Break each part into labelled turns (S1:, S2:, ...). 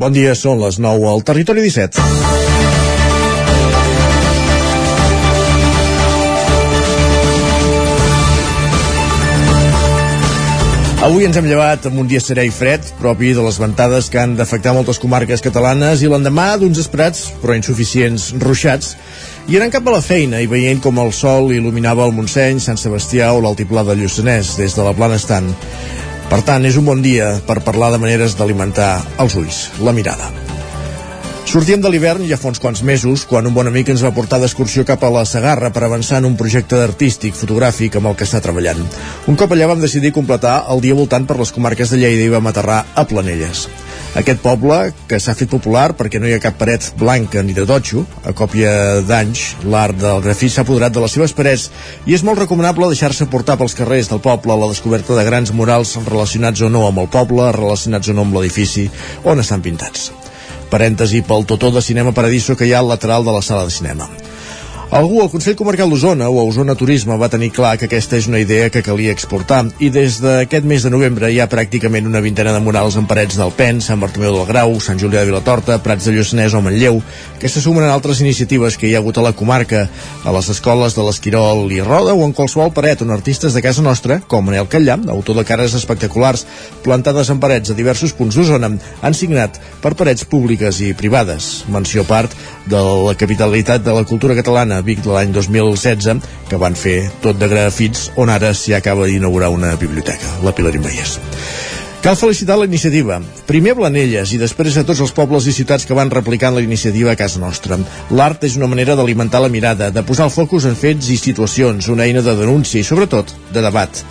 S1: Bon dia, són les 9 al Territori 17. Avui ens hem llevat amb un dia serè i fred, propi de les ventades que han d'afectar moltes comarques catalanes i l'endemà d'uns esperats, però insuficients, ruixats, i anant cap a la feina i veient com el sol il·luminava el Montseny, Sant Sebastià o l'altiplà de Lluçanès des de la plana estant. Per tant, és un bon dia per parlar de maneres d'alimentar els ulls, la mirada. Sortíem de l'hivern ja fa uns quants mesos, quan un bon amic ens va portar d'excursió cap a la Sagarra per avançar en un projecte artístic fotogràfic amb el que està treballant. Un cop allà vam decidir completar el dia voltant per les comarques de Lleida i vam aterrar a Planelles. Aquest poble, que s'ha fet popular perquè no hi ha cap paret blanca ni de totxo, a còpia d'anys, l'art del grafit s'ha apoderat de les seves parets i és molt recomanable deixar-se portar pels carrers del poble a la descoberta de grans murals relacionats o no amb el poble, relacionats o no amb l'edifici on estan pintats parèntesi pel totó de Cinema Paradiso que hi ha al lateral de la sala de cinema. Algú al Consell Comarcal d'Osona o a Osona Turisme va tenir clar que aquesta és una idea que calia exportar i des d'aquest mes de novembre hi ha pràcticament una vintena de murals en parets del Pen, Sant Bartomeu del Grau, Sant Julià de Vilatorta, Prats de Lluçanès o Manlleu, que se sumen a altres iniciatives que hi ha hagut a la comarca, a les escoles de l'Esquirol i Roda o en qualsevol paret on artistes de casa nostra, com Manel Catllà, autor de cares espectaculars plantades en parets a diversos punts d'Osona, han signat per parets públiques i privades. Menció part de la capitalitat de la cultura catalana Vic de l'any 2016, que van fer tot de grafits, on ara s'hi acaba d'inaugurar una biblioteca, la Pilar Imbaies. Cal felicitar la iniciativa. Primer a Blanelles i després a tots els pobles i ciutats que van replicant la iniciativa a casa nostra. L'art és una manera d'alimentar la mirada, de posar el focus en fets i situacions, una eina de denúncia i, sobretot, de debat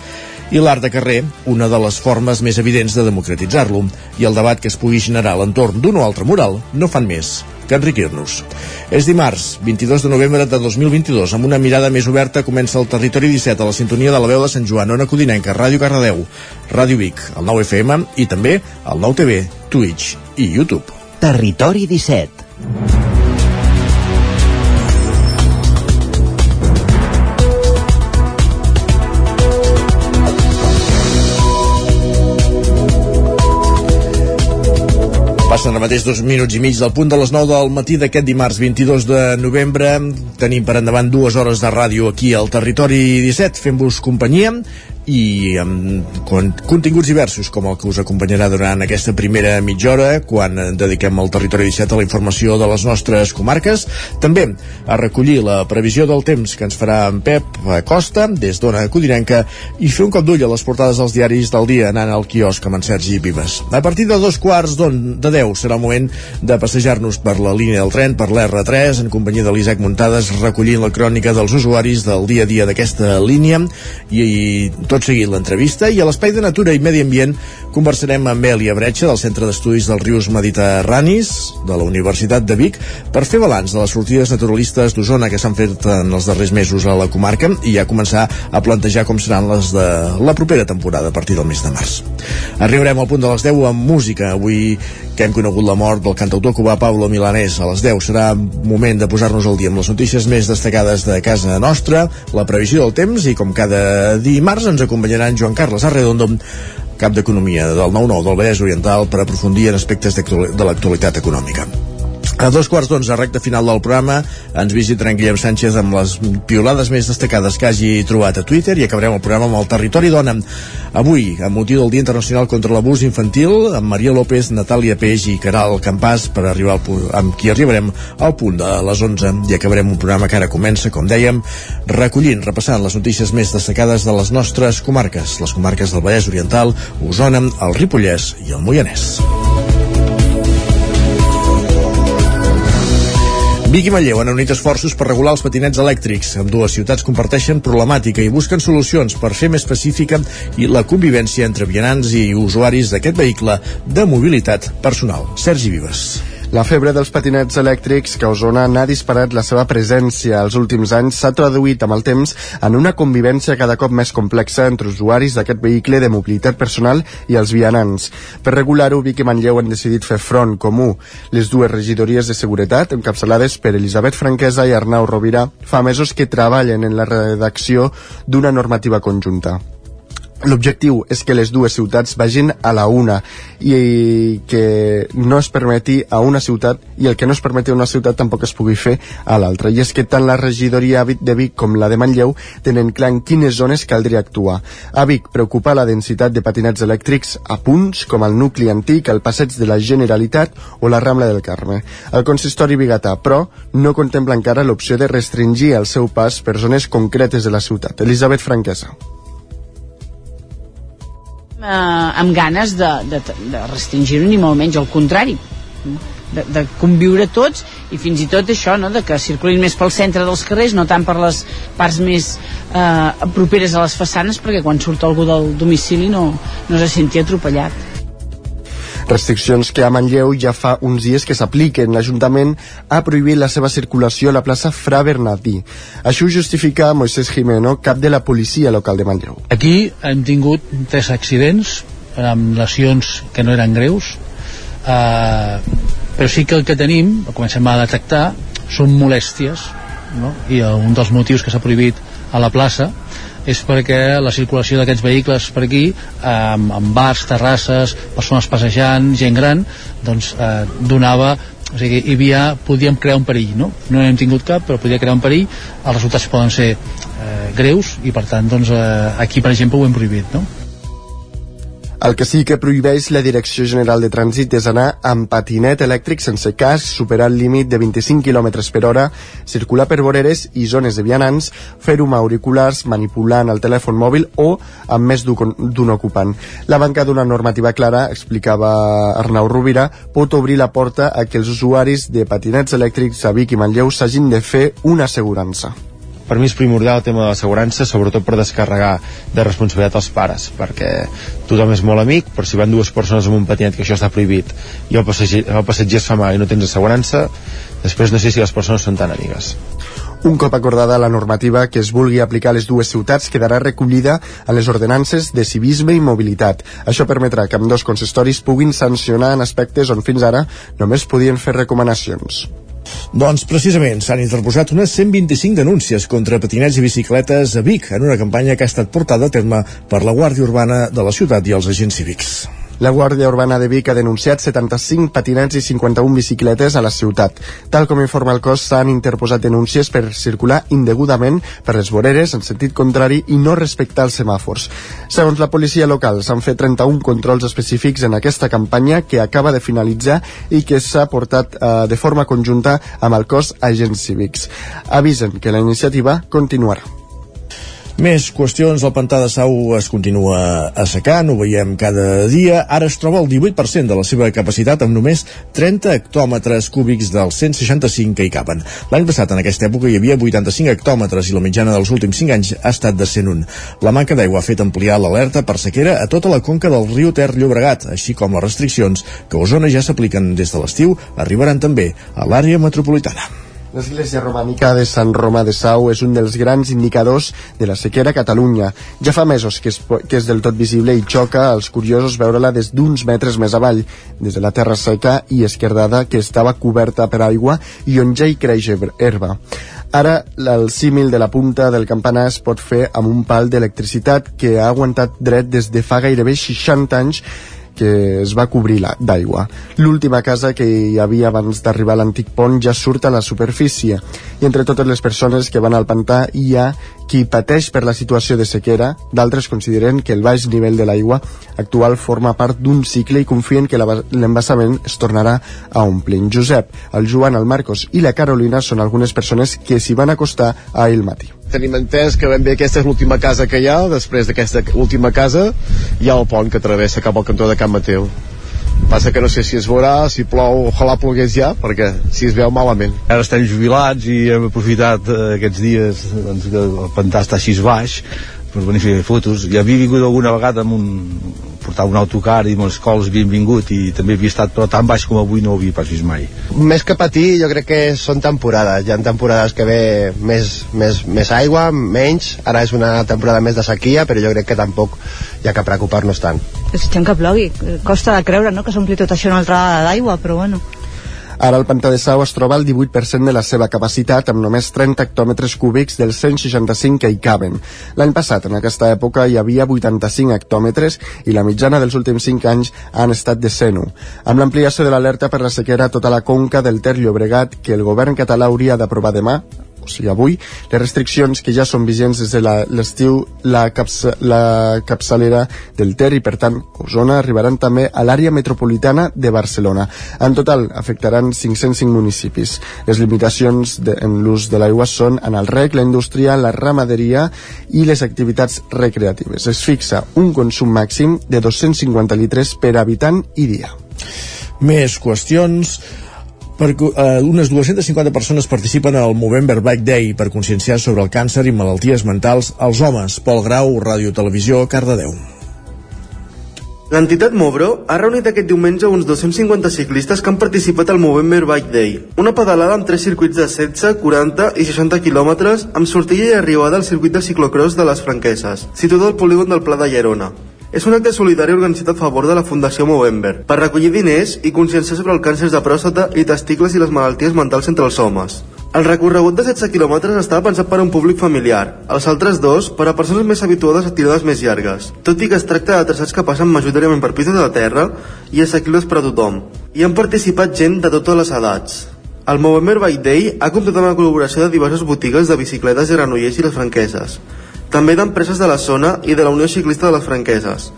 S1: i l'art de carrer, una de les formes més evidents de democratitzar-lo, i el debat que es pugui generar a l'entorn d'un o altre mural no fan més que enriquir-nos. És dimarts, 22 de novembre de 2022, amb una mirada més oberta comença el Territori 17 a la sintonia de la veu de Sant Joan, Ona Codinenca, Ràdio Cardedeu, Ràdio Vic, el 9 FM i també el 9 TV, Twitch i YouTube.
S2: Territori 17
S1: Passen ara mateix dos minuts i mig del punt de les 9 del matí d'aquest dimarts 22 de novembre. Tenim per endavant dues hores de ràdio aquí al Territori 17 fent-vos companyia i amb continguts diversos com el que us acompanyarà durant aquesta primera mitja hora quan dediquem el territori 17 a la informació de les nostres comarques. També a recollir la previsió del temps que ens farà en Pep Costa des d'Ona Codinenca i fer un cop d'ull a les portades dels diaris del dia anant al quiosc amb en Sergi Vives. A partir de dos quarts de deu serà el moment de passejar-nos per la línia del tren per l'R3 en companyia de l'Isaac Muntades recollint la crònica dels usuaris del dia a dia d'aquesta línia. I, i tot tot seguit l'entrevista i a l'Espai de Natura i Medi Ambient conversarem amb Elia Bretxa del Centre d'Estudis dels Rius Mediterranis de la Universitat de Vic per fer balanç de les sortides naturalistes d'Osona que s'han fet en els darrers mesos a la comarca i ja començar a plantejar com seran les de la propera temporada a partir del mes de març. Arribarem al punt de les 10 amb música. Avui que hem conegut la mort del cantautor cubà Pablo Milanés a les 10 serà moment de posar-nos al dia amb les notícies més destacades de casa nostra, la previsió del temps i com cada dimarts ens acompanyaran Joan Carles Arredondo, cap d'Economia del 9-9 del Vallès Oriental per aprofundir en aspectes de l'actualitat econòmica. A dos quarts d'onze, recta final del programa, ens visitarà en Guillem Sánchez amb les piolades més destacades que hagi trobat a Twitter i acabarem el programa amb el Territori Dona. Avui, amb motiu del Dia Internacional contra l'Abús Infantil, amb Maria López, Natàlia Peix i Caral Campàs, per arribar al punt, amb qui arribarem al punt de les 11 i acabarem un programa que ara comença, com dèiem, recollint, repassant les notícies més destacades de les nostres comarques, les comarques del Vallès Oriental, Osona, el Ripollès i el Moianès. Vic i Manlleu han unit esforços per regular els patinets elèctrics. Amb dues ciutats comparteixen problemàtica i busquen solucions per fer més pacífica i la convivència entre vianants i usuaris d'aquest vehicle de mobilitat personal. Sergi Vives.
S3: La febre dels patinets elèctrics que a Osona n'ha disparat la seva presència els últims anys s'ha traduït amb el temps en una convivència cada cop més complexa entre usuaris d'aquest vehicle de mobilitat personal i els vianants. Per regular-ho, Vic i Manlleu han decidit fer front comú. Les dues regidories de seguretat, encapçalades per Elisabet Franquesa i Arnau Rovira, fa mesos que treballen en la redacció d'una normativa conjunta. L'objectiu és que les dues ciutats vagin a la una i que no es permeti a una ciutat i el que no es permeti a una ciutat tampoc es pugui fer a l'altra. I és que tant la regidoria de Vic com la de Manlleu tenen clar en quines zones caldria actuar. A Vic preocupa la densitat de patinets elèctrics a punts com el nucli antic, el passeig de la Generalitat o la Rambla del Carme. El consistori biguetà, però, no contempla encara l'opció de restringir el seu pas per zones concretes de la ciutat. Elisabet Franquesa
S4: eh, amb ganes de, de, de restringir-ho ni molt menys, al contrari de, de conviure tots i fins i tot això, no? de que circulin més pel centre dels carrers, no tant per les parts més eh, properes a les façanes perquè quan surt algú del domicili no, no se senti atropellat
S3: Restriccions que a Manlleu ja fa uns dies que s'apliquen. L'Ajuntament ha prohibit la seva circulació a la plaça Fra Bernardí. Això ho justifica Moisés Jimeno, cap de la policia local de Manlleu.
S5: Aquí hem tingut tres accidents amb lesions que no eren greus, eh, però sí que el que tenim, comencem a detectar, són molèsties, no? i un dels motius que s'ha prohibit a la plaça és perquè la circulació d'aquests vehicles per aquí, amb, amb bars, terrasses, persones passejant, gent gran, doncs eh, donava o sigui, hi havia, podíem crear un perill no? no n'hem tingut cap, però podia crear un perill els resultats poden ser eh, greus i per tant, doncs, eh, aquí per exemple ho hem prohibit no?
S3: El que sí que prohibeix la Direcció General de Trànsit és anar amb patinet elèctric sense cas, superar el límit de 25 km per hora, circular per voreres i zones de vianants, fer-ho amb auriculars, manipulant el telèfon mòbil o amb més d'un ocupant. La banca d'una normativa clara, explicava Arnau Rovira, pot obrir la porta a que els usuaris de patinets elèctrics a Vic i Manlleu s'hagin de fer una assegurança
S6: per mi és primordial el tema de l'assegurança, sobretot per descarregar de responsabilitat als pares, perquè tothom és molt amic, però si van dues persones amb un patinet que això està prohibit i el passatger, el passatger es fa mal i no tens assegurança, després no sé si les persones són tan amigues.
S3: Un cop acordada la normativa que es vulgui aplicar a les dues ciutats quedarà recollida a les ordenances de civisme i mobilitat. Això permetrà que amb dos consistoris puguin sancionar en aspectes on fins ara només podien fer recomanacions.
S1: Doncs precisament s'han interposat unes 125 denúncies contra patinets i bicicletes a Vic en una campanya que ha estat portada a terme per la Guàrdia Urbana de la ciutat i els agents cívics.
S3: La Guàrdia Urbana de Vic ha denunciat 75 patinets i 51 bicicletes a la ciutat. Tal com informa el cos, s'han interposat denúncies per circular indegudament per les voreres en sentit contrari i no respectar els semàfors. Segons la policia local, s'han fet 31 controls específics en aquesta campanya que acaba de finalitzar i que s'ha portat eh, de forma conjunta amb el cos agents cívics. Avisen que la iniciativa continuarà.
S1: Més qüestions, el pantà de Sau es continua assecant, ho veiem cada dia. Ara es troba el 18% de la seva capacitat amb només 30 hectòmetres cúbics dels 165 que hi caben. L'any passat, en aquesta època, hi havia 85 hectòmetres i la mitjana dels últims 5 anys ha estat de 101. La manca d'aigua ha fet ampliar l'alerta per sequera a tota la conca del riu Ter Llobregat, així com les restriccions que a Osona ja s'apliquen des de l'estiu arribaran també a l'àrea metropolitana.
S3: L'església romànica de Sant Romà de Sau és un dels grans indicadors de la sequera a Catalunya. Ja fa mesos que és, que és del tot visible i xoca als curiosos veure-la des d'uns metres més avall, des de la terra seca i esquerdada que estava coberta per aigua i on ja hi creix herba. Ara, el símil de la punta del campanar es pot fer amb un pal d'electricitat que ha aguantat dret des de fa gairebé 60 anys que es va cobrir d'aigua. L'última casa que hi havia abans d'arribar a l'antic pont ja surt a la superfície i entre totes les persones que van al pantà hi ha qui pateix per la situació de sequera, d'altres consideren que el baix nivell de l'aigua actual forma part d'un cicle i confien que l'embassament es tornarà a omplir. Josep, el Joan, el Marcos i la Carolina són algunes persones que s'hi van acostar a ahir matí.
S7: Tenim entès que ben bé aquesta és l'última casa que hi ha, després d'aquesta última casa hi ha el pont que travessa cap al cantó de Can Mateu passa que no sé si es veurà, si plou, ojalà plogués ja, perquè si es veu malament.
S8: Ara estem jubilats i hem aprofitat eh, aquests dies doncs, que el pantà està així baix per venir a fer fotos. Ja havia vingut alguna vegada amb un, portar un autocar i molts cols havien vingut i també havia estat però tan baix com avui no ho havia pas vist mai.
S7: Més que patir jo crec que són temporades, hi ha temporades que ve més, més, més aigua, menys, ara és una temporada més de sequia però jo crec que tampoc hi ha que preocupar-nos tant.
S9: Desitgem que plogui, costa de creure no? que s'ompli tot això una altra vegada d'aigua, però bueno
S3: Ara el pantà de Sau es troba al 18% de la seva capacitat, amb només 30 hectòmetres cúbics dels 165 que hi caben. L'any passat, en aquesta època, hi havia 85 hectòmetres i la mitjana dels últims 5 anys han estat de 101. Amb l'ampliació de l'alerta per la sequera a tota la conca del Ter Llobregat, que el govern català hauria d'aprovar demà, o sigui avui, les restriccions que ja són vigents des de l'estiu la, la, capsa, la capçalera del Ter i per tant Osona arribaran també a l'àrea metropolitana de Barcelona. En total afectaran 505 municipis. Les limitacions de, en l'ús de l'aigua són en el rec, la indústria, la ramaderia i les activitats recreatives. Es fixa un consum màxim de 250 litres per habitant i dia.
S1: Més qüestions per, eh, unes 250 persones participen al Movember Bike Day per conscienciar sobre el càncer i malalties mentals als homes. Pol Grau, Ràdio Televisió, Cardedeu.
S10: L'entitat Movro ha reunit aquest diumenge uns 250 ciclistes que han participat al Movember Bike Day, una pedalada amb tres circuits de 16, 40 i 60 quilòmetres amb sortida i arribada al circuit de ciclocross de les Franqueses, situat al polígon del Pla de Llerona. És un acte solidari organitzat a favor de la Fundació Movember per recollir diners i conscienciar sobre el càncer de pròstata i testicles i les malalties mentals entre els homes. El recorregut de 16 quilòmetres estava pensat per a un públic familiar, els altres dos per a persones més habituades a tirades més llargues, tot i que es tracta de traçats que passen majoritàriament per pistes de la terra i assequibles per a tothom. Hi han participat gent de totes les edats. El Movember Bike Day ha comptat amb la col·laboració de diverses botigues de bicicletes de Granollers i les Franqueses, també d'empreses de la zona i de la Unió Ciclista de les Franqueses.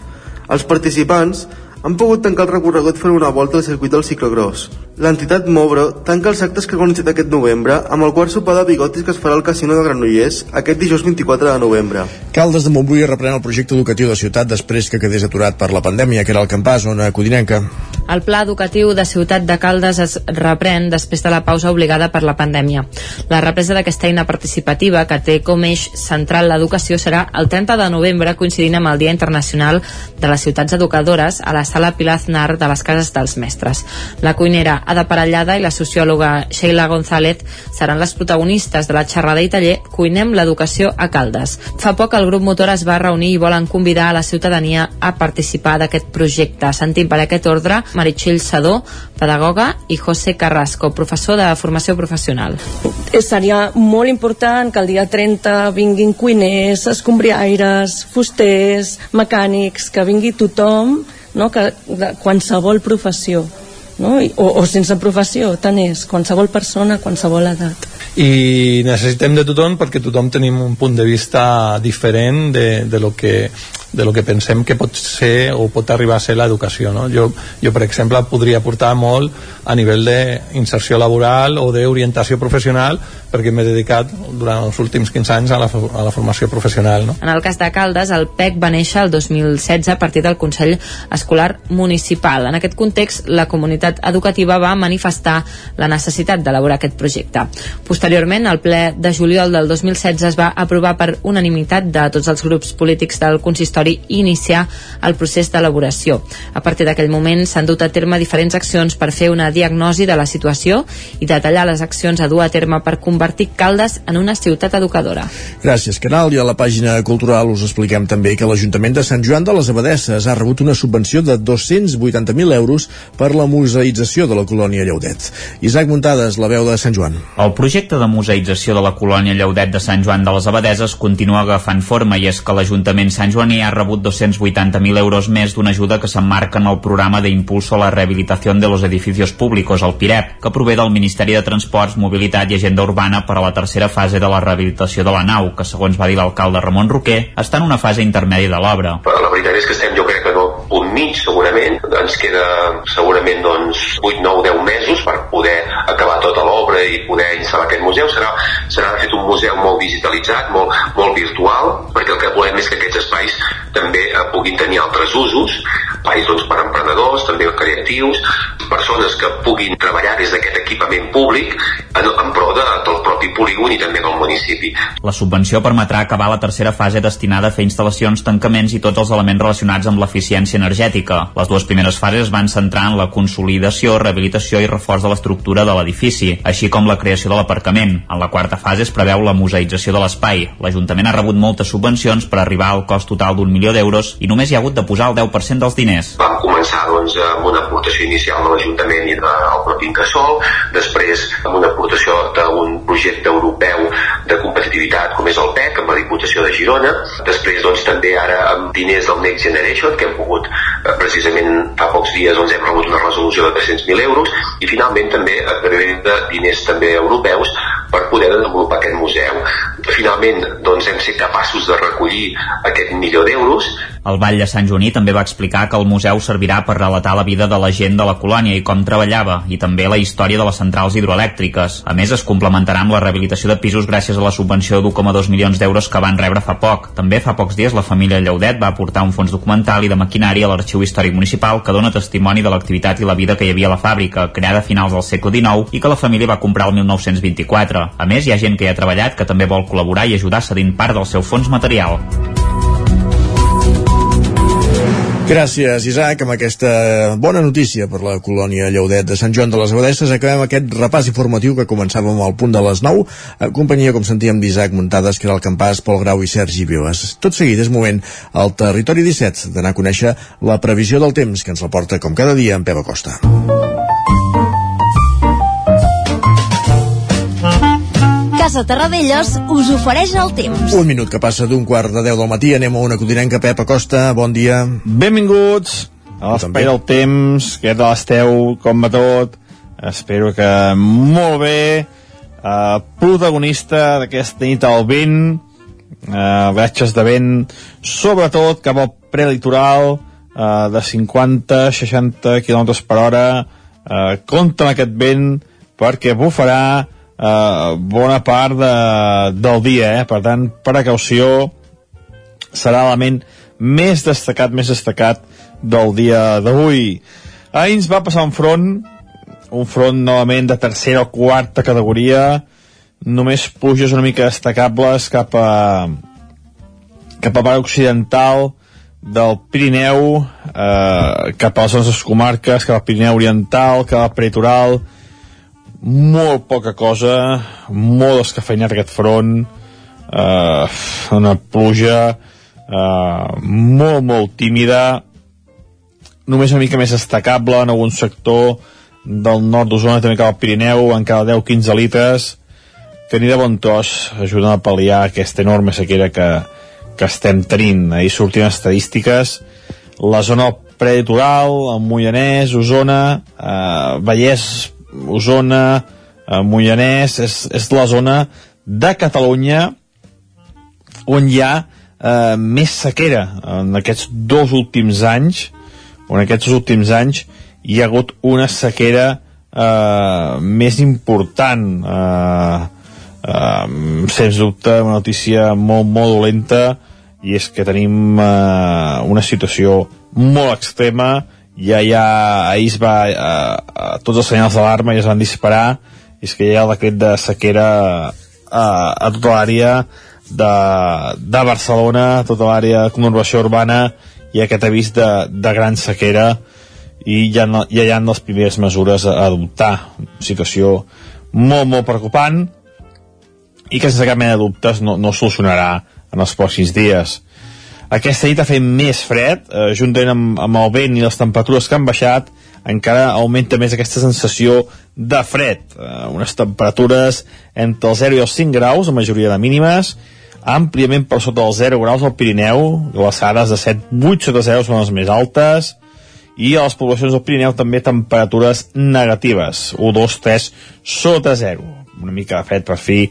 S10: Els participants han pogut tancar el recorregut fent una volta al circuit del ciclocross. L'entitat Mobro tanca els actes que ha organitzat aquest novembre amb el quart sopar de bigotis que es farà al Casino de Granollers aquest dijous 24 de novembre.
S1: Caldes de Montbui reprèn el projecte educatiu de ciutat després que quedés aturat per la pandèmia, que era el campàs, zona codinenca.
S11: El pla educatiu de Ciutat de Caldes es reprèn després de la pausa obligada per la pandèmia. La represa d'aquesta eina participativa, que té com eix central l'educació, serà el 30 de novembre, coincidint amb el Dia Internacional de les Ciutats Educadores a la sala Pilaznar de les Cases dels Mestres. La cuinera Ada Parellada i la sociòloga Sheila González seran les protagonistes de la xerrada i taller Cuinem l'educació a Caldes. Fa poc el grup motor es va reunir i volen convidar a la ciutadania a participar d'aquest projecte. Sentim per aquest ordre Meritxell Sadó, pedagoga, i José Carrasco, professor de formació professional.
S12: Seria molt important que el dia 30 vinguin cuiners, escombriaires, fusters, mecànics, que vingui tothom, no? que, de qualsevol professió. No? O, o sense professió, tant és, qualsevol persona, qualsevol edat.
S13: i necessitem de tothom perquè tothom tenim un punt de vista diferent de, de, lo que, de lo que pensem que pot ser o pot arribar a ser l'educació no? jo, jo per exemple podria aportar molt a nivell d'inserció laboral o d'orientació professional perquè m'he dedicat durant els últims 15 anys a la, a la formació professional no?
S11: En el cas de Caldes, el PEC va néixer el 2016 a partir del Consell Escolar Municipal. En aquest context, la comunitat educativa va manifestar la necessitat d'elaborar aquest projecte. Posteriorment, al ple de juliol del 2016 es va aprovar per unanimitat de tots els grups polítics del consistori iniciar el procés d'elaboració. A partir d'aquell moment s'han dut a terme diferents accions per fer una diagnosi de la situació i detallar les accions a dur a terme per convertir Caldes en una ciutat educadora.
S1: Gràcies, Canal. I a la pàgina cultural us expliquem també que l'Ajuntament de Sant Joan de les Abadesses ha rebut una subvenció de 280.000 euros per la museïtzació de la colònia Lleudet. Isaac Muntades, la veu de Sant Joan.
S14: El projecte de museïtzació de la colònia Lleudet de Sant Joan de les Abadeses continua agafant forma i és que l'Ajuntament Sant Joaní ha rebut 280.000 euros més d'una ajuda que s'emmarca en el programa d'Impulso a la Rehabilitación de los Edificios Públicos, el PIREP, que prové del Ministeri de Transports, Mobilitat i Agenda Urbana per a la tercera fase de la rehabilitació de la nau, que segons va dir l'alcalde Ramon Roquer, està en una fase intermèdia de l'obra.
S15: La veritat és que estem, jo crec que no punt mig, segurament. Ens queda segurament doncs, 8, 9, 10 mesos per poder acabar tota l'obra i poder instal·lar aquest museu. Serà, serà de fet un museu molt digitalitzat, molt, molt virtual, perquè el que volem és que aquests espais també eh, puguin tenir altres usos, espais doncs, per emprenedors, també creatius, persones que puguin treballar des d'aquest equipament públic en, en pro de, del propi
S16: propi polígon i també del municipi.
S14: La subvenció permetrà acabar la tercera fase destinada a fer instal·lacions, tancaments i tots els elements relacionats amb l'eficiència energètica. Les dues primeres fases van centrar en la consolidació, rehabilitació i reforç de l'estructura de l'edifici, així com la creació de l'aparcament. En la quarta fase es preveu la museïtzació de l'espai. L'Ajuntament ha rebut moltes subvencions per arribar al cost total d'un milió d'euros i només hi ha hagut de posar el 10% dels diners.
S16: Vam començar doncs, amb una aportació inicial de l'Ajuntament i del propi Incasol, després amb una aportació d'un projecte europeu de competitivitat com és el PEC, amb la Diputació de Girona, després doncs, també ara amb diners del Next Generation, que hem pogut eh, precisament fa pocs dies doncs, hem rebut una resolució de 300.000 euros i finalment també a través de diners també europeus per poder desenvolupar aquest museu. Finalment doncs, hem set capaços de recollir aquest milió d'euros
S14: el Vall de Sant Joaní també va explicar que el museu servirà per relatar la vida de la gent de la colònia i com treballava, i també la història de les centrals hidroelèctriques. A més, es complementarà amb la rehabilitació de pisos gràcies a la subvenció d'1,2 milions d'euros que van rebre fa poc. També fa pocs dies la família Lleudet va aportar un fons documental i de maquinària a l'Arxiu Històric Municipal que dona testimoni de l'activitat i la vida que hi havia a la fàbrica, creada a finals del segle XIX i que la família va comprar el 1924. A més, hi ha gent que hi ha treballat que també vol col·laborar i ajudar cedint part del seu fons material.
S1: Gràcies, Isaac. Amb aquesta bona notícia per la colònia Lleudet de Sant Joan de les Abadesses acabem aquest repàs informatiu que començàvem al punt de les 9, en companyia, com sentíem, d'Isaac Muntades, que era el campàs, Pol Grau i Sergi Vives. Tot seguit és moment al Territori 17 d'anar a conèixer la previsió del temps que ens la porta, com cada dia, en Pep Acosta.
S17: Casa Terradellos us ofereix el temps.
S1: Un minut que passa d'un quart de 10 del matí, anem a una codinenca, Pep Acosta, bon dia.
S6: Benvinguts a l'espai del temps, què tal esteu, com va tot? Espero que molt bé. Uh, protagonista d'aquesta nit al vent, uh, viatges de vent, sobretot cap al prelitoral, uh, de 50-60 km per hora. Uh, compte amb aquest vent perquè bufarà uh, bona part de, del dia, eh? per tant, precaució serà l'element més destacat, més destacat del dia d'avui. Ahir ens va passar un front, un front novament de tercera o quarta categoria, només pluges una mica destacables cap a cap a part occidental del Pirineu eh, cap a les nostres comarques cap al Pirineu Oriental, cap al Pretoral molt poca cosa molt escafeinat aquest front eh, una pluja eh, molt molt tímida només una mica més destacable en algun sector del nord d'Osona també cap al Pirineu en cada 10-15 litres ni de bon tros ajuden a pal·liar aquesta enorme sequera que, que estem tenint. Ahir sortint estadístiques la zona preditoral, el Moianès, Osona, eh, Vallès, Osona, eh, Moianès, és, és la zona de Catalunya on hi ha eh, més sequera. En aquests dos últims anys en aquests últims anys hi ha hagut una sequera eh, més important. Eh, eh, sens dubte una notícia molt, molt dolenta i és que tenim eh, una situació molt extrema ja hi ha, ahir es va eh, eh, tots els senyals d'alarma ja es van disparar. I és que hi ha el decret de sequera eh, a tota l'àrea de, de Barcelona, tota l'àrea de conurbació urbana i aquest avís de, de gran sequera. I ja, no, ja hi ha les primeres mesures a adoptar. Situació molt, molt preocupant. I que sense cap mena de dubtes no, no solucionarà en els pròxims dies. Aquesta nit ha fet més fred, eh, juntament amb, amb el vent i les temperatures que han baixat, encara augmenta més aquesta sensació de fred. Eh, unes temperatures entre els 0 i els 5 graus, la majoria de mínimes, àmpliament per sota dels 0 graus al Pirineu, glaçades de 7, 8 sota 0 són les més altes, i a les poblacions del Pirineu també temperatures negatives, 1, 2, 3 sota 0. Una mica de fred per fi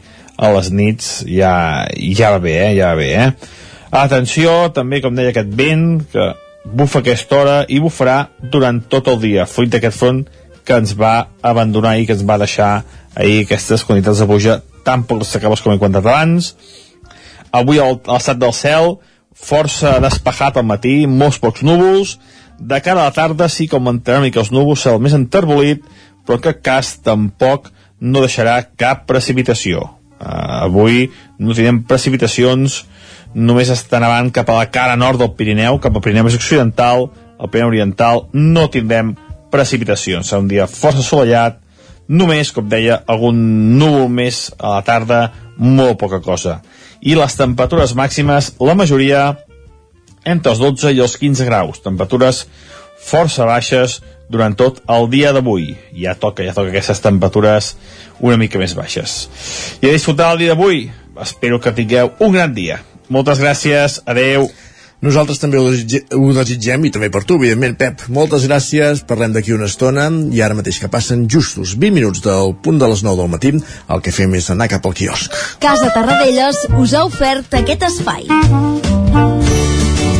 S6: a les nits ja, ja va bé, eh? ja va bé, eh? Atenció, també, com deia, aquest vent que bufa aquesta hora i bufarà durant tot el dia, fruit d'aquest front que ens va abandonar i que ens va deixar ahir aquestes quantitats de pluja tan poc destacables com he comentat abans. Avui l'estat del cel força despejat al matí, molts pocs núvols. De cara a la tarda sí que augmentaran mica els núvols, cel més enterbolit, però en cap cas tampoc no deixarà cap precipitació. Uh, avui no tindrem precipitacions, només està nevant cap a la cara nord del Pirineu, cap al Pirineu més occidental, al Pirineu oriental, no tindrem precipitacions. Serà un dia força assolellat, només, com deia, algun núvol més a la tarda, molt poca cosa. I les temperatures màximes, la majoria entre els 12 i els 15 graus, temperatures força baixes durant tot el dia d'avui. Ja toca, ja toca aquestes temperatures una mica més baixes. I a disfrutar el dia d'avui. Espero que tingueu un gran dia. Moltes gràcies, adeu.
S1: Nosaltres també ho, desitge, ho desitgem i també per tu, evidentment, Pep. Moltes gràcies, parlem d'aquí una estona i ara mateix que passen justos 20 minuts del punt de les 9 del matí, el que fem és anar cap al quiosc.
S17: Casa Tarradellas us ha ofert aquest espai.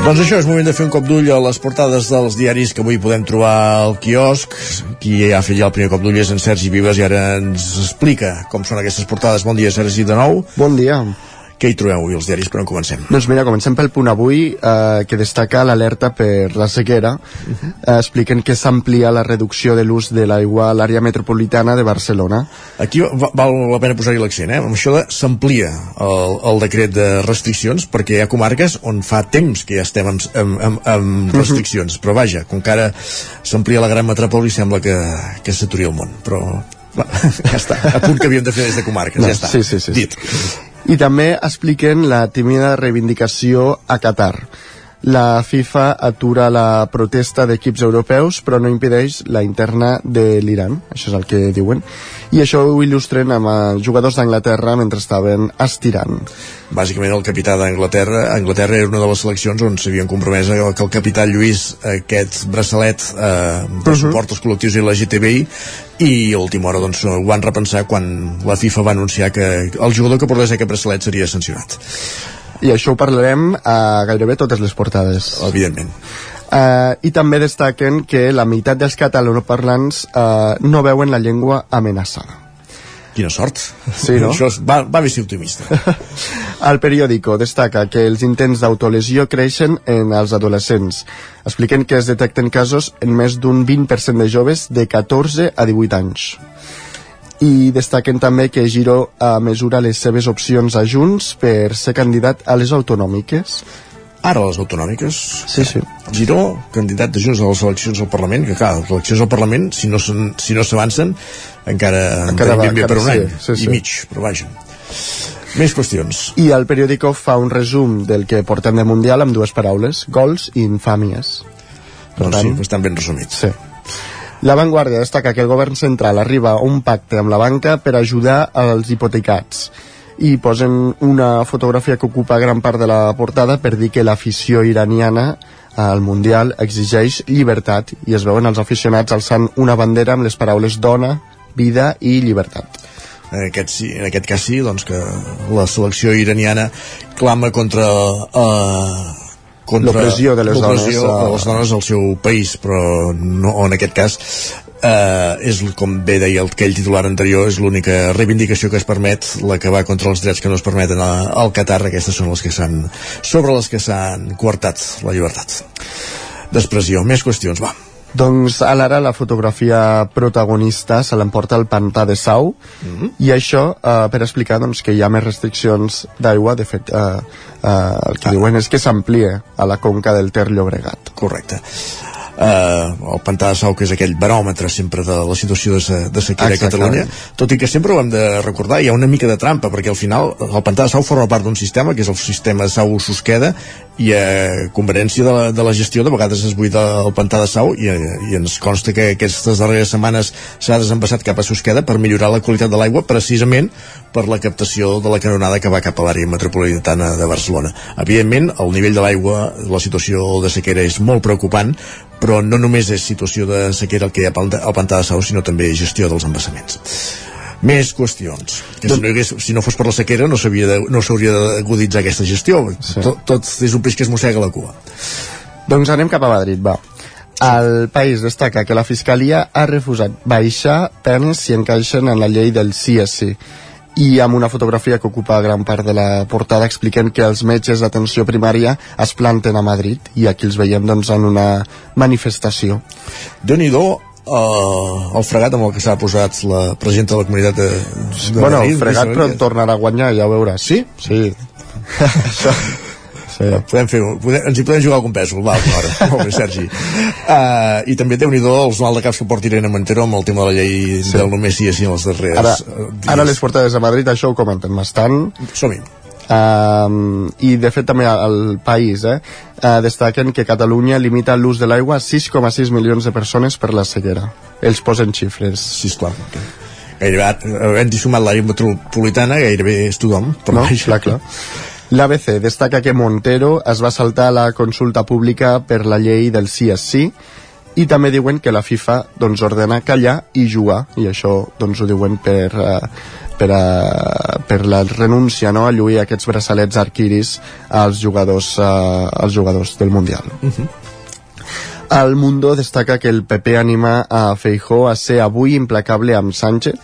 S1: Doncs això, és moment de fer un cop d'ull a les portades dels diaris que avui podem trobar al quiosc. Qui ha fet ja el primer cop d'ull és en Sergi Vives i ara ens explica com són aquestes portades. Bon dia, Sergi, de nou.
S3: Bon dia.
S1: Què hi trobeu avui, els diaris, per on comencem?
S3: Doncs mira, comencem pel punt avui, eh, que destaca l'alerta per la sequera. Uh -huh. eh, expliquen que s'amplia la reducció de l'ús de l'aigua a l'àrea metropolitana de Barcelona.
S1: Aquí va, val la pena posar-hi l'accent, eh? Amb això s'amplia el, el decret de restriccions, perquè hi ha comarques on fa temps que ja estem amb, amb, amb, amb restriccions, uh -huh. però vaja, com que ara s'amplia la gran metròpoli, sembla que, que s'aturi el món, però va, ja està, a punt que havíem de fer des de comarques,
S3: No,
S1: ja està,
S3: sí, sí, sí.
S1: dit.
S3: I també expliquen la tímida reivindicació a Qatar. La FIFA atura la protesta d'equips europeus però no impedeix la interna de l'Iran, això és el que diuen. I això ho il·lustren amb els jugadors d'Anglaterra mentre estaven estirant.
S1: Bàsicament el capità d'Anglaterra Anglaterra era una de les seleccions on s'havien compromès que el capità Lluís aquest braçalet eh, de suport als col·lectius LGTBI i a última hora doncs, ho van repensar quan la FIFA va anunciar que el jugador que portés aquest braçalet seria sancionat.
S3: I això ho parlarem a gairebé totes les portades.
S1: Evidentment.
S3: Uh, I també destaquen que la meitat dels catalanoparlants uh, no veuen la llengua amenaçada.
S1: Quina sort.
S3: Sí, no?
S1: Això és, va, va ser optimista.
S3: El periòdico destaca que els intents d'autolesió creixen en els adolescents. Expliquen que es detecten casos en més d'un 20% de joves de 14 a 18 anys. I destaquen també que Giro uh, mesura les seves opcions a Junts per ser candidat a les autonòmiques.
S1: Ara les autonòmiques?
S3: Sí, sí.
S1: Giró, candidat de Junts a les eleccions al Parlament, que clar, les eleccions al Parlament, si no s'en- si no s'avancen, encara, encara
S3: va-
S1: ben bé per un
S3: encara
S1: any
S3: sí, sí, sí.
S1: i mig, però vaja. Més qüestions.
S3: I el periòdico fa un resum del que portem de Mundial amb dues paraules, gols i infàmies. Per
S1: Doncs sí,
S3: tant,
S1: estan ben resumits.
S3: Sí. La Vanguardia destaca que el govern central arriba a un pacte amb la banca per ajudar als hipotecats i posen una fotografia que ocupa gran part de la portada per dir que l'afició iraniana al Mundial exigeix llibertat i es veuen els aficionats alçant una bandera amb les paraules dona, vida i llibertat.
S1: En aquest, en aquest cas sí, doncs que la selecció iraniana clama contra eh, contra
S3: L'opressió de les dones, eh.
S1: de les dones al seu país, però no, en aquest cas eh, és com bé deia el, aquell titular anterior és l'única reivindicació que es permet la que va contra els drets que no es permeten a- al Qatar. Aquestes són les que s'han sobre les que s'han coartat la llibertat. D'expressió, més qüestions, va
S3: Doncs a l'ara la fotografia protagonista se l'emporta el pantà de Sau.
S1: Mhm.
S3: i això eh, per explicar doncs, que hi ha més restriccions d'aigua de fet eh, eh, el que diuen és que s'amplia a la conca del Ter Llobregat.
S1: Correcte eh, el pantà de Sau que és aquell baròmetre sempre de la situació de, de sequera a
S3: Exactament.
S1: Catalunya tot i que sempre ho hem de recordar hi ha una mica de trampa perquè al final el pantà de Sau forma part d'un sistema que és el sistema de Sau Susqueda i a converència de la, de la gestió de vegades es buida el pantà de Sau i, i ens consta que aquestes darreres setmanes s'ha desembassat cap a Susqueda per millorar la qualitat de l'aigua precisament per la captació de la canonada que va cap a l'àrea metropolitana de Barcelona. Evidentment, el nivell de l'aigua, la situació de sequera és molt preocupant, però no només és situació de sequera el que hi ha al pantà de Sau, sinó també gestió dels embassaments. Més qüestions. Que si, no hagués, si no fos per la sequera no s'hauria no d'aguditzar aquesta gestió. Sí. tot, tot és un peix que es mossega la cua.
S3: Doncs anem cap a Madrid, va. El país destaca que la Fiscalia ha refusat baixar penes si encaixen en la llei del sí sí i amb una fotografia que ocupa gran part de la portada expliquen que els metges d'atenció primària es planten a Madrid i aquí els veiem doncs, en una manifestació.
S1: déu nhi uh, el fregat amb el que s'ha posat la presidenta de la comunitat de,
S3: de bueno, Madrid, el fregat però tornarà a guanyar, ja ho veuràs
S1: sí?
S3: sí
S1: Sí. podem fer, podem, ens hi podem jugar algun pèsol va, ara, molt bé Sergi uh, i també déu nhi els mal de caps que porta Irene Montero amb el tema de la llei sí. del només sí i en els darrers
S3: ara, ara les portades de Madrid això ho comenten bastant
S1: som-hi
S3: Um, i de fet també al país eh, uh, destaquen que Catalunya limita l'ús de l'aigua a 6,6 milions de persones per la sequera ells posen xifres
S1: sí, esclar okay. gairebé, havent-hi sumat l'àrea metropolitana gairebé és tothom
S3: però no, clar, clar. L'ABC destaca que Montero es va saltar la consulta pública per la llei del sí és sí i també diuen que la FIFA doncs, ordena callar i jugar i això doncs, ho diuen per, uh, per, a, per la renúncia no, a lluir aquests braçalets arquiris als jugadors, uh, als jugadors del Mundial. Uh
S1: mhm. -huh.
S3: El Mundo destaca que el PP anima a Feijó a ser avui implacable amb Sánchez.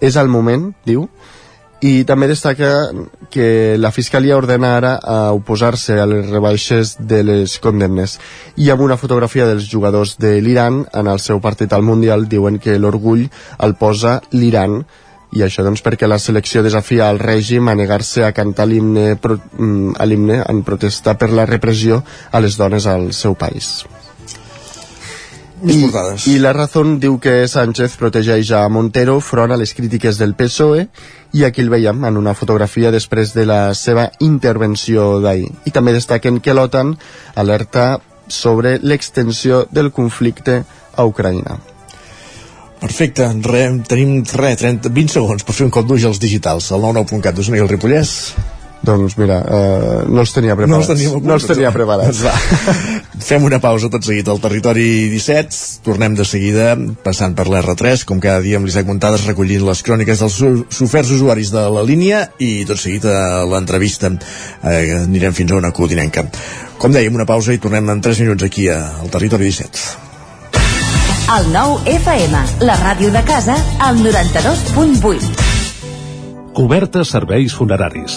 S3: És el moment, diu, i també destaca que la Fiscalia ordena ara a oposar-se a les rebaixes de les condemnes. I amb una fotografia dels jugadors de l'Iran en el seu partit al Mundial diuen que l'orgull el posa l'Iran. I això doncs perquè la selecció desafia el règim a negar-se a cantar l'himne mm, a l'himne en protesta per la repressió a les dones al seu país.
S1: I,
S3: I la Razón diu que Sánchez protegeix a Montero front a les crítiques del PSOE i aquí el veiem en una fotografia després de la seva intervenció d'ahir. I també destaquen que l'OTAN alerta sobre l'extensió del conflicte a Ucraïna.
S1: Perfecte, re, tenim re, 30, 20 segons per fer un cop d'ull als digitals, al 99.cat d'Osona i el Ripollès.
S3: Doncs mira, uh, no els tenia preparats.
S1: No els, teníem
S3: no els tenia preparats.
S1: Va. Fem una pausa tot seguit al territori 17. Tornem de seguida passant per l'R3, com cada dia amb l'Isaac Montades recollint les cròniques dels soferts usuaris de la línia i tot seguit a l'entrevista eh, anirem fins a una codinenca. Com dèiem, una pausa i tornem en 3 minuts aquí al territori 17.
S18: El nou FM, la ràdio de casa, al 92.8.
S19: Coberta serveis funeraris.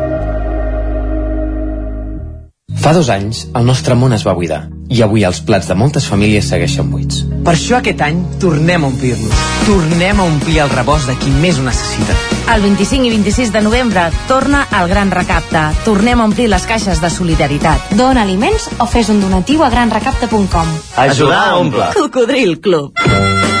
S20: Fa dos anys, el nostre món es va buidar
S21: I avui els plats de moltes famílies segueixen buits.
S22: Per això aquest any tornem a omplir-los. Tornem a omplir el rebost de qui més ho necessita.
S23: El 25 i 26 de novembre torna el Gran Recapte. Tornem a omplir les caixes de solidaritat.
S24: Dona aliments o fes un donatiu a granrecapte.com.
S21: Ajudar a omple.
S23: Cocodril Club.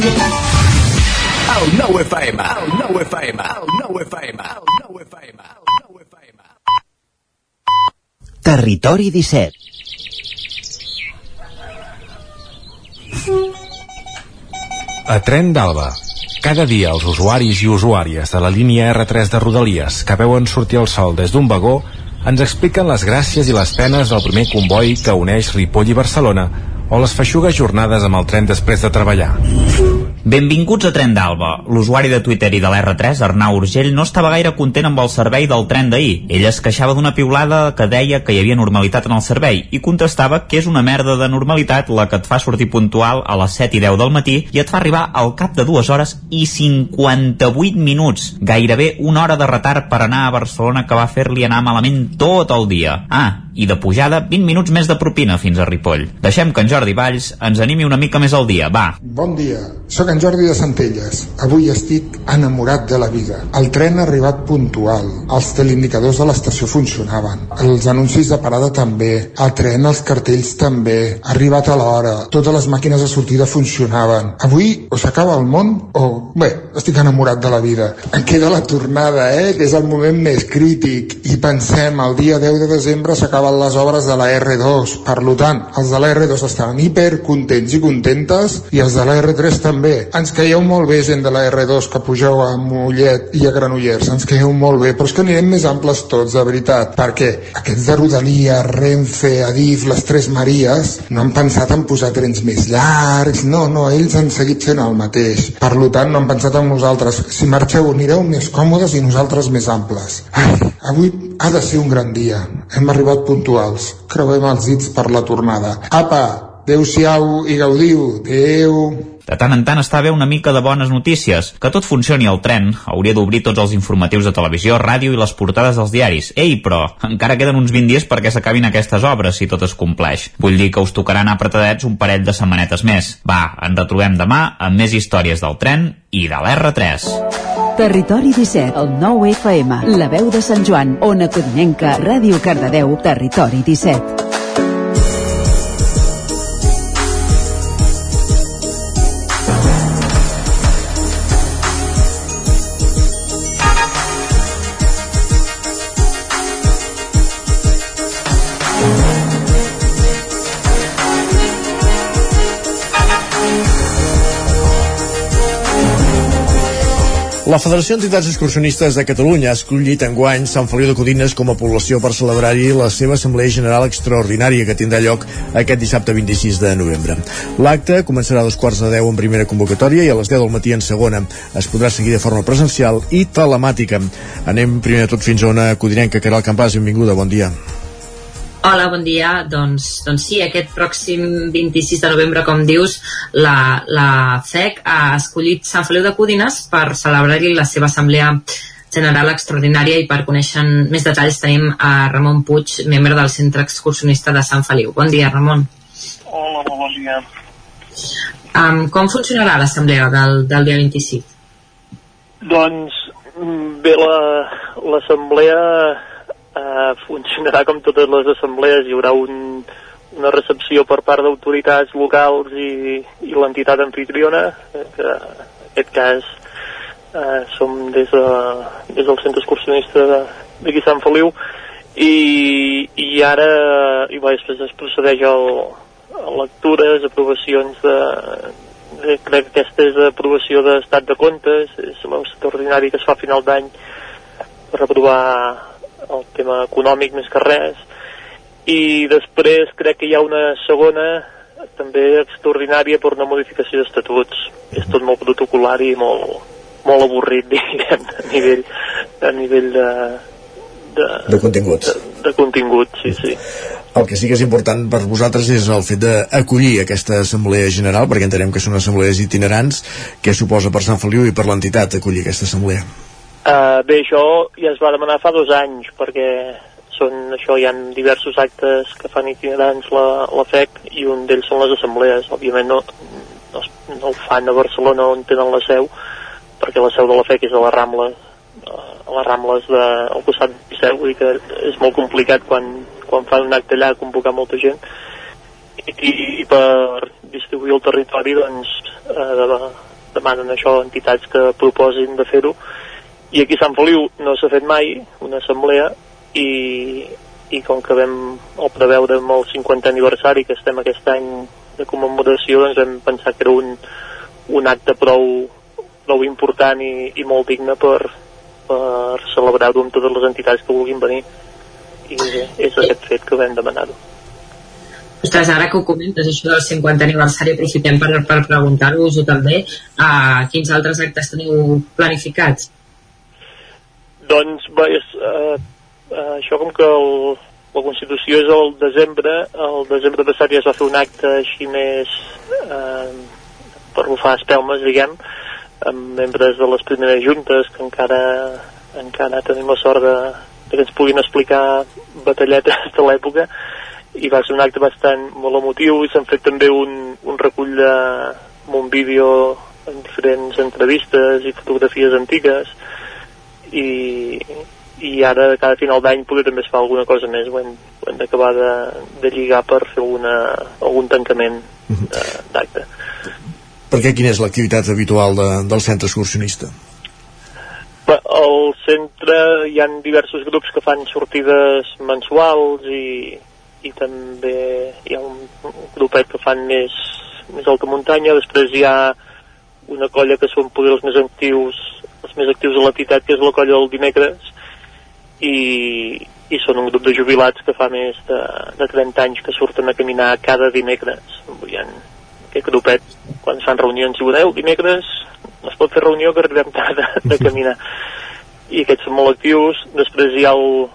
S25: cocodrilo.
S26: El nou FM, el nou FM, el nou FM, el nou FM, el nou FM.
S2: Territori 17.
S27: A Tren d'Alba. Cada dia els usuaris i usuàries de la línia R3 de Rodalies que veuen sortir el sol des d'un vagó ens expliquen les gràcies i les penes del primer comboi que uneix Ripoll i Barcelona o les feixugues jornades amb el tren després de treballar.
S14: Benvinguts a Tren d'Alba. L'usuari de Twitter i de l'R3, Arnau Urgell, no estava gaire content amb el servei del tren d'ahir. Ell es queixava d'una piulada que deia que hi havia normalitat en el servei i contestava que és una merda de normalitat la que et fa sortir puntual a les 7 i 10 del matí i et fa arribar al cap de dues hores i 58 minuts. Gairebé una hora de retard per anar a Barcelona que va fer-li anar malament tot el dia. Ah, i de pujada 20 minuts més de propina fins a Ripoll. Deixem que en Jordi Valls ens animi una mica més al dia, va.
S28: Bon dia, sóc en Jordi de Centelles. Avui estic enamorat de la vida. El tren ha arribat puntual. Els teleindicadors de l'estació funcionaven. Els anuncis de parada també. El tren, els cartells també. Ha arribat a l'hora. Totes les màquines de sortida funcionaven. Avui o s'acaba el món o... Bé, estic enamorat de la vida. Em queda la tornada, eh? Que és el moment més crític. I pensem, el dia 10 de desembre s'acaben les obres de la R2. Per tant, els de la R2 estaven hiper contents i contentes i els de la R3 també. Ens caieu molt bé gent de la R2 que pugeu a Mollet i a Granollers, ens caieu molt bé, però és que anirem més amples tots, de veritat, perquè aquests de Rodalia, Renfe, Adif, les Tres Maries, no han pensat en posar trens més llargs, no, no, ells han seguit fent el mateix. Per tant, no han pensat en nosaltres. Si marxeu, anireu més còmodes i nosaltres més amples. Ai, avui ha de ser un gran dia. Hem arribat puntuals. Creuem els dits per la tornada. Apa, adeu-siau i gaudiu. Adeu.
S14: De tant en tant està bé una mica de bones notícies. Que tot funcioni al tren hauria d'obrir tots els informatius de televisió, ràdio i les portades dels diaris. Ei, però, encara queden uns 20 dies perquè s'acabin aquestes obres, si tot es compleix. Vull dir que us tocarà anar apretadets un parell de setmanetes més. Va, ens retrobem demà amb més històries del tren i de l'R3.
S18: Territori 17, el 9 FM, la veu de Sant Joan, Ona Codinenca, Ràdio Cardedeu, Territori 17.
S1: La Federació d'Entitats Excursionistes de Catalunya ha escollit enguany Sant Feliu de Codines com a població per celebrar-hi la seva Assemblea General Extraordinària que tindrà lloc aquest dissabte 26 de novembre. L'acte començarà a dos quarts de deu en primera convocatòria i a les 10 del matí en segona. Es podrà seguir de forma presencial i telemàtica. Anem primer de tot fins a una codinenca, Caral Campàs, benvinguda, bon dia.
S29: Hola, bon dia. Doncs, doncs sí, aquest pròxim 26 de novembre, com dius, la, la FEC ha escollit Sant Feliu de Codines per celebrar-hi la seva assemblea general extraordinària i per conèixer més detalls tenim a Ramon Puig, membre del Centre Excursionista de Sant Feliu. Bon dia, Ramon.
S30: Hola, bon dia.
S29: Um, com funcionarà l'assemblea del, del dia 26?
S30: Doncs mm, bé, l'assemblea la, eh, funcionarà com totes les assemblees, hi haurà un, una recepció per part d'autoritats locals i, i l'entitat anfitriona, eh, que en aquest cas eh, som des, de, des del centre excursionista d'aquí Sant Feliu, i, i ara i bé, després es procedeix al, a lectures, aprovacions de, de, crec que aquesta és aprovació d'estat de comptes, és l'extraordinari que es fa a final d'any per aprovar el tema econòmic més que res i després crec que hi ha una segona també extraordinària per una modificació d'estatuts. És tot molt protocolar i molt, molt avorrit, diguem, a nivell, a nivell de, de,
S1: de continguts.
S30: de, de contingut, sí, sí.
S1: El que sí que és important per vosaltres és el fet d'acollir aquesta assemblea general, perquè entenem que són assemblees itinerants, què suposa per Sant Feliu i per l'entitat acollir aquesta assemblea?
S30: Uh, bé, això ja es va demanar fa dos anys, perquè són, això hi ha diversos actes que fan itinerants la, la FEC i un d'ells són les assemblees. Òbviament no, no, no ho fan a Barcelona on tenen la seu, perquè la seu de la FEC és a les Rambles, a les Rambles de, al costat de vull dir que és molt complicat quan, quan fan un acte allà convocar molta gent i, i per distribuir el territori doncs eh, de, demanen això a entitats que proposin de fer-ho i aquí a Sant Feliu no s'ha fet mai una assemblea i, i com que vam el preveure amb el 50 aniversari que estem aquest any de commemoració doncs vam pensar que era un, un acte prou, prou important i, i molt digne per, per celebrar-ho amb totes les entitats que vulguin venir i és aquest fet que vam demanar-ho
S29: Ostres, ara que ho comentes, això del 50 aniversari, aprofitem per, per preguntar-vos-ho també, a quins altres actes teniu planificats?
S30: Doncs bé, és, eh, eh, això com que el, la Constitució és el desembre, el desembre passat ja es va fer un acte així més eh, per bufar espelmes, diguem, amb membres de les primeres juntes que encara, encara tenim la sort de, de que ens puguin explicar batalletes de l'època. I va ser un acte bastant molt emotiu i s'han fet també un, un recull de un vídeo amb diferents entrevistes i fotografies antigues i, i ara cada final d'any poder també es fa alguna cosa més ho hem, ho hem d'acabar de, de lligar per fer una, algun tancament de- d'acte.
S1: Perquè quina és l'activitat habitual de, del centre excursionista?
S30: Al centre hi han diversos grups que fan sortides mensuals i, i també hi ha un, un grupet que fan més, més alta muntanya, després hi ha una colla que són poder els més actius els més actius de l'entitat, que és la colla del dimecres i, i són un grup de jubilats que fa més de, de 30 anys que surten a caminar cada dimecres. Hi ha aquest grupet quan fan reunions i diuen, dimecres no es pot fer reunió que arribem tard de, de caminar. I aquests són molt actius. Després hi ha el,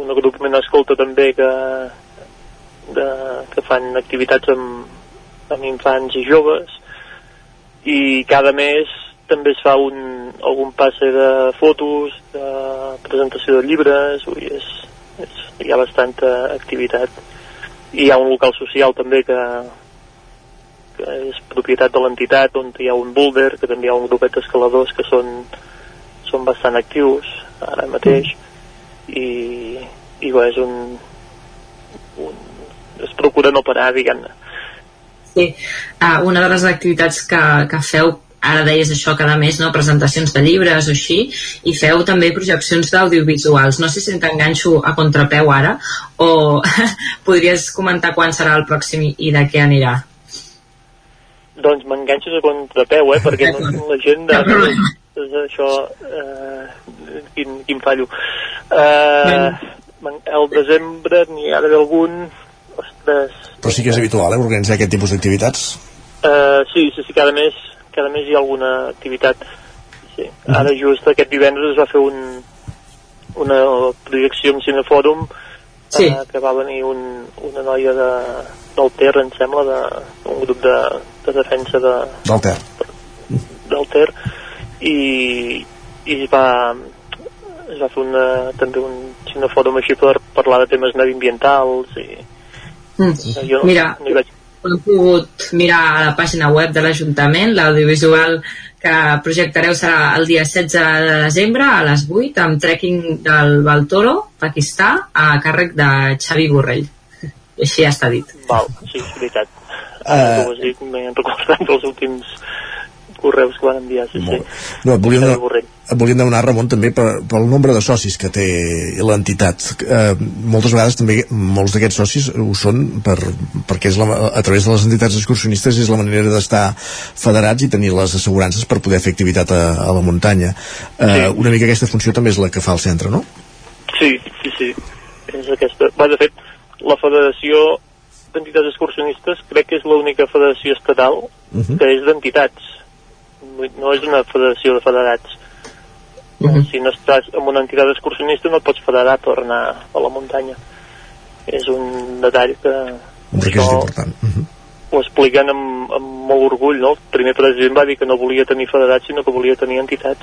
S30: un agrupament escolta també que, de, que fan activitats amb, amb infants i joves. I cada mes també es fa un, algun passe de fotos, de presentació de llibres, dir, és, és, hi ha bastanta activitat. I hi ha un local social també que, que és propietat de l'entitat, on hi ha un boulder, que també hi ha un grupet d'escaladors que són, són bastant actius ara mateix, i, i bé, és un, un... es procura no parar, diguem-ne.
S29: Sí, uh, una de les activitats que, que feu ara deies això cada mes, no? presentacions de llibres o així, i feu també projeccions d'audiovisuals. No sé si t'enganxo a contrapeu ara, o podries comentar quan serà el pròxim i de què anirà.
S30: Doncs m'enganxes a contrapeu, eh? Perquè no, la gent de... És això... Eh, quin, quin fallo. Eh, el desembre n'hi ha d'haver algun... Ostres...
S1: Però sí que és habitual, eh, organitzar aquest tipus d'activitats?
S30: Eh, sí, sí, sí, cada mes, cada mes hi ha alguna activitat. Sí. Ara just aquest divendres es va fer un, una projecció amb Cinefòrum
S29: Sí.
S30: eh, que va venir un, una noia de, del Ter, em sembla, de, un grup de, de defensa de,
S1: Del Ter.
S30: del Ter i, i es va es va fer una, també un cinefòrum així per parlar de temes mediambientals i
S29: Mm.
S30: jo no,
S29: Mira,
S30: no hi vaig
S29: heu pogut mirar a la pàgina web de l'Ajuntament, l'audiovisual que projectareu serà el dia 16 de desembre a les 8 amb trekking del Baltoro, Pakistà, a càrrec de Xavi Borrell. I així ja està dit.
S30: Val, sí, és veritat.
S1: Eh.
S30: Uh, ho has dit, m'he recordat dels últims correus que van enviar, sí, sí.
S1: No, et volíem, et volíem demanar, Ramon, també per, pel nombre de socis que té l'entitat. Eh, moltes vegades també molts d'aquests socis ho són per, perquè és la, a través de les entitats excursionistes és la manera d'estar federats i tenir les assegurances per poder fer activitat a, a la muntanya. Eh,
S30: Sí.
S1: Una mica aquesta funció també és la que fa el centre, no?
S30: Sí, sí, sí. És aquesta. Va, de fet, la federació d'entitats excursionistes crec que és l'única federació estatal uh -huh. que és d'entitats. No és una federació de federats. Uh -huh. Si no estàs en una entitat excursionista no et pots federar per anar a la muntanya. És un detall que...
S1: Un requisit important. Uh -huh.
S30: Ho expliquen amb, amb molt orgull, no? El primer president va dir que no volia tenir federats, sinó que volia tenir entitats.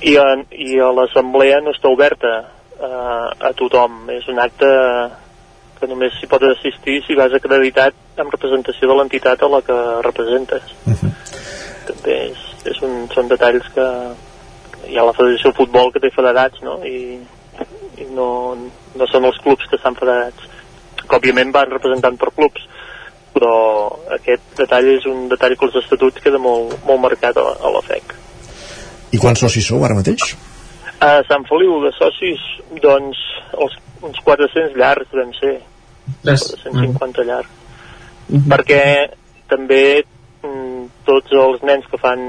S30: I a, i a l'assemblea no està oberta a, a tothom. És un acte que només s'hi pot assistir si vas acreditat amb representació de l'entitat a la que representes. Uh -huh. També és, és un, són detalls que, hi ha la Federació de Futbol que té federats, no? I, i no, no són els clubs que estan federats, que òbviament van representant per clubs, però aquest detall és un detall que els estatuts queda molt, molt marcat a, a la FEC.
S1: I quants socis sou ara mateix?
S30: A Sant Feliu de socis, doncs, els, uns 400 llargs vam ser. 450 llarg. Mm -hmm. Perquè també tots els nens que fan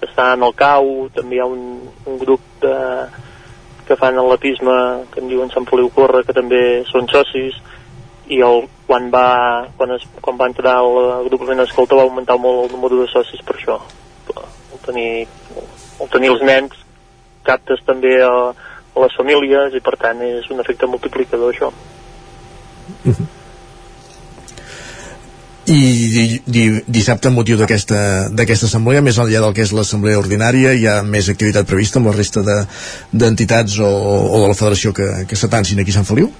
S30: que estan al cau, també hi ha un, un grup de, que fan atletisme que en diuen Sant Feliu Corre que també són socis i el, quan, va, quan, es, quan va entrar el agrupament escolta va augmentar molt el número de socis per això el tenir, el tenir els nens captes també a, a les famílies i per tant és un efecte multiplicador això
S1: Uh -huh. I di, di, dissabte, amb motiu d'aquesta assemblea, més enllà del que és l'assemblea ordinària, hi ha més activitat prevista amb la resta d'entitats de, o, o de la federació que, que s'atancin aquí a Sant Feliu?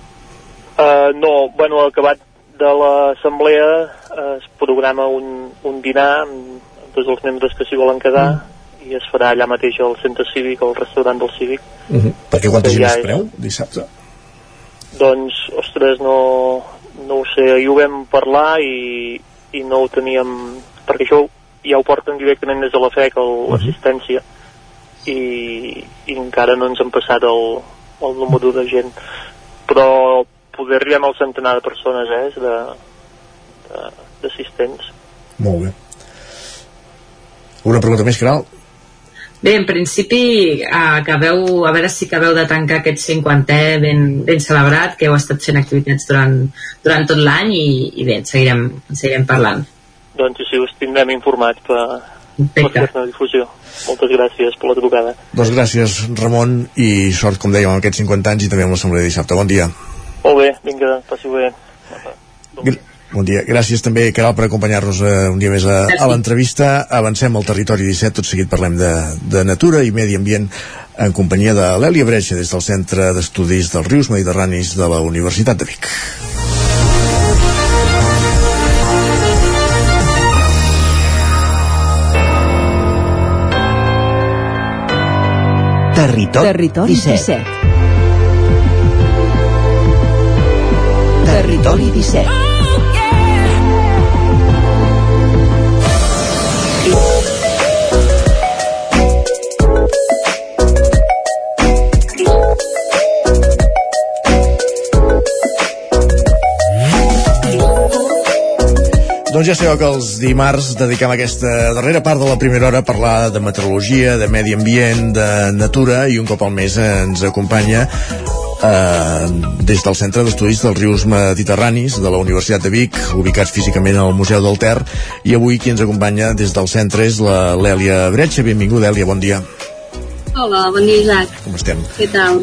S30: Uh, no, bueno, acabat de l'assemblea uh, es programa un, un dinar amb, tots els membres que s'hi volen quedar mm. i es farà allà mateix al centre cívic, al restaurant del cívic.
S1: Uh -huh. Perquè quanta gent es preu dissabte?
S30: Doncs, ostres, no, no ho sé, ahir ho vam parlar i, i no ho teníem... Perquè això ja ho porten directament des de la FEC, l'assistència, uh -huh. i, i encara no ens han passat el, el número de gent. Però poder arribar al centenar de persones, eh, d'assistents.
S1: Molt bé. Una pregunta més, Caral?
S29: Bé, en principi, eh, acabeu, a veure si acabeu de tancar aquest 50è ben, ben celebrat, que heu estat fent activitats durant, durant tot l'any i, i bé, en seguirem, en seguirem parlant.
S30: Doncs sí, us tindrem informats per, per difusió. Moltes gràcies per la trucada.
S1: Doncs gràcies, Ramon, i sort, com dèiem, amb aquests 50 anys i també amb l'assemblea de dissabte. Bon dia.
S30: Molt bé, vinga, passi bé.
S1: Gr Bon dia. Gràcies també, Caral, per acompanyar-nos eh, un dia més a, a l'entrevista. Avancem al territori 17, tot seguit parlem de, de natura i medi ambient en companyia de l'Èlia Breixa des del Centre d'Estudis dels Rius Mediterranis de la Universitat de Vic.
S2: Territori,
S18: Territori 17. 17.
S2: Territori 17.
S1: Doncs ja sabeu que els dimarts dediquem aquesta darrera part de la primera hora a parlar de meteorologia, de medi ambient, de natura i un cop al mes ens acompanya eh, des del Centre d'Estudis dels Rius Mediterranis de la Universitat de Vic, ubicats físicament al Museu del Ter i avui qui ens acompanya des del centre és l'Èlia Bretxa. Benvinguda, Èlia, bon dia.
S31: Hola, bon dia, Isaac.
S1: Com estem?
S31: Què tal?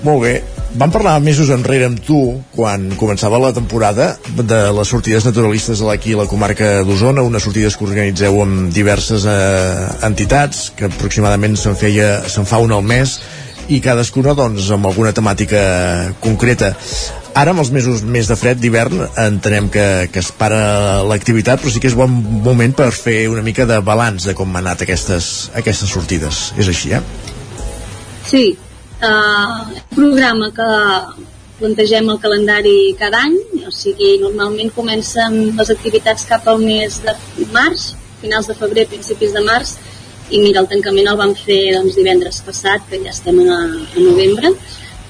S1: Molt bé. Vam parlar mesos enrere amb tu, quan començava la temporada, de les sortides naturalistes aquí a la comarca d'Osona, unes sortides que organitzeu amb diverses eh, entitats, que aproximadament se'n feia se'n fa una al mes, i cadascuna doncs, amb alguna temàtica concreta. Ara, amb els mesos més de fred d'hivern, entenem que, que es para l'activitat, però sí que és bon moment per fer una mica de balanç de com han anat aquestes, aquestes sortides. És així, eh?
S31: Sí, uh, programa que plantegem el calendari cada any, o sigui, normalment comencen les activitats cap al mes de març, finals de febrer, principis de març, i mira, el tancament el vam fer doncs, divendres passat, que ja estem a, a novembre.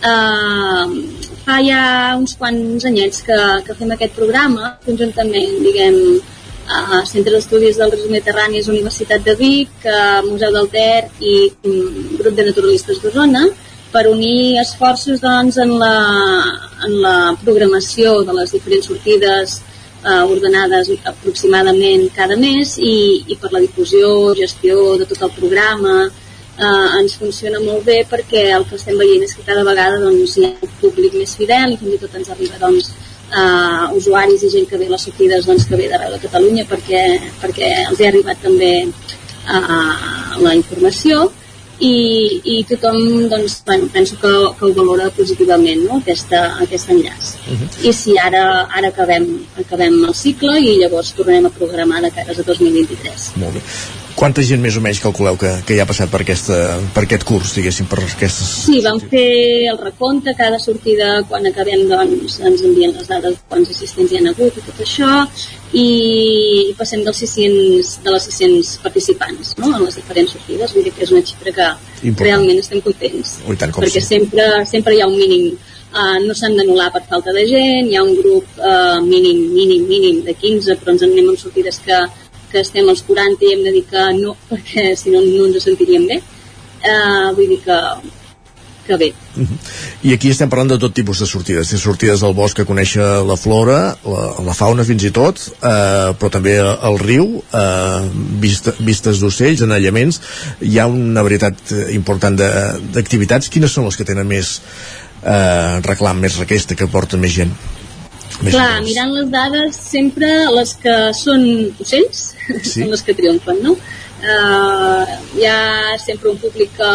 S31: Uh, fa ja uns quants anyets que, que fem aquest programa, conjuntament, diguem, a Centre d'Estudis dels Rius Mediterranis, Universitat de Vic, a Museu del Ter i um, Grup de Naturalistes d'Osona, per unir esforços doncs, en, la, en la programació de les diferents sortides eh, ordenades aproximadament cada mes i, i per la difusió, gestió de tot el programa. Eh, ens funciona molt bé perquè el que estem veient és que cada vegada doncs, hi ha un públic més fidel i fins i tot ens arriba doncs, eh, usuaris i gent que ve a les sortides doncs, que ve d'arreu de Catalunya perquè, perquè els ha arribat també eh, la informació i, i tothom doncs, bueno, penso que, que ho valora positivament no? Aquesta, aquest enllaç uh -huh. i si ara, ara acabem, acabem el cicle i llavors tornem a programar de cares a 2023
S1: Molt bé. Quanta gent més o menys calculeu que, que hi ha passat per, aquesta, per aquest curs, diguéssim, per aquestes...
S31: Sí, vam fer el recompte, cada sortida, quan acabem, doncs, ens envien les dades de quants assistents hi ha hagut i tot això, i passem dels 600, de les 600 participants no? en les diferents sortides, vull dir que és una xifra que Important. realment estem contents,
S1: Ui, tant com
S31: perquè
S1: sí.
S31: sempre, sempre hi ha un mínim Uh, no s'han d'anul·lar per falta de gent, hi ha un grup uh, mínim, mínim, mínim de 15, però ens en anem amb sortides que que estem als 40 i hem de dir que no, perquè si no no ens sentiríem bé. Uh, vull dir que, que bé.
S1: Uh -huh. I aquí estem parlant de tot tipus de sortides, de sortides al bosc a conèixer la flora, la, la fauna fins i tot, eh, però també el riu, eh, vista, vistes d'ocells, anellaments, hi ha una varietat important d'activitats. Quines són les que tenen més eh, reclam, més requesta, que porten més gent?
S31: Més Clar, mirant les dades, sempre les que són ocells sí. són les que triomfen, no? Uh, hi ha sempre un públic que,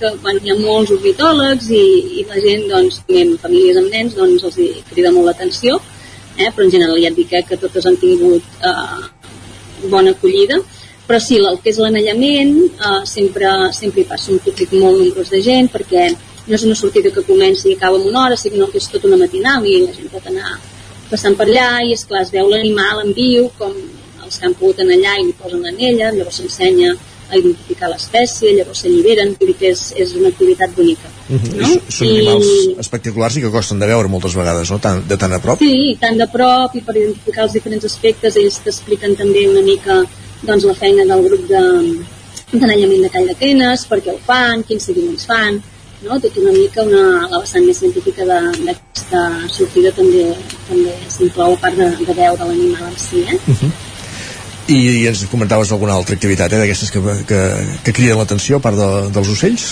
S31: que bueno, hi ha molts ornitòlegs i, i la gent, doncs, amb famílies amb nens, doncs els hi crida molt l'atenció, eh? però en general ja et dic eh, que totes han tingut uh, bona acollida, però sí, el que és l'anellament uh, sempre, sempre hi passa un públic molt nombrós de gent perquè no és una sortida que comenci i acaba en una hora, sinó que és tota una matinal i la gent pot anar passant per allà i és clar es veu l'animal en viu com els que han pogut anar allà i li posen l'anella llavors s'ensenya a identificar l'espècie llavors s'alliberen, vull dir que és, és una activitat bonica
S1: uh -huh. no? Són I... animals espectaculars i que costen de veure moltes vegades no? Tan, de tan a prop
S31: sí, tant de prop i per identificar els diferents aspectes ells t'expliquen també una mica doncs, la feina del grup de d'anellament de call de quenes, per què ho fan, quins seguiments fan no? tot una mica una, la vessant més científica d'aquesta sortida també, també s'inclou a part de, de veure l'animal en si eh?
S1: uh -huh. I, i ens comentaves alguna altra activitat eh, d'aquestes que, que, que criden l'atenció a part de, dels ocells?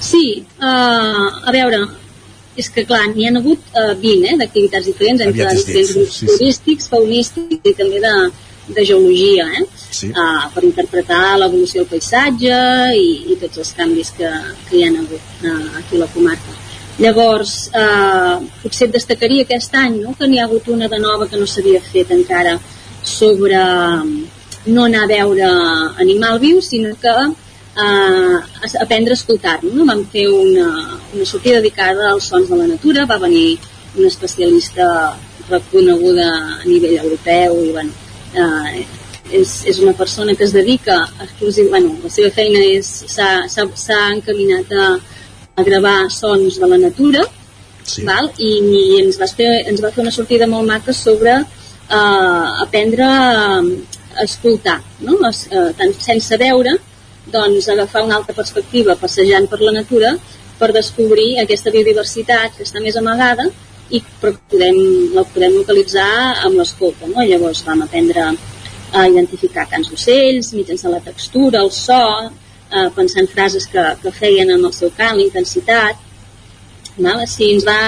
S31: Sí, uh, a veure, és que clar, n'hi ha hagut uh, 20 eh, d'activitats diferents entre diferents grups sí, sí. turístics, faunístics i també de, de geologia, eh?
S1: sí.
S31: uh, per interpretar l'evolució del paisatge i, i tots els canvis que, que hi ha hagut uh, aquí a la comarca. Llavors, eh, potser et destacaria aquest any no? que n'hi ha hagut una de nova que no s'havia fet encara sobre no anar a veure animal viu, sinó que eh, aprendre a escoltar-lo. No? Vam fer una, una sortida dedicada als sons de la natura, va venir una especialista reconeguda a nivell europeu i bueno, eh, és, és una persona que es dedica exclusivament, bueno, la seva feina s'ha encaminat a, a gravar sons de la natura
S1: sí.
S31: val? I, i ens, va fer, ens va fer una sortida molt maca sobre eh, aprendre a, a escoltar no? Es, eh, tant sense veure doncs agafar una altra perspectiva passejant per la natura per descobrir aquesta biodiversitat que està més amagada i però podem, la podem localitzar amb l'escolta. No? Llavors vam aprendre a identificar cants d'ocells mitjançant la textura, el so, eh, pensant frases que, que feien en el seu cant, la intensitat. Val? Així ens va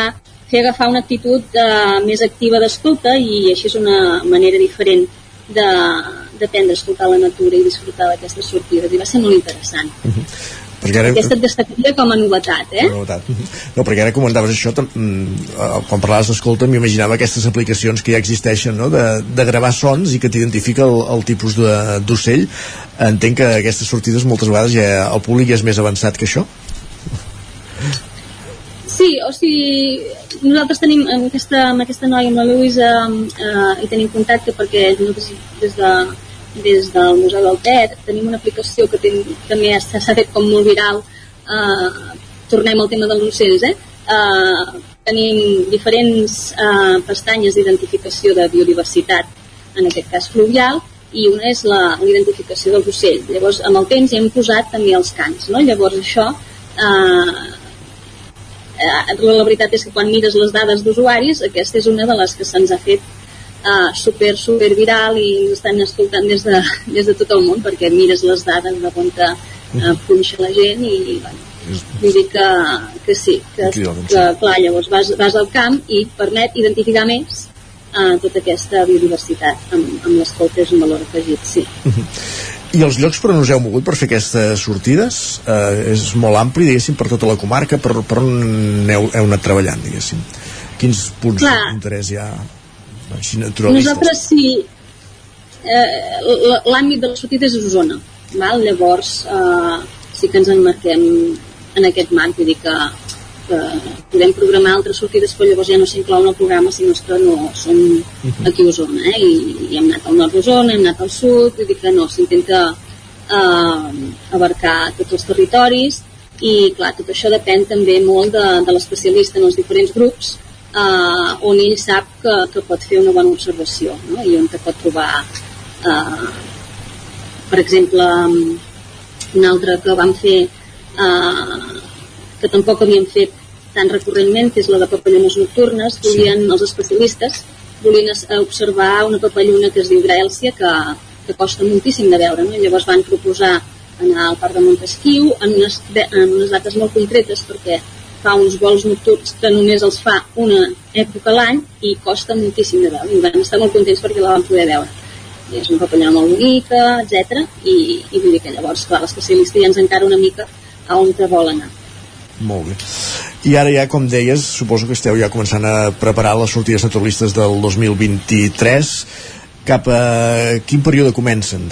S31: fer agafar una actitud eh, més activa d'escolta i així és una manera diferent d'aprendre a escoltar la natura i disfrutar d'aquestes sortides i va ser molt interessant. Uh
S1: -huh. Perquè ara...
S31: Aquesta et destacaria com a novetat, eh?
S1: novetat. No, perquè ara comentaves això, mm, eh, quan parlaves d'escolta m'imaginava aquestes aplicacions que ja existeixen, no? de, de gravar sons i que t'identifica el, el tipus d'ocell. Entenc que aquestes sortides moltes vegades ja el públic ja és més avançat que això.
S31: Sí, o sigui, nosaltres tenim amb aquesta, amb aquesta noia, amb la Lluïsa, eh, i tenim contacte perquè nosaltres des de des del Museu del Ter tenim una aplicació que ten, també s'ha fet com molt viral eh, tornem al tema dels ocells eh? Eh, tenim diferents eh, pestanyes d'identificació de biodiversitat en aquest cas fluvial i una és la, identificació dels ocells llavors amb el temps hi hem posat també els cants no? llavors això eh, eh, la veritat és que quan mires les dades d'usuaris aquesta és una de les que se'ns ha fet uh, super, super viral i ens estan escoltant des de, des de tot el món perquè mires les dades de on uh, punxa la gent i bueno, vull dir que, que sí que, que clar, llavors vas, vas al camp i permet identificar més uh, tota aquesta biodiversitat amb, amb l'escolta és un valor afegit, sí.
S1: I els llocs per on us heu mogut per fer aquestes sortides? Eh, és molt ampli, diguéssim, per tota la comarca, per, per on heu, heu anat treballant, diguéssim? Quins punts d'interès hi ha així naturalistes?
S31: Nosaltres sí, eh, l'àmbit de les sortides és Osona, val? llavors eh, sí que ens enmarquem en aquest marc, vull dir que, que podem programar altres sortides però llavors ja no s'inclou en el programa sinó que no som aquí a Osona eh? I, i hem anat al nord d'Osona, hem anat al sud vull dir que no, s'intenta eh, abarcar tots els territoris i clar, tot això depèn també molt de, de l'especialista en els diferents grups eh, on ell sap que, que pot fer una bona observació no? i on te pot trobar eh, per exemple un altre que vam fer eh, que tampoc havíem fet tan recurrentment, que és la de papallones nocturnes, volien sí. els especialistes volien observar una papallona que es diu Graèlcia, que, que costa moltíssim de veure, no? Llavors van proposar anar al Parc de Montesquieu en unes, en unes dates molt concretes perquè fa uns vols nocturns que només els fa una època a l'any i costa moltíssim de veure i van estar molt contents perquè la van poder veure I és una papallona molt bonica, etc. I, i vull dir que llavors clar, l'especialista ja ens encara una mica a on te vol anar
S1: molt bé. I ara ja, com deies, suposo que esteu ja començant a preparar les sortides naturalistes del 2023 cap a quin període comencen?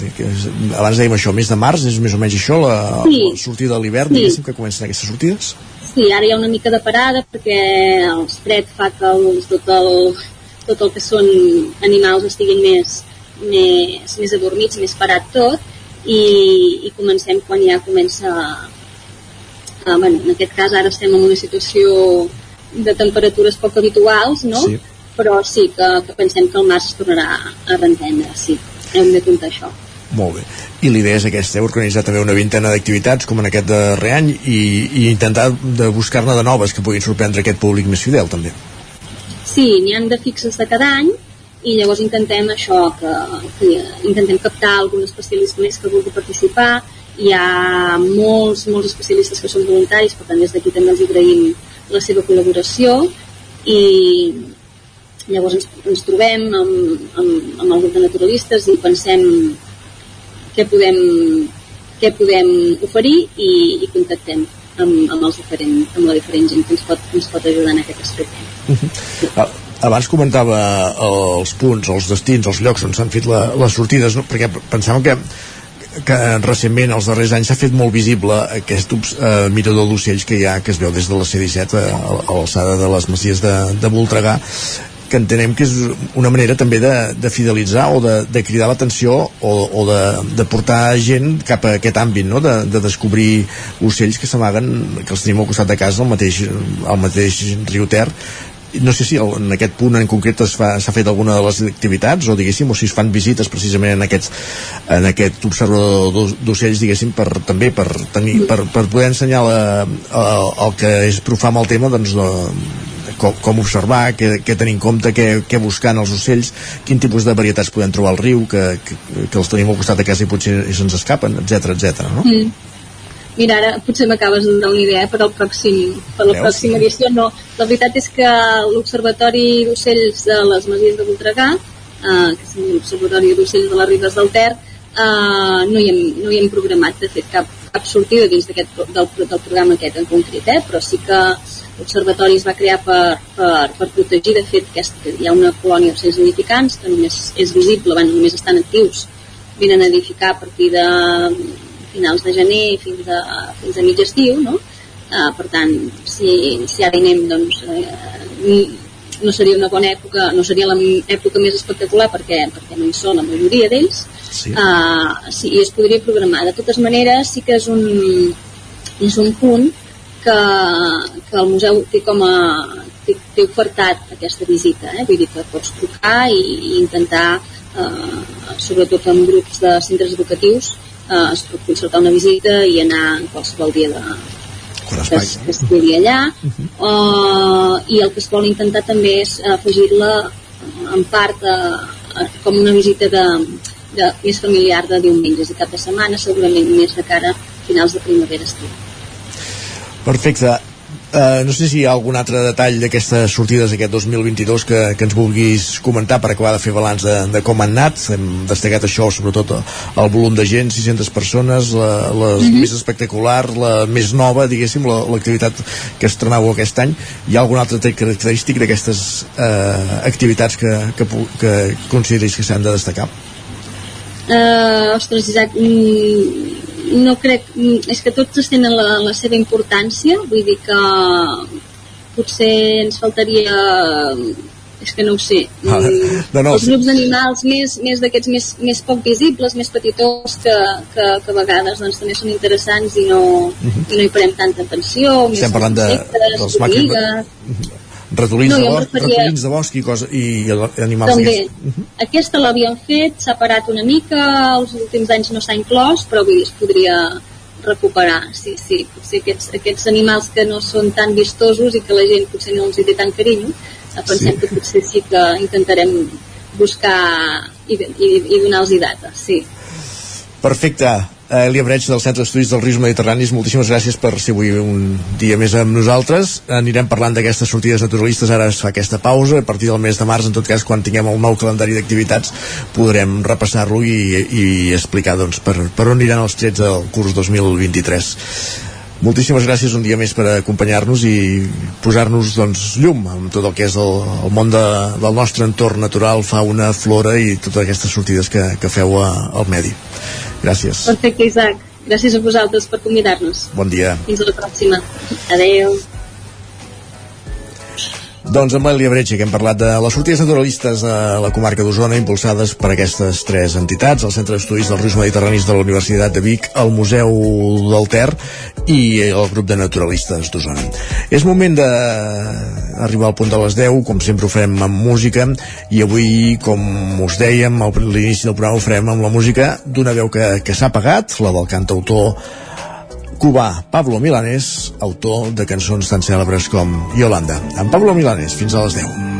S1: Abans dèiem això, mes de març, és més o menys això, la, sí. la sortida de l'hivern, sí. diguéssim, que comencen aquestes sortides?
S31: Sí, ara hi ha una mica de parada perquè el fred fa que els, tot, el, tot el que són animals estiguin més, més, més adormits, més parat tot, i, i comencem quan ja comença Uh, bueno, en aquest cas ara estem en una situació de temperatures poc habituals, no? Sí. Però sí que, que pensem que el març es tornarà a reprendre, sí. Hem de comptar això.
S1: Molt bé. I l'idea és aquesta, heu organitzat també una vintena d'activitats com en aquest darrer any i, i intentar de buscar-ne de noves que puguin sorprendre aquest públic més fidel també.
S31: Sí, n'hi han de fixes de cada any i llavors intentem això, que, que intentem captar algun especialista més que vulgui participar hi ha molts, molts especialistes que són voluntaris, per tant des d'aquí també els agraïm la seva col·laboració i llavors ens, ens trobem amb, amb, amb el grup de naturalistes i pensem què podem, què podem oferir i, i contactem amb, amb, els diferent, amb la diferent gent que ens pot, ens pot ajudar en aquest aspecte. Uh
S1: -huh. ah, abans comentava els punts, els destins, els llocs on s'han fet la, les sortides, no? perquè pensàvem que que recentment, els darrers anys, s'ha fet molt visible aquest eh, mirador d'ocells que hi ha, que es veu des de la C-17 a, a l'alçada de les masies de, de Voltregà, que entenem que és una manera també de, de fidelitzar o de, de cridar l'atenció o, o de, de portar gent cap a aquest àmbit, no? de, de descobrir ocells que s'amaguen, que els tenim al costat de casa, al mateix, al mateix riu Ter, no sé si en aquest punt en concret s'ha fet alguna de les activitats o diguéssim, o si es fan visites precisament en aquest, en aquest observador d'ocells diguéssim, per, també per, tenir, per, per poder ensenyar la, el que és profar amb el tema doncs, de, com, com observar, què, què tenir en compte, què, què buscar en els ocells, quin tipus de varietats podem trobar al riu, que, que, que els tenim al costat de casa i potser se'ns escapen, etc etc. no? Mm
S31: Mira, ara potser m'acabes de donar una idea per al pròxim, per la Veus? pròxima edició. No, la veritat és que l'Observatori d'Ocells de les Masies de Voltregà, eh, que és l'Observatori d'Ocells de les Ribes del Ter, eh, no, hi hem, no hi hem programat, de fet, cap, cap sortida dins del, del programa aquest en concret, eh, però sí que l'Observatori es va crear per, per, per protegir, de fet, que hi ha una colònia d'ocells nidificants que només és visible, bueno, només estan actius, venen a edificar a partir de finals de gener fins a, fins a mig estiu, no? Uh, per tant, si, si ara hi anem, doncs, eh, no seria una bona època, no seria la època més espectacular perquè, perquè no hi són la majoria d'ells, sí. Uh, sí, i es podria programar. De totes maneres, sí que és un, és un punt que, que el museu té com a té, ofertat aquesta visita, eh? vull dir que pots trucar i, i intentar, eh, sobretot en grups de centres educatius, eh, es pot concertar una visita i anar qualsevol dia de, que, es, que es quedi allà. Uh, i el que es vol intentar també és afegir-la en part uh, com una visita de, de, més familiar de diumenges i cap de setmana segurament més de cara a finals de primavera estiu.
S1: Perfecte. Uh, no sé si hi ha algun altre detall d'aquestes sortides aquest 2022 que, que ens vulguis comentar per acabar de fer balanç de, de com han anat hem destacat això, sobretot el volum de gent 600 persones, la, la mm -hmm. més espectacular, la més nova diguéssim, l'activitat la, que estrenau aquest any hi ha algun altre tret característic d'aquestes uh, activitats que, que, que consideris que s'han de destacar?
S31: Uh, ostres, Isaac, mm, no crec, és que tots tenen la, la seva importància, vull dir que potser ens faltaria és que no ho sé ah, no, no. els grups d'animals més, més d'aquests més, més poc visibles més petitós que, que, que a vegades doncs, també són interessants i no, uh mhm. -huh. i no hi parem tanta atenció
S1: estem parlant de, dels màquines ratolins, no, de, bosc, referia... ratolins de bosc i, cosa, i animals
S31: també, uh mhm. -huh. aquesta l'havíem fet s'ha parat una mica, els últims anys no s'ha inclòs, però vull dir, es podria recuperar, sí, sí potser aquests, aquests animals que no són tan vistosos i que la gent potser no els hi té tan carinyo pensem sí. que potser sí que intentarem buscar i, i, i donar-los data, sí
S1: Perfecte, eh, Elia Breig del Centre d'Estudis dels Rius Mediterranis moltíssimes gràcies per ser avui un dia més amb nosaltres. Anirem parlant d'aquestes sortides naturalistes ara es fa aquesta pausa, a partir del mes de març en tot cas quan tinguem el nou calendari d'activitats podrem repassar-lo i, i explicar doncs, per, per on aniran els trets del curs 2023 moltíssimes gràcies un dia més per acompanyar-nos i posar-nos doncs, llum amb tot el que és el, el món de, del nostre entorn natural, fauna, flora i totes aquestes sortides que, que feu a, al medi. Gràcies.
S31: Perfecte, Isaac. Gràcies a vosaltres per convidar-nos.
S1: Bon dia.
S31: Fins a la pròxima. Adeu.
S1: Doncs amb l'Elia Bretxa, que hem parlat de les sortides naturalistes a la comarca d'Osona impulsades per aquestes tres entitats, el Centre d'Estudis dels Rius Mediterranis de la Universitat de Vic, el Museu del Ter i el grup de naturalistes d'Osona. És moment d'arribar al punt de les 10, com sempre ho farem amb música, i avui, com us dèiem, a l'inici del programa ho farem amb la música d'una veu que, que s'ha pagat, la del cantautor cubà Pablo Milanés, autor de cançons tan cèlebres com Yolanda. En Pablo Milanés, fins a les 10.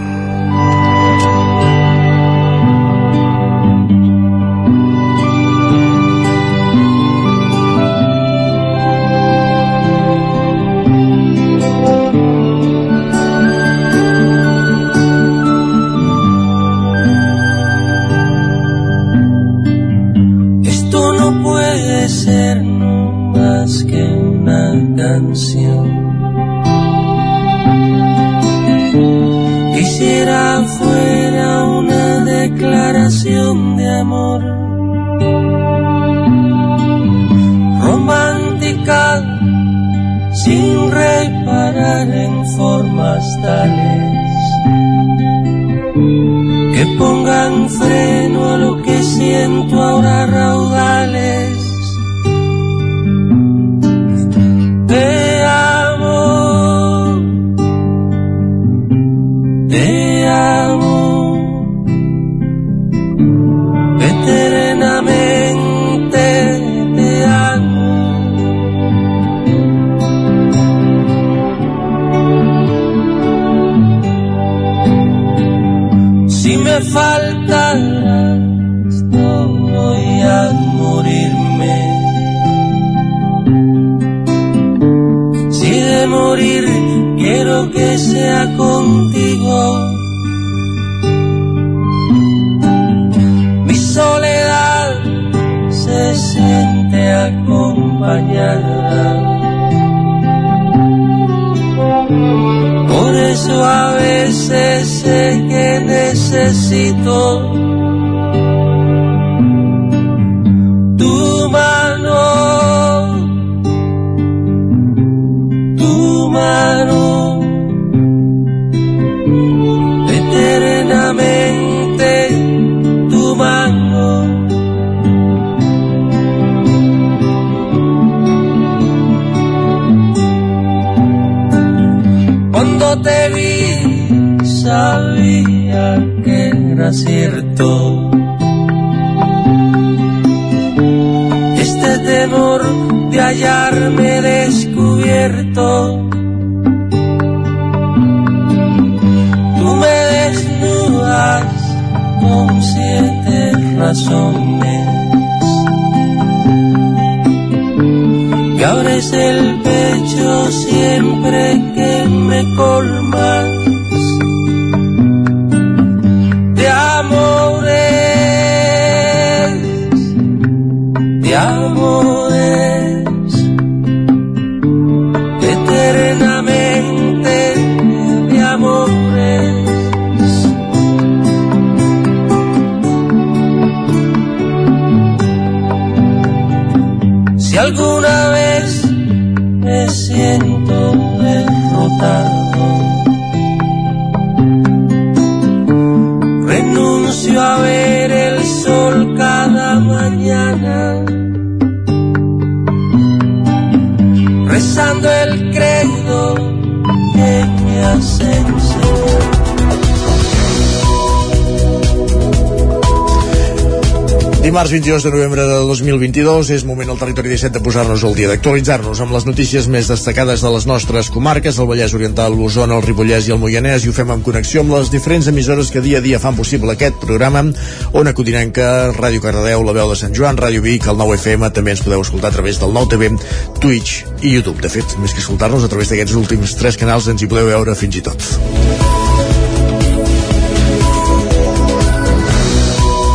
S32: que pongan freno a lo que siento ahora raudales. eso a veces sé que necesito Este temor de hallarme descubierto. Tú me desnudas con siete razones. Y abres el pecho siempre que me colmas alguna vez me siento derrotado, renuncio a ver el sol cada mañana, rezando el
S1: Dimarts 22 de novembre de 2022 és moment al territori 17 de posar-nos al dia, d'actualitzar-nos amb les notícies més destacades de les nostres comarques, el Vallès Oriental, l'Osona, el Ripollès i el Moianès, i ho fem en connexió amb les diferents emissores que dia a dia fan possible aquest programa, Ona Codinenca, Ràdio Cardedeu, La Veu de Sant Joan, Ràdio Vic, el 9FM, també ens podeu escoltar a través del 9TV, Twitch i YouTube. De fet, més que escoltar-nos, a través d'aquests últims tres canals ens hi podeu veure fins i tot.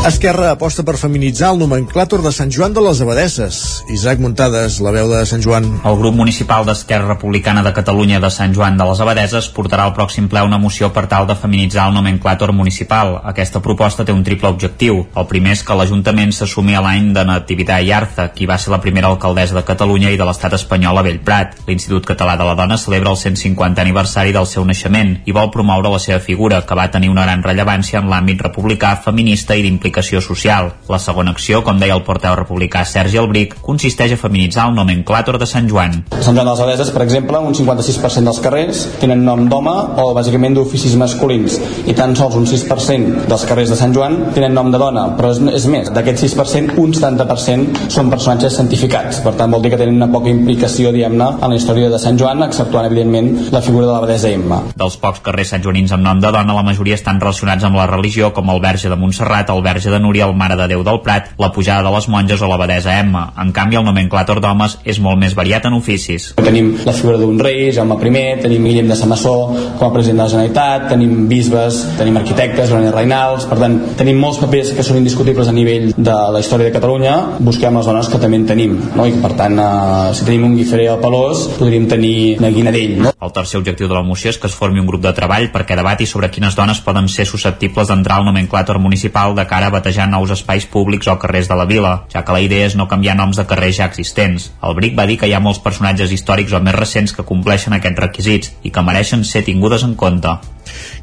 S1: Esquerra aposta per feminitzar el nomenclàtor de Sant Joan de les Abadesses. Isaac Muntades, la veu de Sant Joan.
S14: El grup municipal d'Esquerra Republicana de Catalunya de Sant Joan de les Abadeses portarà al pròxim ple una moció per tal de feminitzar el nomenclàtor municipal. Aquesta proposta té un triple objectiu. El primer és que l'Ajuntament s'assumi a l'any de Natividad Iarza, qui va ser la primera alcaldessa de Catalunya i de l'estat espanyol a Bellprat. L'Institut Català de la Dona celebra el 150 aniversari del seu naixement i vol promoure la seva figura, que va tenir una gran rellevància en l'àmbit republicà, feminista i d'implicació social. La segona acció, com deia el porteu republicà Sergi Albric, consisteix a feminitzar el nomenclàtor de Sant Joan.
S33: Sant Joan de les Abadeses, per exemple, un 56% dels carrers tenen nom d'home o bàsicament d'oficis masculins i tan sols un 6% dels carrers de Sant Joan tenen nom de dona, però és, és més, d'aquest 6%, un 70% són personatges santificats, per tant vol dir que tenen una poca implicació, diguem-ne, en la història de Sant Joan, exceptuant, evidentment, la figura de l'abadesa Emma.
S14: Dels pocs carrers santjoanins amb nom de dona, la majoria estan relacionats amb la religió, com el Verge de Montserrat, el Verge de Núria, el Mare de Déu del Prat, la pujada de les monges o l'abadesa Emma. En canvi, el nomenclàtor d'homes és molt més variat en oficis.
S33: Tenim la figura d'un rei, Jaume I, tenim Guillem de Samassó com a president de la Generalitat, tenim bisbes, tenim arquitectes, René Reinals, per tant, tenim molts papers que són indiscutibles a nivell de la història de Catalunya, busquem les dones que també en tenim, no? i per tant, eh, si tenim un guiferer al Pelós, podríem tenir una Guinadell. No?
S14: El tercer objectiu de la moció és que es formi un grup de treball perquè debati sobre quines dones poden ser susceptibles d'entrar al nomenclàtor municipal de cara a batejar nous espais públics o carrers de la vila, ja que la idea és no canviar noms de carrers ja existents. El Bric va dir que hi ha molts personatges històrics o més recents que compleixen aquests requisits i que mereixen ser tingudes en compte.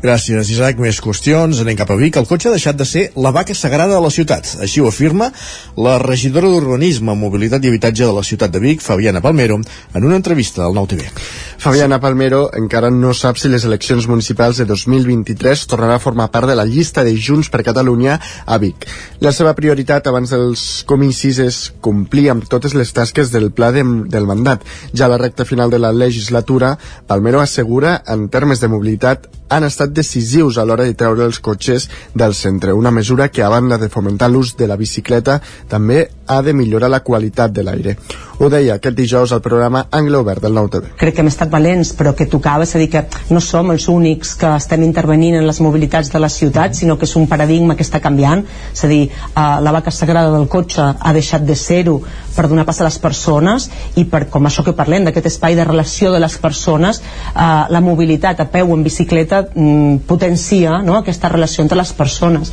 S1: Gràcies, Isaac. Més qüestions. Anem cap a Vic. El cotxe ha deixat de ser la vaca sagrada de la ciutat. Així ho afirma la regidora d'Urbanisme, Mobilitat i Habitatge de la ciutat de Vic, Fabiana Palmero, en una entrevista al Nou TV.
S34: Fabiana Palmero encara no sap si les eleccions municipals de 2023 tornarà a formar part de la llista de Junts per Catalunya a Vic. La seva prioritat abans dels comicis és complir amb totes les tasques del pla de, del mandat. Ja a la recta final de la legislatura, Palmero assegura, en termes de mobilitat, han estat decisius a l'hora de treure els cotxes del centre, una mesura que a banda de fomentar l'ús de la bicicleta també ha de millorar la qualitat de l'aire. Ho deia aquest dijous al programa Angle Obert del Nou TV.
S35: Crec que hem estat valents, però que tocava, és a dir, que no som els únics que estem intervenint en les mobilitats de la ciutat, sinó que és un paradigma que està canviant, és a dir, eh, la vaca sagrada del cotxe ha deixat de ser-ho per donar pas a les persones i per, com això que parlem, d'aquest espai de relació de les persones, eh, la mobilitat a peu o en bicicleta mm, potencia no, aquesta relació entre les persones.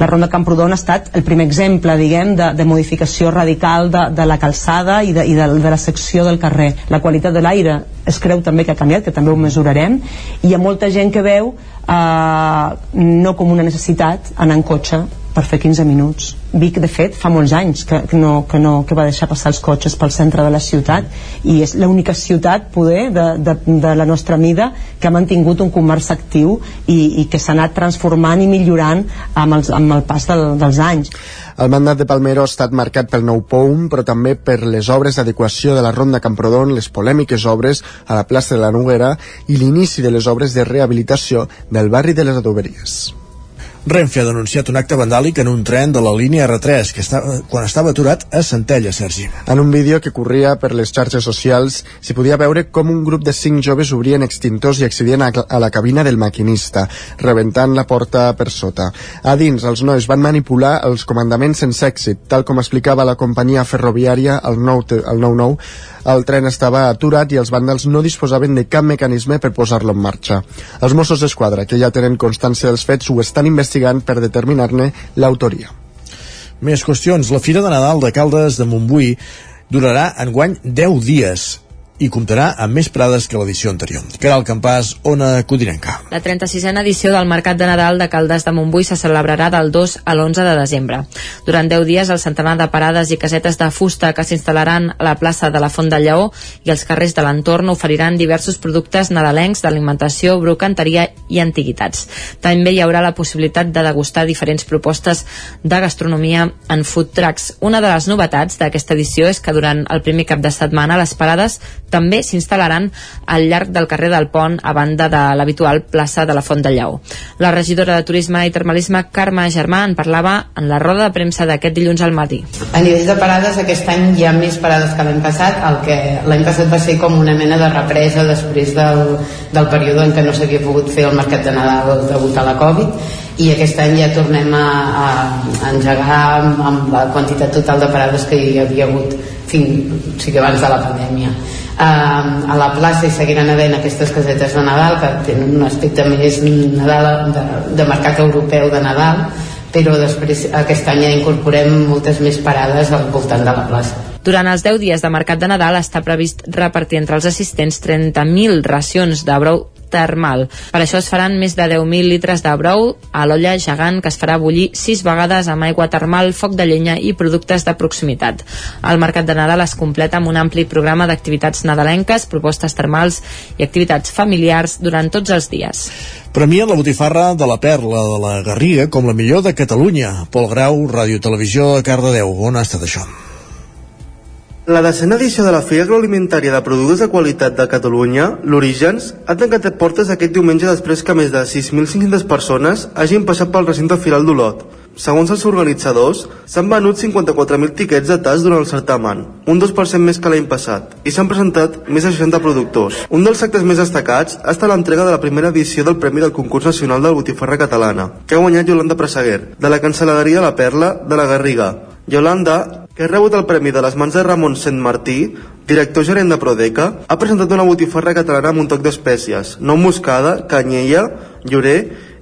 S35: La Ronda Camprodon ha estat el primer exemple, diguem, de, de modificació radical de, de la calçada i, de, i de, de la secció del carrer. La qualitat de l'aire es creu també que ha canviat, que també ho mesurarem, i hi ha molta gent que veu eh, no com una necessitat anar en cotxe per fer 15 minuts Vic de fet fa molts anys que, que, no, que, no, que va deixar passar els cotxes pel centre de la ciutat i és l'única ciutat poder de, de, de la nostra mida que ha mantingut un comerç actiu i, i que s'ha anat transformant i millorant amb, els, amb el pas del, dels anys
S3: el mandat de Palmero ha estat marcat pel nou POUM, però també per les obres d'adequació de la Ronda Camprodon, les polèmiques obres a la plaça de la Noguera i l'inici de les obres de rehabilitació del barri de les Adoberies.
S1: Renfe ha denunciat un acte vandàlic en un tren de la línia R3 que estava, quan estava aturat a Centella, Sergi.
S3: En un vídeo que corria per les xarxes socials s'hi podia veure com un grup de cinc joves obrien extintors i accedien a, a la cabina del maquinista, rebentant la porta per sota. A dins, els nois van manipular els comandaments sense èxit, tal com explicava la companyia ferroviària el 9, el 99 el tren estava aturat i els vàndals no disposaven de cap mecanisme per posar-lo en marxa. Els Mossos d'Esquadra, que ja tenen constància dels fets, ho estan investigant per determinar-ne l'autoria.
S1: Més qüestions. La Fira de Nadal de Caldes de Montbui durarà enguany 10 dies i comptarà amb més prades que l'edició anterior. Caral Campàs, Ona Codinenca.
S11: La 36a edició del Mercat de Nadal de Caldes de Montbui se celebrarà del 2 a l'11 de desembre. Durant 10 dies, el centenar de parades i casetes de fusta que s'instal·laran a la plaça de la Font del Lleó i els carrers de l'entorn oferiran diversos productes nadalencs d'alimentació, brocanteria i antiguitats. També hi haurà la possibilitat de degustar diferents propostes de gastronomia en food trucks. Una de les novetats d'aquesta edició és que durant el primer cap de setmana les parades també s'instal·laran al llarg del carrer del Pont a banda de l'habitual plaça de la Font del Lleó. La regidora de Turisme i Termalisme, Carme Germà, en parlava en la roda de premsa d'aquest dilluns al matí.
S36: A nivell de parades, aquest any hi ha més parades que l'any passat, el que l'any passat va ser com una mena de represa després del, del període en què no s'havia pogut fer el mercat de Nadal degut a la Covid i aquest any ja tornem a, a, a engegar amb, amb la quantitat total de parades que hi havia hagut fins, o sigui, abans de la pandèmia a la plaça hi seguiran havent aquestes casetes de Nadal que tenen un aspecte més Nadal, de, de mercat europeu de Nadal però després aquest any ja incorporem moltes més parades al voltant de la plaça.
S11: Durant els 10 dies de Mercat de Nadal està previst repartir entre els assistents 30.000 racions de brou termal. Per això es faran més de 10.000 litres de brou a l'olla gegant que es farà bullir 6 vegades amb aigua termal, foc de llenya i productes de proximitat. El Mercat de Nadal es completa amb un ampli programa d'activitats nadalenques, propostes termals i activitats familiars durant tots els dies.
S1: Premien la botifarra de la Perla de la Garriga com la millor de Catalunya. Pol Grau, Ràdio Televisió, Cardedeu. On ha estat això?
S10: La decena edició de la Fira Agroalimentària de Productes de Qualitat de Catalunya, l'Orígens, ha tancat portes aquest diumenge després que més de 6.500 persones hagin passat pel recinte firal d'Olot. Segons els organitzadors, s'han venut 54.000 tiquets de tas durant el certamen, un 2% més que l'any passat, i s'han presentat més de 60 productors. Un dels actes més destacats ha estat l'entrega de la primera edició del Premi del Concurs Nacional de la Botifarra Catalana, que ha guanyat Yolanda Presseguer, de la Cancelleria La Perla de la Garriga. Yolanda que ha rebut el premi de les mans de Ramon Sant Martí, director gerent de Prodeca, ha presentat una botifarra catalana amb un toc d'espècies, nou moscada, canyella, llorer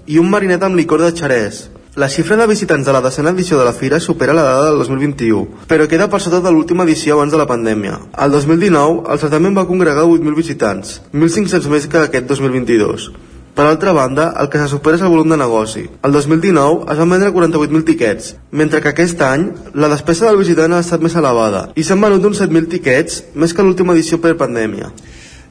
S10: i un marinet amb licor de xerès. La xifra de visitants de la decena edició de la fira supera la dada del 2021, però queda per sota de l'última edició abans de la pandèmia. El 2019, el certament va congregar 8.000 visitants, 1.500 més que aquest 2022. Per altra banda, el que se supera és el volum de negoci. El 2019 es van vendre 48.000 tiquets, mentre que aquest any la despesa del visitant ha estat més elevada i s'han venut uns 7.000 tiquets, més que l'última edició per pandèmia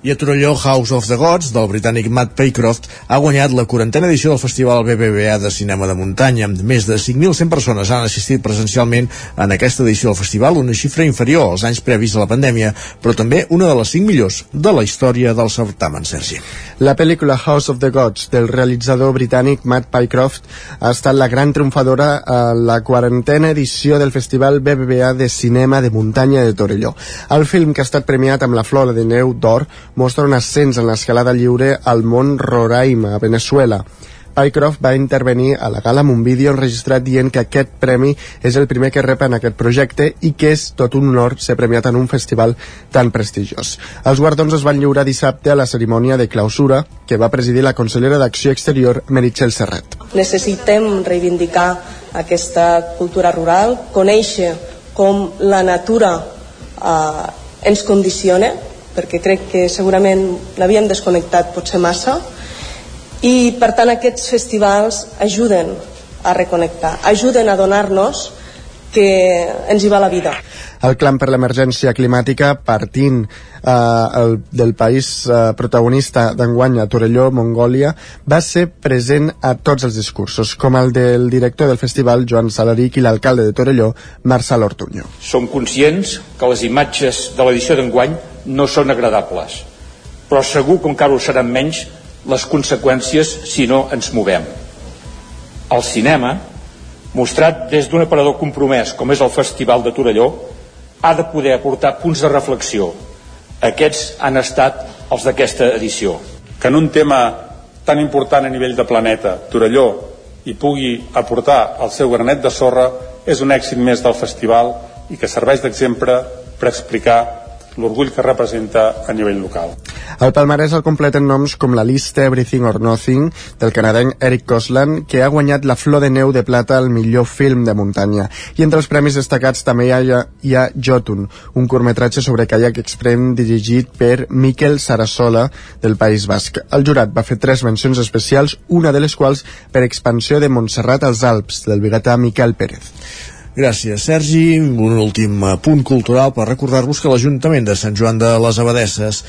S1: i a Torelló House of the Gods del britànic Matt Paycroft ha guanyat la quarantena edició del Festival BBVA de Cinema de Muntanya. Més de 5.100 persones han assistit presencialment en aquesta edició del festival, una xifra inferior als anys previs a la pandèmia, però també una de les 5 millors de la història del certamen, Sergi.
S3: La pel·lícula House of the Gods del realitzador britànic Matt Pycroft ha estat la gran triomfadora a la quarantena edició del Festival BBVA de Cinema de Muntanya de Torelló. El film, que ha estat premiat amb la Flora de Neu d'Or, mostra un ascens en l'escalada lliure al món Roraima, a Venezuela. Pycroft va intervenir a la gala amb un vídeo enregistrat dient que aquest premi és el primer que rep en aquest projecte i que és tot un honor ser premiat en un festival tan prestigiós. Els guardons es van lliurar dissabte a la cerimònia de clausura que va presidir la consellera d'Acció Exterior, Meritxell Serret.
S37: Necessitem reivindicar aquesta cultura rural, conèixer com la natura eh, ens condiciona perquè crec que segurament l'havíem desconnectat potser massa i per tant aquests festivals ajuden a reconnectar, ajuden a donar-nos que ens hi va la vida.
S3: El clam per l'emergència climàtica, partint eh, el, del país eh, protagonista d'enguany a Torelló, Mongòlia, va ser present a tots els discursos, com el del director del festival, Joan Salaric, i l'alcalde de Torelló, Marçal Ortuño.
S38: Som conscients que les imatges de l'edició d'enguany no són agradables, però segur que encara ho seran menys les conseqüències si no ens movem. El cinema, mostrat des d'un aparador compromès com és el Festival de Torelló, ha de poder aportar punts de reflexió. Aquests han estat els d'aquesta edició.
S39: Que en un tema tan important a nivell de planeta, Torelló, hi pugui aportar el seu granet de sorra és un èxit més del festival i que serveix d'exemple per explicar l'orgull que representa a nivell local.
S3: El palmarès el completen noms com la llista Everything or Nothing del canadenc Eric Cosland, que ha guanyat la Flor de Neu de Plata al millor film de muntanya. I entre els premis destacats també hi ha, hi ha Jotun, un curtmetratge sobre kayak extrem dirigit per Miquel Sarasola del País Basc. El jurat va fer tres mencions especials, una de les quals per expansió de Montserrat als Alps, del bigatà Miquel Pérez.
S1: Gràcies, Sergi. Un últim punt cultural per recordar-vos que l'Ajuntament de Sant Joan de les Abadesses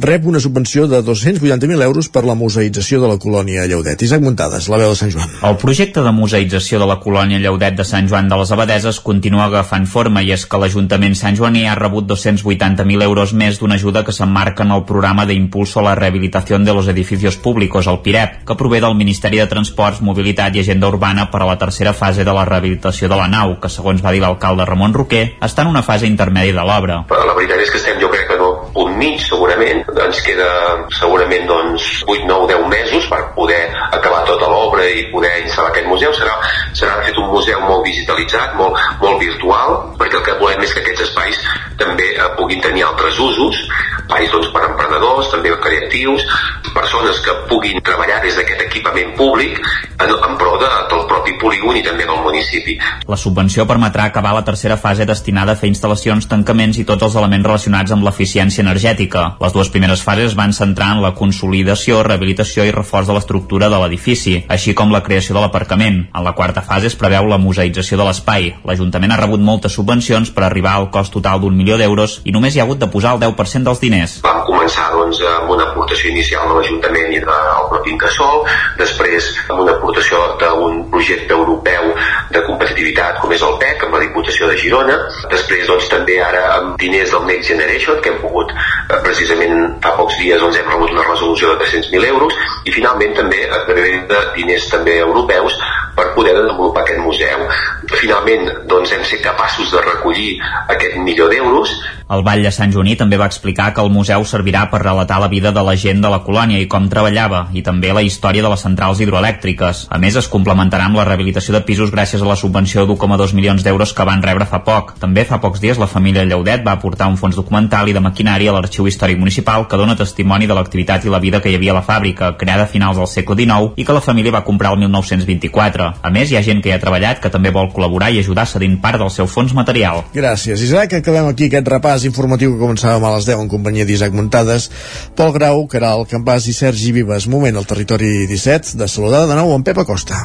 S1: rep una subvenció de 280.000 euros per la museïtzació de la colònia Lleudet. Isaac Muntades, la veu de Sant Joan.
S14: El projecte de museïtzació de la colònia Lleudet de Sant Joan de les Abadeses continua agafant forma i és que l'Ajuntament Sant Joaní ha rebut 280.000 euros més d'una ajuda que s'emmarca en el programa d'impulso a la rehabilitació de los edificios públicos, el PIREP, que prové del Ministeri de Transports, Mobilitat i Agenda Urbana per a la tercera fase de la rehabilitació de la nau, que segons va dir l'alcalde Ramon Roquer, està en una fase intermèdia de l'obra.
S15: La veritat és que estem, jo crec que punt mig segurament, ens queda segurament doncs 8, 9, 10 mesos per poder acabar tota l'obra i poder instal·lar aquest museu. Serà, serà fet un museu molt digitalitzat, molt, molt virtual, perquè el que volem és que aquests espais també eh, puguin tenir altres usos, espais doncs, per emprenedors, també creatius, persones que puguin treballar des d'aquest equipament públic en, en pro de, del propi polígon i també del municipi.
S14: La subvenció permetrà acabar la tercera fase destinada a fer instal·lacions, tancaments i tots els elements relacionats amb l'eficiència energètica. Les dues primeres fases van centrar en la consolidació, rehabilitació i reforç de l'estructura de l'edifici, així com la creació de l'aparcament. En la quarta fase es preveu la museïtzació de l'espai. L'Ajuntament ha rebut moltes subvencions per arribar al cost total d'un milió d'euros i només hi ha hagut de posar el 10% dels diners.
S15: Vam començar doncs, amb una aportació inicial de l'Ajuntament i del propi Incasol, després amb una aportació d'un projecte europeu de competitivitat com és el PEC, amb la Diputació de Girona, després doncs, també ara amb diners del Next Generation, que hem pogut eh, precisament fa pocs dies doncs, hem rebut una resolució de 300.000 euros i finalment també a través de diners també europeus per poder desenvolupar aquest museu. Finalment doncs, hem set capaços de recollir aquest milió d'euros
S14: el Vall de Sant Joaní també va explicar que el museu servirà per relatar la vida de la gent de la colònia i com treballava, i també la història de les centrals hidroelèctriques. A més, es complementarà amb la rehabilitació de pisos gràcies a la subvenció d'1,2 milions d'euros que van rebre fa poc. També fa pocs dies la família Lleudet va aportar un fons documental i de maquinària a l'Arxiu Històric Municipal que dona testimoni de l'activitat i la vida que hi havia a la fàbrica, creada a finals del segle XIX i que la família va comprar el 1924. A més, hi ha gent que hi ha treballat que també vol col·laborar i ajudar cedint part del seu fons material.
S1: Gràcies, Isaac. Acabem aquí aquest repàs informatiu que començàvem a les 10 en companyia d'Isaac Muntades, Pol Grau, Caral Campàs i Sergi Vives. Moment al territori 17 de saludar de nou amb Pep Acosta.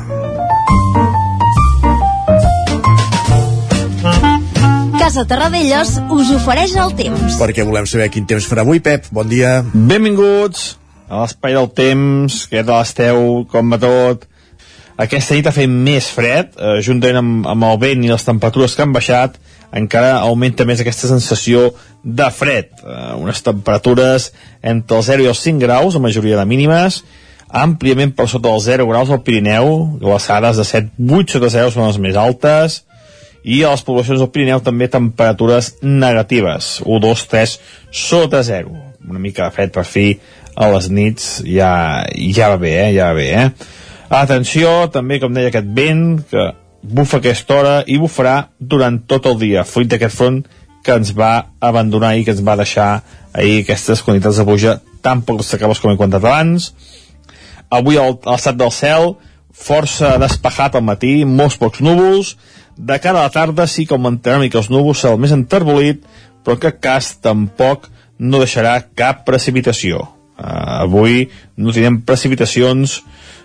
S23: Casa Terradellos us ofereix el temps.
S1: Perquè volem saber quin temps farà avui, Pep. Bon dia.
S6: Benvinguts a l'espai del temps, que de l'esteu, com va tot. Aquesta nit ha fet més fred, eh, juntament amb, amb el vent i les temperatures que han baixat, encara augmenta més aquesta sensació de fred. Eh, unes temperatures entre els 0 i els 5 graus, la majoria de mínimes, àmpliament per sota dels 0 graus al Pirineu, glaçades de 7, 8 sota 0 són les més altes, i a les poblacions del Pirineu també temperatures negatives, 1, 2, 3 sota 0. Una mica de fred per fi a les nits ja, ja va bé, eh? ja va bé, eh? Atenció, també, com deia, aquest vent que bufa aquesta hora i bufarà durant tot el dia, fruit d'aquest front que ens va abandonar i que ens va deixar ahir aquestes quantitats de pluja tan poc destacables com he contat abans. Avui l'estat del cel força despejat al matí, molts pocs núvols, de cara a la tarda sí que augmentarà mica els núvols, cel més enterbolit, però en cap cas tampoc no deixarà cap precipitació. Uh, avui no tindrem precipitacions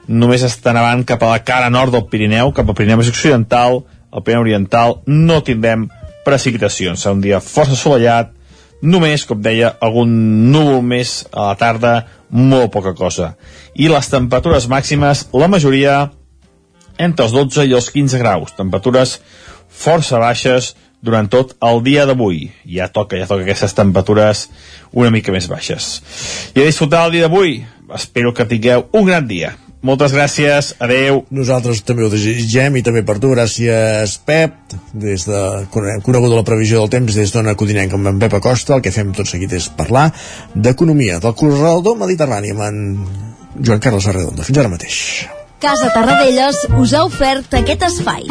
S40: només està nevant cap a la cara nord del Pirineu, cap al Pirineu més occidental, al Pirineu oriental, no tindrem precipitacions. Serà un dia força assolellat, només, com deia, algun núvol més a la tarda, molt poca cosa. I les temperatures màximes, la majoria entre els 12 i els 15 graus, temperatures força baixes durant tot el dia d'avui. Ja toca, ja toca aquestes temperatures una mica més baixes. I a disfrutar el dia d'avui. Espero que tingueu un gran dia. Moltes gràcies, adeu.
S1: Nosaltres també ho desitgem i també per tu, gràcies Pep, des de, conegut la previsió del temps des d'Ona Codinenca amb en Pep Acosta, el que fem tot seguit és parlar d'economia, del corredor mediterrani amb en Joan Carles Arredondo. Fins ara mateix.
S23: Casa Tarradellas us ha ofert aquest espai.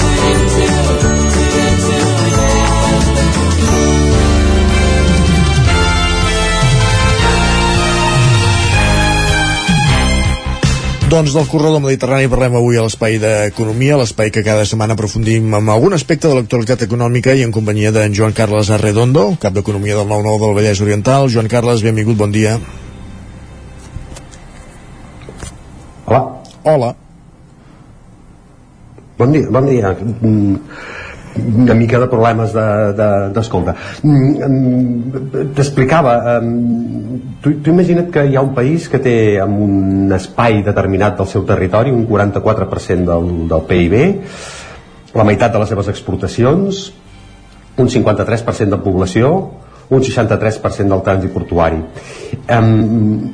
S1: Doncs del corredor mediterrani parlem avui a l'espai d'Economia, l'espai que cada setmana aprofundim amb algun aspecte de l'actualitat econòmica i en companyia d'en Joan Carles Arredondo, cap d'Economia del 9-9 del Vallès Oriental. Joan Carles, benvingut, bon dia.
S41: Hola.
S1: Hola.
S41: Bon dia, bon dia. Mm, Una mica de problemes d'escolta. De, de, mm, T'explicava, mm, tu, tu imagina't que hi ha un país que té amb un espai determinat del seu territori un 44% del, del PIB, la meitat de les seves exportacions, un 53% de població, un 63% del trànsit portuari. Um,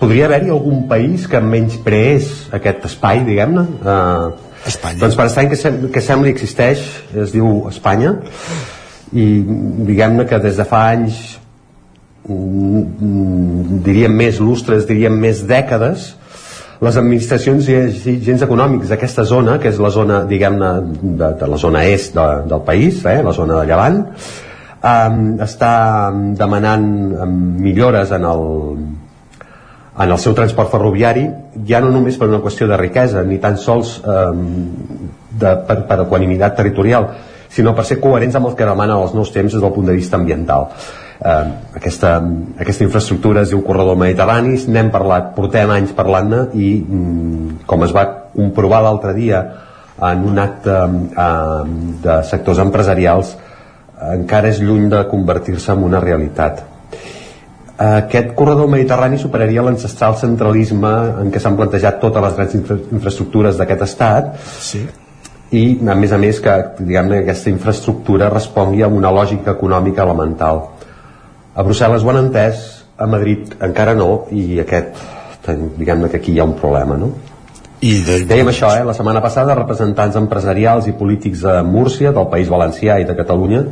S41: podria haver-hi algun país que menys preés aquest espai, diguem-ne? Uh,
S1: Espanya.
S41: Doncs per estar que, sem que sembla i existeix, es diu Espanya, i diguem-ne que des de fa anys mm, diríem més lustres, diríem més dècades, les administracions i agents econòmics d'aquesta zona, que és la zona, diguem-ne, de, de la zona est de, del país, eh, la zona de Llevant, eh, està demanant eh, millores en el, en el seu transport ferroviari ja no només per una qüestió de riquesa ni tan sols eh, de, per, per equanimitat territorial sinó per ser coherents amb el que demanen els nous temps des del punt de vista ambiental. Eh, aquesta, aquesta infraestructura es diu corredor mediterrani n'hem parlat, portem anys parlant-ne i mm, com es va comprovar l'altre dia en un acte eh, de sectors empresarials encara és lluny de convertir-se en una realitat aquest corredor mediterrani superaria l'ancestral centralisme en què s'han plantejat totes les grans infra infraestructures d'aquest estat
S1: sí.
S41: i a més a més que diguem aquesta infraestructura respongui a una lògica econòmica elemental a Brussel·les ho han entès a Madrid encara no i aquest diguem-ne que aquí hi ha un problema no?
S1: I de...
S41: Dèiem això, eh? la setmana passada representants empresarials i polítics de Múrcia, del País Valencià i de Catalunya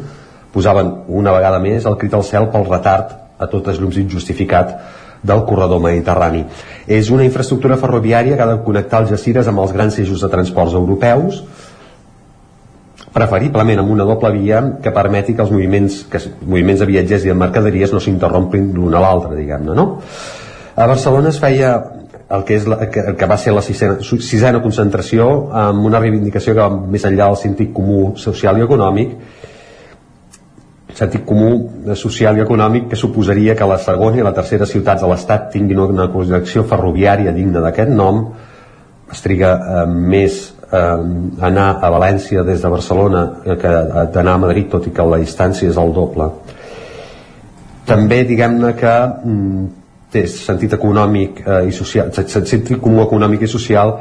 S41: posaven una vegada més el crit al cel pel retard a totes llums injustificat del corredor mediterrani. És una infraestructura ferroviària que ha de connectar els jacires amb els grans eixos de transports europeus, preferiblement amb una doble via que permeti que els moviments, que moviments de viatgers i de mercaderies no s'interrompin l'un a l'altre, diguem-ne, no? A Barcelona es feia el que, és la, que, el que va ser la sisena, sisena concentració amb una reivindicació que va més enllà del sentit comú social i econòmic sentit comú social i econòmic que suposaria que la segona i la tercera ciutats de l'Estat tinguin una connexió ferroviària digna d'aquest nom. Es triga eh, més eh, anar a València des de Barcelona que d'anar a Madrid tot i que la distància és el doble. També diguem-ne que mm, té sentit econòmic eh, i social sentit comú econòmic i social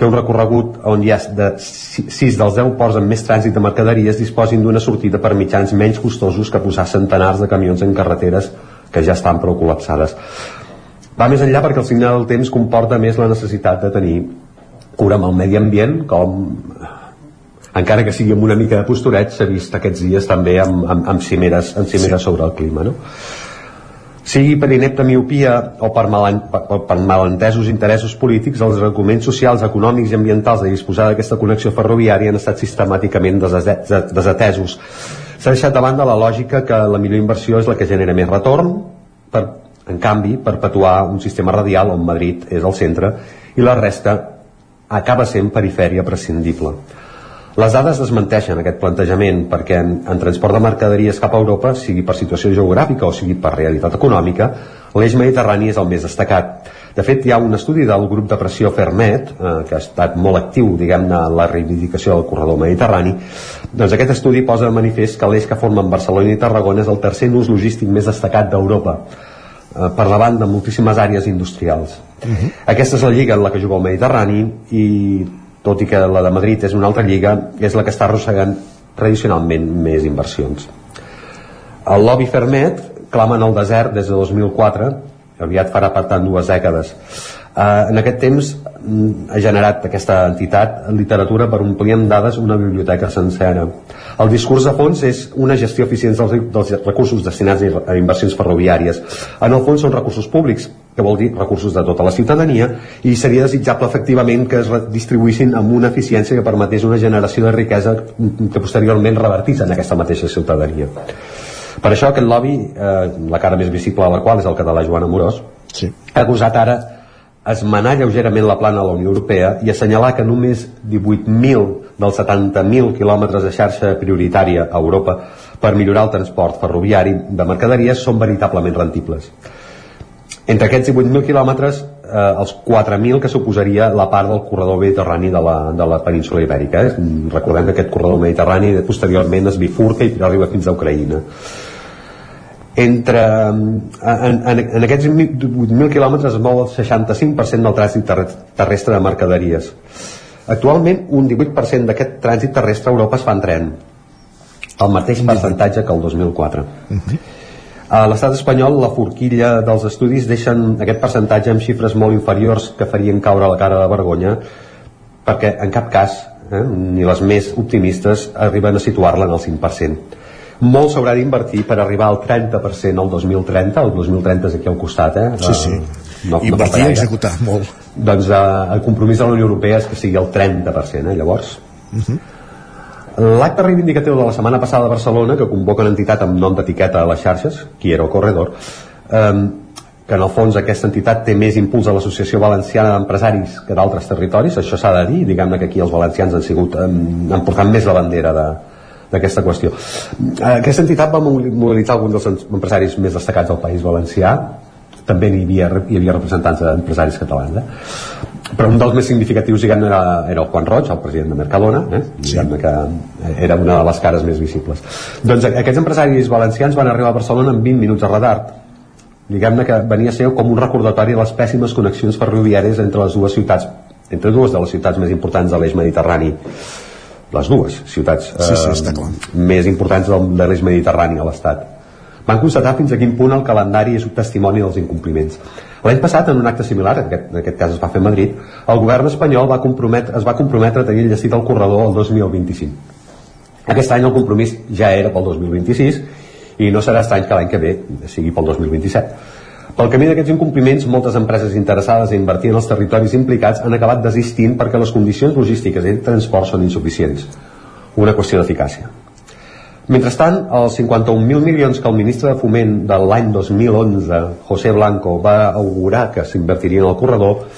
S41: que un recorregut on hi ha de 6 dels 10 ports amb més trànsit de mercaderies disposin d'una sortida per mitjans menys costosos que posar centenars de camions en carreteres que ja estan prou col·lapsades. Va més enllà perquè el signal del temps comporta més la necessitat de tenir cura amb el medi ambient com encara que sigui amb una mica de postureig s'ha vist aquests dies també amb, amb, amb cimeres, amb cimeres sí. sobre el clima no? Sigui per inepta miopia o per, mal, per, per malentesos interessos polítics, els arguments socials, econòmics i ambientals de disposar d'aquesta connexió ferroviària han estat sistemàticament desatesos. S'ha deixat de banda la lògica que la millor inversió és la que genera més retorn, per, en canvi, perpetuar un sistema radial on Madrid és el centre i la resta acaba sent perifèria prescindible. Les dades desmenteixen aquest plantejament perquè en, en transport de mercaderies cap a Europa, sigui per situació geogràfica o sigui per realitat econòmica, l'eix mediterrani és el més destacat. De fet, hi ha un estudi del grup de pressió Fermet, eh, que ha estat molt actiu, diguem-ne, en la reivindicació del corredor mediterrani, doncs aquest estudi posa de manifest que l'eix que formen Barcelona i Tarragona és el tercer nus logístic més destacat d'Europa, eh, per davant de moltíssimes àrees industrials. Uh -huh. Aquesta és la lliga en la que juga el Mediterrani i tot i que la de Madrid és una altra lliga, és la que està arrossegant tradicionalment més inversions. El lobby Fermet clama en el desert des de 2004, aviat farà per tant dues dècades. Uh, en aquest temps mm, ha generat aquesta entitat literatura per omplir amb dades una biblioteca sencera. El discurs de fons és una gestió eficient dels, dels recursos destinats a inversions ferroviàries. En el fons són recursos públics, que vol dir recursos de tota la ciutadania, i seria desitjable efectivament que es distribuïssin amb una eficiència que permetés una generació de riquesa que posteriorment revertís en aquesta mateixa ciutadania. Per això aquest lobby, eh, la cara més visible de la qual és el català Joan Amorós, sí. ha acusat ara esmenar lleugerament la plana de la Unió Europea i assenyalar que només 18.000 dels 70.000 quilòmetres de xarxa prioritària a Europa per millorar el transport ferroviari de mercaderies són veritablement rentibles. Entre aquests 18.000 quilòmetres, eh, els 4.000 que suposaria la part del corredor mediterrani de la, de la península ibèrica. Eh? Recordem que aquest corredor mediterrani posteriorment es bifurca i arriba fins a Ucraïna entre, en, en, en aquests 8.000 quilòmetres es mou el 65% del trànsit terrestre de mercaderies. Actualment, un 18% d'aquest trànsit terrestre a Europa es fa en tren, el mateix percentatge que el 2004. Uh -huh. A l'estat espanyol, la forquilla dels estudis deixen aquest percentatge amb xifres molt inferiors que farien caure la cara de vergonya, perquè en cap cas, eh, ni les més optimistes, arriben a situar-la en el 5% molt s'haurà d'invertir per arribar al 30% el 2030, el 2030 és aquí al costat, eh?
S1: Sí, sí. No, Invertir no i executar, molt.
S41: Doncs eh, el compromís de la Unió Europea és que sigui el 30%, eh? Llavors... Uh mhm. -huh. L'acte reivindicatiu de la setmana passada a Barcelona, que convoca una entitat amb nom d'etiqueta a les xarxes, Quiero Corredor, eh, que en el fons aquesta entitat té més impuls a l'Associació Valenciana d'Empresaris que d'altres territoris, això s'ha de dir, diguem-ne que aquí els valencians han sigut, eh, han portat més la bandera de, d'aquesta qüestió. Aquesta entitat va mobilitzar alguns dels empresaris més destacats del País Valencià, també hi havia, hi havia representants d'empresaris catalans, eh? Però un dels més significatius diguem era, era el Juan Roig, el president de Mercadona, eh? Sí. que era una de les cares més visibles. Doncs aquests empresaris valencians van arribar a Barcelona en 20 minuts de radar, diguem-ne que venia a ser com un recordatori de les pèssimes connexions ferroviàries entre les dues ciutats, entre dues de les ciutats més importants de l'eix mediterrani les dues ciutats
S1: sí, sí, eh,
S41: més importants de l'eix mediterrani a l'Estat. Van constatar fins a quin punt el calendari és un testimoni dels incompliments. L'any passat, en un acte similar, en aquest, en aquest cas es va fer a Madrid, el govern espanyol va es va comprometre a tenir enllestit el corredor el 2025. Aquest any el compromís ja era pel 2026 i no serà estrany que l'any que ve sigui pel 2027 pel camí d'aquests incompliments, moltes empreses interessades a invertir en els territoris implicats han acabat desistint perquè les condicions logístiques i de transport són insuficients. Una qüestió d'eficàcia. Mentrestant, els 51.000 milions que el ministre de Foment de l'any 2011, José Blanco, va augurar que s'invertirien al corredor,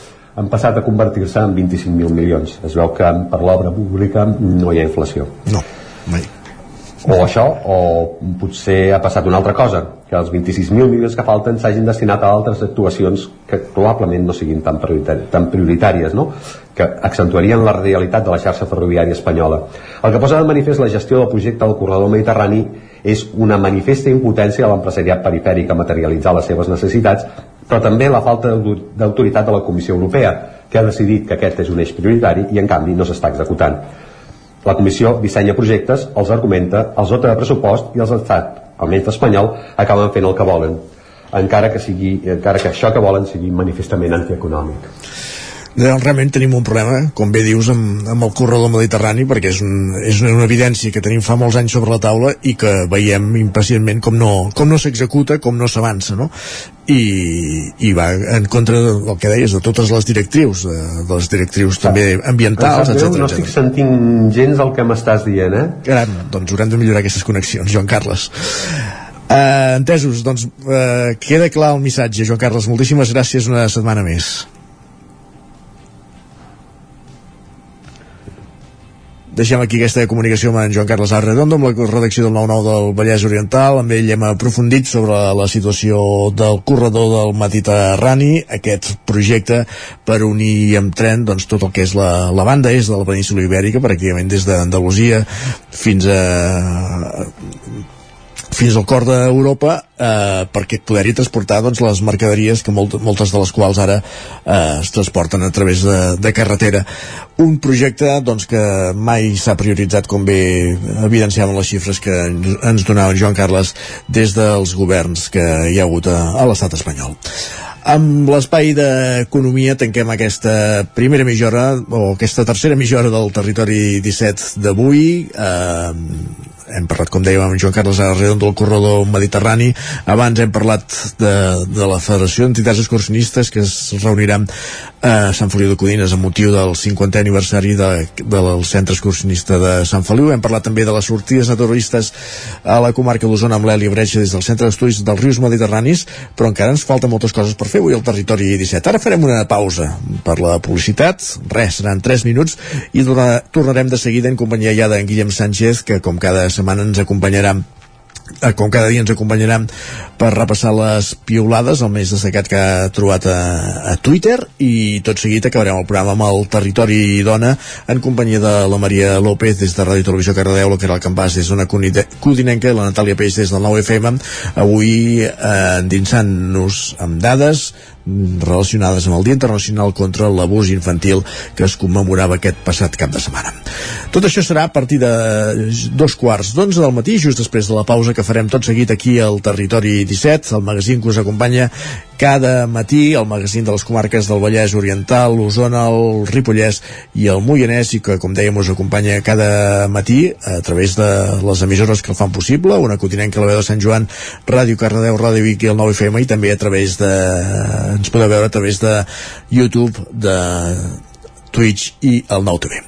S41: han passat a convertir-se en 25.000 milions. Es veu que per l'obra pública no hi ha inflació.
S1: No, mai
S41: o això, o potser ha passat una altra cosa, que els 26.000 milions que falten s'hagin destinat a altres actuacions que probablement no siguin tan, prioritàries, tan prioritàries no? que accentuarien la realitat de la xarxa ferroviària espanyola. El que posa de manifest la gestió del projecte del corredor mediterrani és una manifesta impotència de l'empresariat perifèric a materialitzar les seves necessitats, però també la falta d'autoritat de la Comissió Europea, que ha decidit que aquest és un eix prioritari i en canvi no s'està executant. La comissió dissenya projectes, els argumenta, els dota de pressupost i els estat, almenys l'espanyol, acaben fent el que volen, encara que, sigui, encara que això que volen sigui manifestament antieconòmic.
S1: Realment tenim un problema, com bé dius, amb, amb el corredor mediterrani, perquè és, un, és una evidència que tenim fa molts anys sobre la taula i que veiem impacientment com no, com no s'executa, com no s'avança, no? I, i va en contra del que deies, de totes les directrius, de, de les directrius també ambientals,
S41: Em sap greu,
S1: etc.
S41: No estic sentint gens el que m'estàs dient, eh?
S1: Caram, doncs haurem de millorar aquestes connexions, Joan Carles. Uh, entesos, doncs uh, queda clar el missatge, Joan Carles. Moltíssimes gràcies una setmana més. Deixem aquí aquesta comunicació amb en Joan Carles Arredondo, amb la redacció del 9-9 del Vallès Oriental. Amb ell hem aprofundit sobre la situació del corredor del Mediterrani, aquest projecte per unir amb tren doncs, tot el que és la, la banda és de la península ibèrica, pràcticament des d'Andalusia fins a fins al cor d'Europa eh, perquè poder-hi transportar doncs, les mercaderies que molt, moltes de les quals ara eh, es transporten a través de, de carretera. Un projecte doncs, que mai s'ha prioritzat com bé evidenciaven les xifres que ens, donava Joan Carles des dels governs que hi ha hagut a, a l'estat espanyol amb l'espai d'economia tanquem aquesta primera mitja hora o aquesta tercera mitja hora del territori 17 d'avui. Eh, hem parlat, com dèiem, amb Joan Carles Arredondo del corredor mediterrani. Abans hem parlat de, de la Federació d'Entitats Excursionistes que es reuniran a Sant Feliu de Codines amb motiu del 50è aniversari de, del centre excursionista de Sant Feliu. Hem parlat també de les sortides naturalistes a la comarca d'Osona amb l'Eli Bretxa des del Centre d'Estudis dels Rius Mediterranis però encara ens falten moltes coses per fer avui al territori 17. Ara farem una pausa per la publicitat, res, seran 3 minuts i torna, tornarem de seguida en companyia ja d'en Guillem Sánchez que com cada setmana ens acompanyarà com cada dia ens acompanyaran per repassar les piulades, el més destacat que ha trobat a, a Twitter i tot seguit acabarem el programa amb el Territori Dona en companyia de la Maria López des de Ràdio Televisió Cardedeu, la Caral Campàs des d'una Codinenca i la Natàlia Peix des del 9FM avui eh, endinsant-nos amb dades relacionades amb el Dia Internacional contra l'Abús Infantil que es commemorava aquest passat cap de setmana. Tot això serà a partir de dos quarts d'onze del matí, just després de la pausa que farem tot seguit aquí al Territori 17, el magazín que us acompanya cada matí, el magazín de les comarques del Vallès Oriental, l'Osona, el Ripollès i el Moianès, i que, com dèiem, us acompanya cada matí a través de les emissores que el fan possible, una continent que la veu de Sant Joan, Ràdio Cardedeu, Ràdio Vic i el 9FM, i també a través de ens podeu veure a través de YouTube, de Twitch i el Nou TV.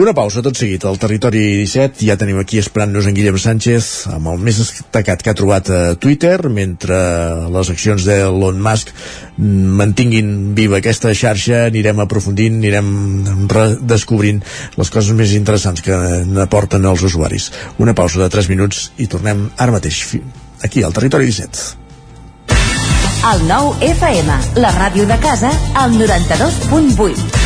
S1: Una pausa tot seguit al Territori 17. Ja tenim aquí esperant-nos en Guillem Sánchez amb el més destacat que ha trobat a Twitter mentre les accions d'Elon Musk mantinguin viva aquesta xarxa anirem aprofundint, anirem descobrint les coses més interessants que n'aporten els usuaris. Una pausa de 3 minuts i tornem ara mateix aquí al Territori 17.
S23: El nou FM, la ràdio de casa, al 92.8.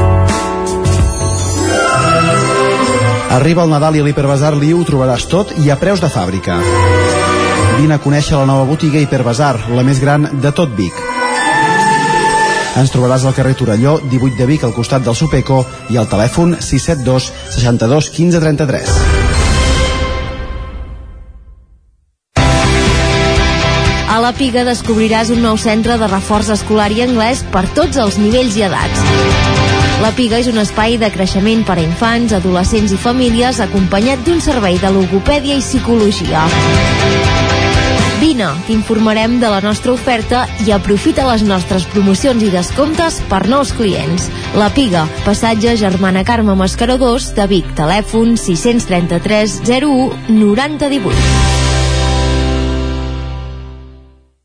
S42: Arriba el Nadal i a l'Hiperbasar Liu ho trobaràs tot i a preus de fàbrica. Vine a conèixer la nova botiga Hiperbasar, la més gran de tot Vic. Ens trobaràs al carrer Torelló, 18 de Vic, al costat del Supeco, i al telèfon 672 62 15 33.
S23: A la Piga descobriràs un nou centre de reforç escolar i anglès per tots els nivells i edats. La Piga és un espai de creixement per a infants, adolescents i famílies acompanyat d'un servei de logopèdia i psicologia. Vine, t'informarem de la nostra oferta i aprofita les nostres promocions i descomptes per nous clients. La Piga, passatge Germana Carme Mascaró 2 de Vic, telèfon 633 01 9018.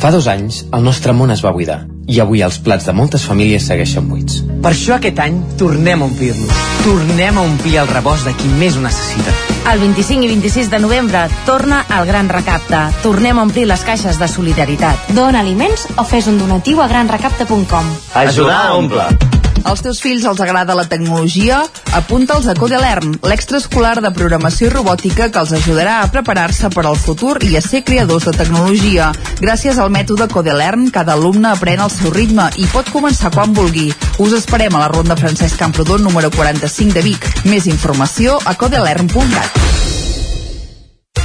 S43: Fa dos anys, el nostre món es va buidar i avui els plats de moltes famílies segueixen buits.
S44: Per això aquest any tornem a omplir-los. Tornem a omplir el rebost de qui més ho necessita.
S45: El 25 i 26 de novembre torna el Gran Recapte. Tornem a omplir les caixes de solidaritat.
S46: Dona aliments o fes un donatiu a granrecapte.com.
S43: Ajudar a omplir.
S47: Als teus fills els agrada la tecnologia? Apunta'ls a Codelern, l'extraescolar de programació i robòtica que els ajudarà a preparar-se per al futur i a ser creadors de tecnologia. Gràcies al mètode Codelern, cada alumne aprèn al seu ritme i pot començar quan vulgui. Us esperem a la Ronda Francesc Camprodon número 45 de Vic. Més informació a codelern.cat.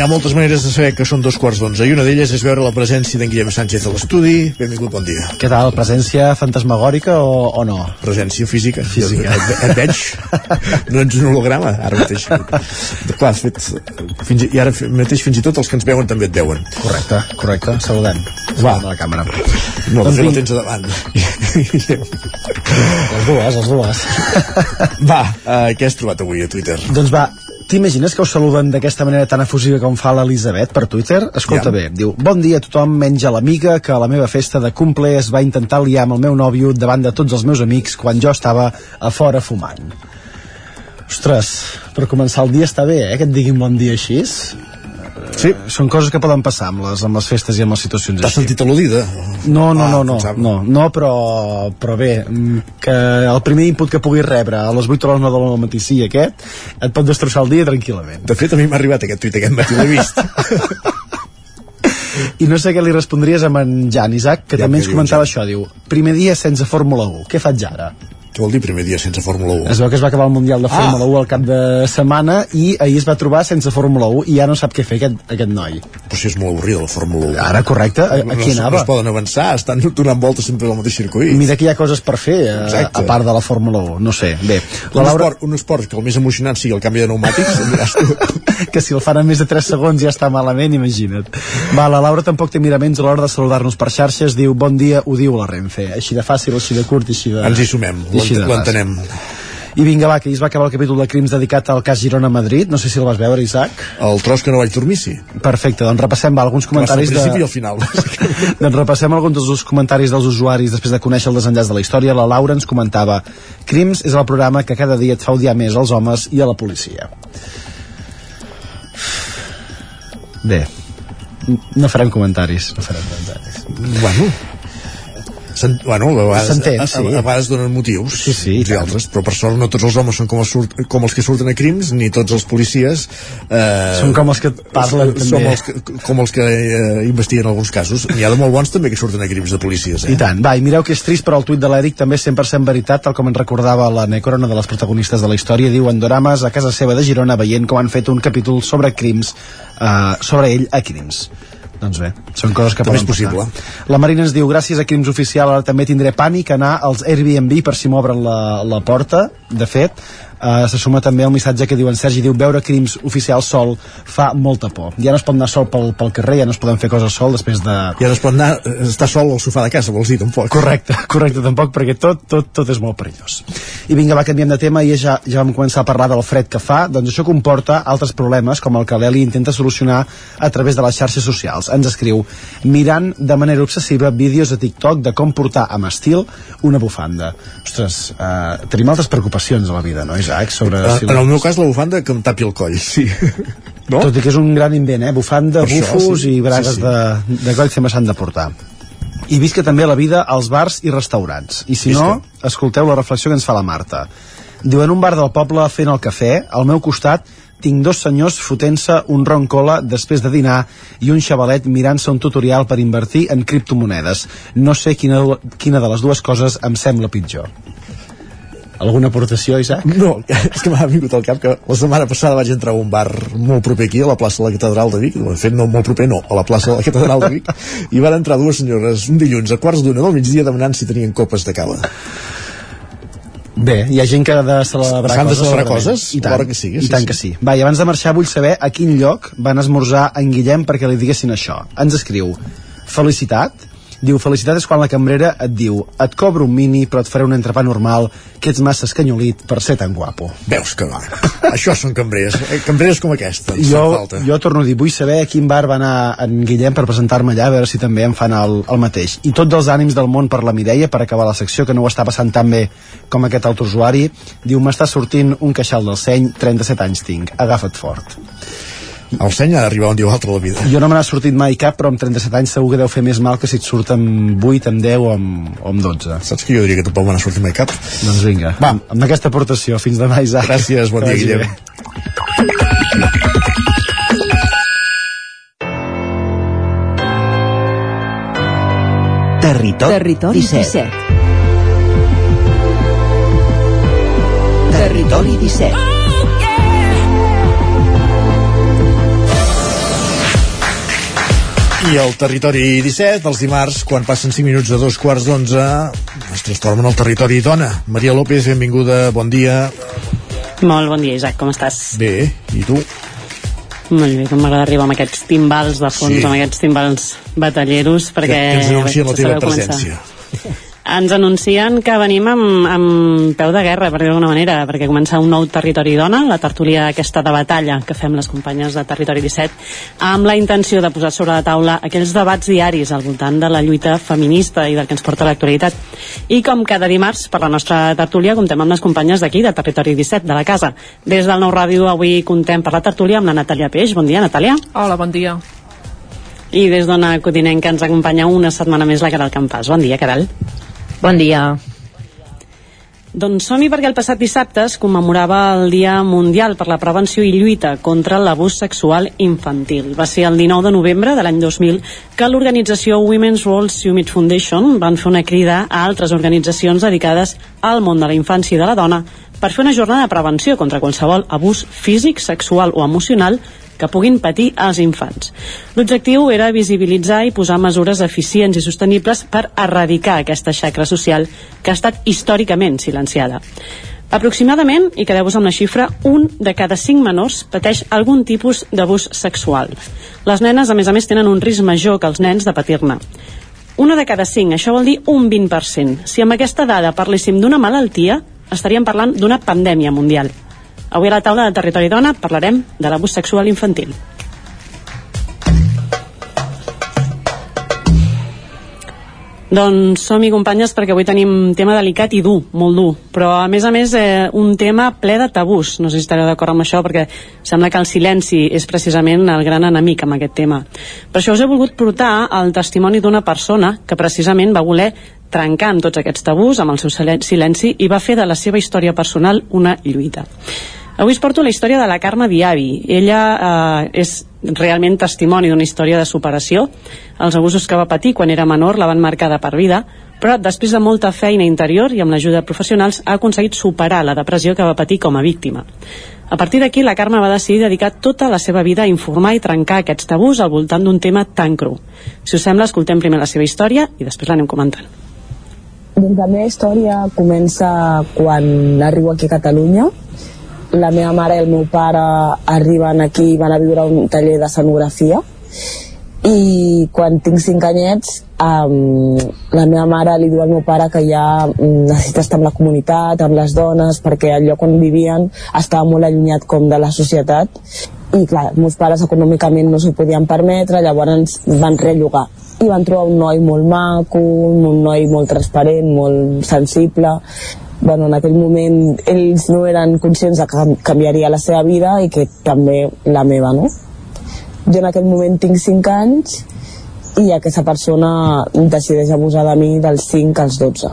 S1: Hi ha moltes maneres de saber que són dos quarts d'onze i una d'elles és veure la presència d'en Guillem Sánchez a l'estudi. Benvingut, bon dia.
S42: Què tal? Presència fantasmagòrica o, o no?
S1: Presència física.
S42: Física.
S1: Et, et veig. No ets un holograma, ara mateix. Clar, has fet, fins, i ara mateix fins i tot els que ens veuen també et veuen.
S42: Correcte, correcte. Saludem.
S1: Va.
S42: Saludem a la càmera.
S1: No,
S42: Doncs vinc.
S1: el tens a davant.
S42: Les dues, les dues.
S1: Va, uh, què has trobat avui a Twitter?
S42: Doncs va, T'imagines que us saluden d'aquesta manera tan efusiva com fa l'Elisabet per Twitter? Escolta
S1: Ja.
S42: bé, diu Bon dia a tothom, menys a l'amiga que a la meva festa de cumple es va intentar liar amb el meu nòvio davant de tots els meus amics quan jo estava a fora fumant. Ostres, per començar el dia està bé, eh, que et diguin bon dia així.
S1: Sí.
S42: Són coses que poden passar amb les, amb les festes i amb les situacions
S1: T'has sentit al·ludida?
S42: No, no,
S1: Ah,
S42: no, no, no, no, però, però bé, mm, que el primer input que puguis rebre a les 8 o les 9 del matí sí aquest, et pot destrossar el dia tranquil·lament.
S1: De fet, a mi m'ha arribat aquest tuit aquest matí, l'he vist.
S42: I no sé què li respondries amb en Jan Isaac, que
S1: Ja,
S42: també ens comentava això, diu, primer dia sense Fórmula 1, què faig ara?
S1: Què vol dir primer dia sense Fórmula 1?
S42: Es veu que es va acabar el Mundial de
S1: Ah.
S42: Fórmula 1 al cap de setmana i ahir es va trobar sense Fórmula 1 i ja no sap què fer aquest, aquest noi.
S1: Però si és molt avorrida la Fórmula 1.
S42: Ara, correcte, a, a qui anava?
S1: no es poden avançar, estan donant voltes sempre al mateix circuit.
S42: Mira que hi ha coses per fer, a,
S1: Exacte.
S42: a part de la Fórmula 1, no sé. Bé,
S1: un, esport, un esport que el més emocionant sigui el canvi de pneumàtics,
S42: que si el fan en més de 3 segons ja està malament, imagina't. Va, la Laura tampoc té miraments a l'hora de saludar-nos per xarxes, diu bon dia, ho diu la Renfe. Així de fàcil, així de curt així de...
S1: Ens hi sumem,
S42: i així de
S1: l'ent- l'entenem.
S42: I vinga, va, que ahir es va acabar el capítol de crims dedicat al cas Girona-Madrid. No sé si el vas veure, Isaac.
S1: El tros que no vaig dormir, sí.
S42: Perfecte, doncs repassem va, alguns comentaris
S1: Al
S42: de...
S1: principi i al final.
S42: doncs repassem alguns dels comentaris dels usuaris després de conèixer el desenllaç de la història. La Laura ens comentava Crims és el programa que cada dia et fa odiar més als homes i a la policia. Bé, no farem comentaris. No farem comentaris.
S1: Bueno, bueno, a vegades,
S42: S'entén, sí.
S1: a, a vegades donen motius
S42: Sí, sí,
S1: uns i altres, però per sort no tots els homes són com els, surt, com els que surten a crims ni tots els policies eh,
S42: Són com els que parlen,
S1: som
S42: també.
S1: els que, com els que eh, investiguen alguns casos n'hi ha de molt bons també que surten a crims de policies eh?
S42: I tant. Va, i mireu que és trist, però el tuit de l'Eric també és 100% veritat, tal com ens recordava la Necora, una de les protagonistes de la història, diu Endorames a casa seva de Girona veient com han fet un capítol sobre crims, eh, sobre ell a crims. Doncs bé, són coses que
S1: També
S42: poden
S1: és possible.
S42: passar. La Marina ens diu, gràcies a Crims Oficial ara també tindré pànic anar als Airbnb per si m'obren la, la porta. De fet, eh, se suma també el missatge que diu en Sergi, diu, veure Crims Oficial sol fa molta por. Ja no es pot anar sol pel, pel carrer, ja no es poden fer coses sol després de...
S1: ja no es pot anar, eh, estar sol al sofà de casa vols dir, tampoc
S42: Correcte, correcte, tampoc, perquè tot, tot, tot és molt perillós. I vinga, va, canviem de tema i ja, ja vam començar a parlar del fred que fa, doncs això comporta altres problemes, com el que l'Eli intenta solucionar a través de les xarxes socials. Ens escriu, mirant de manera obsessiva vídeos a TikTok de com portar amb estil una bufanda. Ostres, eh, tenim altres preocupacions a la vida, no, Isaac? Sobre...
S1: Eh,
S42: si
S1: en el meu cas, la bufanda que em tapi el coll, sí.
S42: no? Tot i que és un gran invent, eh? Bufanda,
S1: Per això,
S42: bufos
S1: sí.
S42: i bragues
S1: Sí, sí.
S42: de, de coll sempre s'han de portar. I visca també la vida als bars i restaurants. I si no, escolteu la reflexió que ens fa la Marta. Diu, en un bar del poble fent el cafè, al meu costat tinc dos senyors fotent-se un ron cola després de dinar i un xavalet mirant-se un tutorial per invertir en criptomonedes. No sé quina, quina de les dues coses em sembla pitjor. Alguna aportació, Isaac?
S1: No, és que m'ha vingut al cap que la setmana passada vaig entrar a un bar molt proper aquí, a la plaça de la Catedral de Vic, de fet no molt proper, no, a la plaça de la Catedral de Vic, i van entrar dues senyores un dilluns a quarts d'una del migdia demanant si tenien copes de cava.
S42: Bé, hi ha gent que ha de celebrar
S1: S'han de celebrar coses?
S42: I tant,
S1: que sigui,
S42: i
S1: sí,
S42: tant
S1: sí.
S42: que sí. Va, i abans de marxar vull saber a quin lloc van esmorzar en Guillem perquè li diguessin això. Ens escriu, felicitat, diu, felicitat és quan la cambrera et diu et cobro un mini però et faré un entrepà normal que ets massa escanyolit per ser tan guapo.
S1: Veus que va. Això són cambrers. Eh, Cambrers com aquesta.
S42: Jo,
S1: falta.
S42: jo torno a dir, vull saber a quin bar va anar en Guillem per presentar-me allà, a veure si també em fan el, el mateix. I tots els ànims del món per la Mireia, per acabar la secció, que no ho està passant tan bé com aquest altre usuari. Diu, m'està sortint un queixal del seny, 37 anys tinc, agafa't fort.
S1: El seny ha d'arribar un dia o altre la vida.
S42: Jo no me n'ha sortit mai cap, però amb 37 anys segur que deu fer més mal que si et surt amb 8, amb 10 o amb, o amb 12.
S1: Saps que jo diria que tampoc me n'ha sortit mai cap?
S42: Doncs vinga, va, amb aquesta aportació. Fins demà, Isaac.
S1: Gràcies, bon dia, Guillem.
S2: Territori,
S18: Territori
S2: 17.
S18: 17.
S2: Territori 17.
S1: I el territori 17, els dimarts, quan passen 5 minuts de dos quarts d'onze, es transforma en el territori dona. Maria López, benvinguda, bon dia.
S48: Molt bon dia, Isaac, com estàs?
S1: Bé, i tu?
S48: Molt bé, com m'agrada arribar amb aquests timbals de fons,
S1: Sí.
S48: amb aquests timbals batalleros, perquè...
S1: que ens anuncien la teva
S48: sabeu començar. Ens anuncien que venim amb, amb peu de guerra, per dir d'alguna manera, perquè comença un nou Territori Dona, la tertúlia aquesta de batalla que fem les companyes de Territori 17, amb la intenció de posar sobre la taula aquells debats diaris al voltant de la lluita feminista i del que ens porta l'actualitat. I com cada dimarts, per la nostra tertúlia, comptem amb les companyes d'aquí, de Territori 17, de la casa. Des del Nou Ràdio avui contem per la tertúlia amb la Natàlia Peix. Bon dia, Natàlia.
S49: Hola, bon dia.
S48: I des d'Ona Codinenca ens acompanya una setmana més la Caral Campàs. Bon dia, Caral.
S11: Bon dia.
S48: Doncs som-hi perquè el passat dissabte es commemorava el Dia Mundial per la Prevenció i Lluita contra l'Abús Sexual Infantil. Va ser el 19 de novembre de l'any 2000 que l'organització Women's World Summit Foundation van fer una crida a altres organitzacions dedicades al món de la infància i de la dona per fer una jornada de prevenció contra qualsevol abús físic, sexual o emocional que puguin patir els infants. L'objectiu era visibilitzar i posar mesures eficients i sostenibles per erradicar aquesta xacra social que ha estat històricament silenciada. Aproximadament, i quedeu-vos amb la xifra, un de cada cinc menors pateix algun tipus d'abús sexual. Les nenes, a més a més, tenen un risc major que els nens de patir-ne. Una de cada cinc, això vol dir un 20%. Si amb aquesta dada parléssim d'una malaltia, estaríem parlant d'una pandèmia mundial. Avui a la taula de Territori Dona parlarem de l'abús sexual infantil. Doncs som-hi companyes perquè avui tenim un tema delicat i dur, molt dur, però a més a més eh, un tema ple de tabús, no sé si estareu d'acord amb això perquè sembla que el silenci és precisament el gran enemic amb aquest tema. Per això us he volgut portar el testimoni d'una persona que precisament va voler trencar amb tots aquests tabús, amb el seu silen- silenci, i va fer de la seva història personal una lluita. Avui us porto la història de la Carme Diavi. Ella eh, és realment testimoni d'una història de superació. Els abusos que va patir quan era menor la van marcar de per vida, però després de molta feina interior i amb l'ajuda de professionals ha aconseguit superar la depressió que va patir com a víctima. A partir d'aquí, la Carme va decidir dedicar tota la seva vida a informar i trencar aquests tabús al voltant d'un tema tan cru. Si us sembla, escoltem primer la seva història i després l'anem comentant.
S50: Doncs la meva història comença quan arribo aquí a Catalunya. La meva mare i el meu pare arriben aquí i van a viure un taller d'escenografia. I quan tinc cinc anyets um, la meva mare li diu al meu pare que ja mm, necessita estar amb la comunitat, amb les dones perquè el lloc on vivien estava molt allunyat com de la societat. I clar, meus pares econòmicament no s'ho podien permetre, llavors van rellogar. I van trobar un noi molt maco, un noi molt transparent, molt sensible bueno, en aquell moment ells no eren conscients de que canviaria la seva vida i que també la meva, no? Jo en aquell moment tinc 5 anys i aquesta persona decideix abusar de mi dels 5 als 12.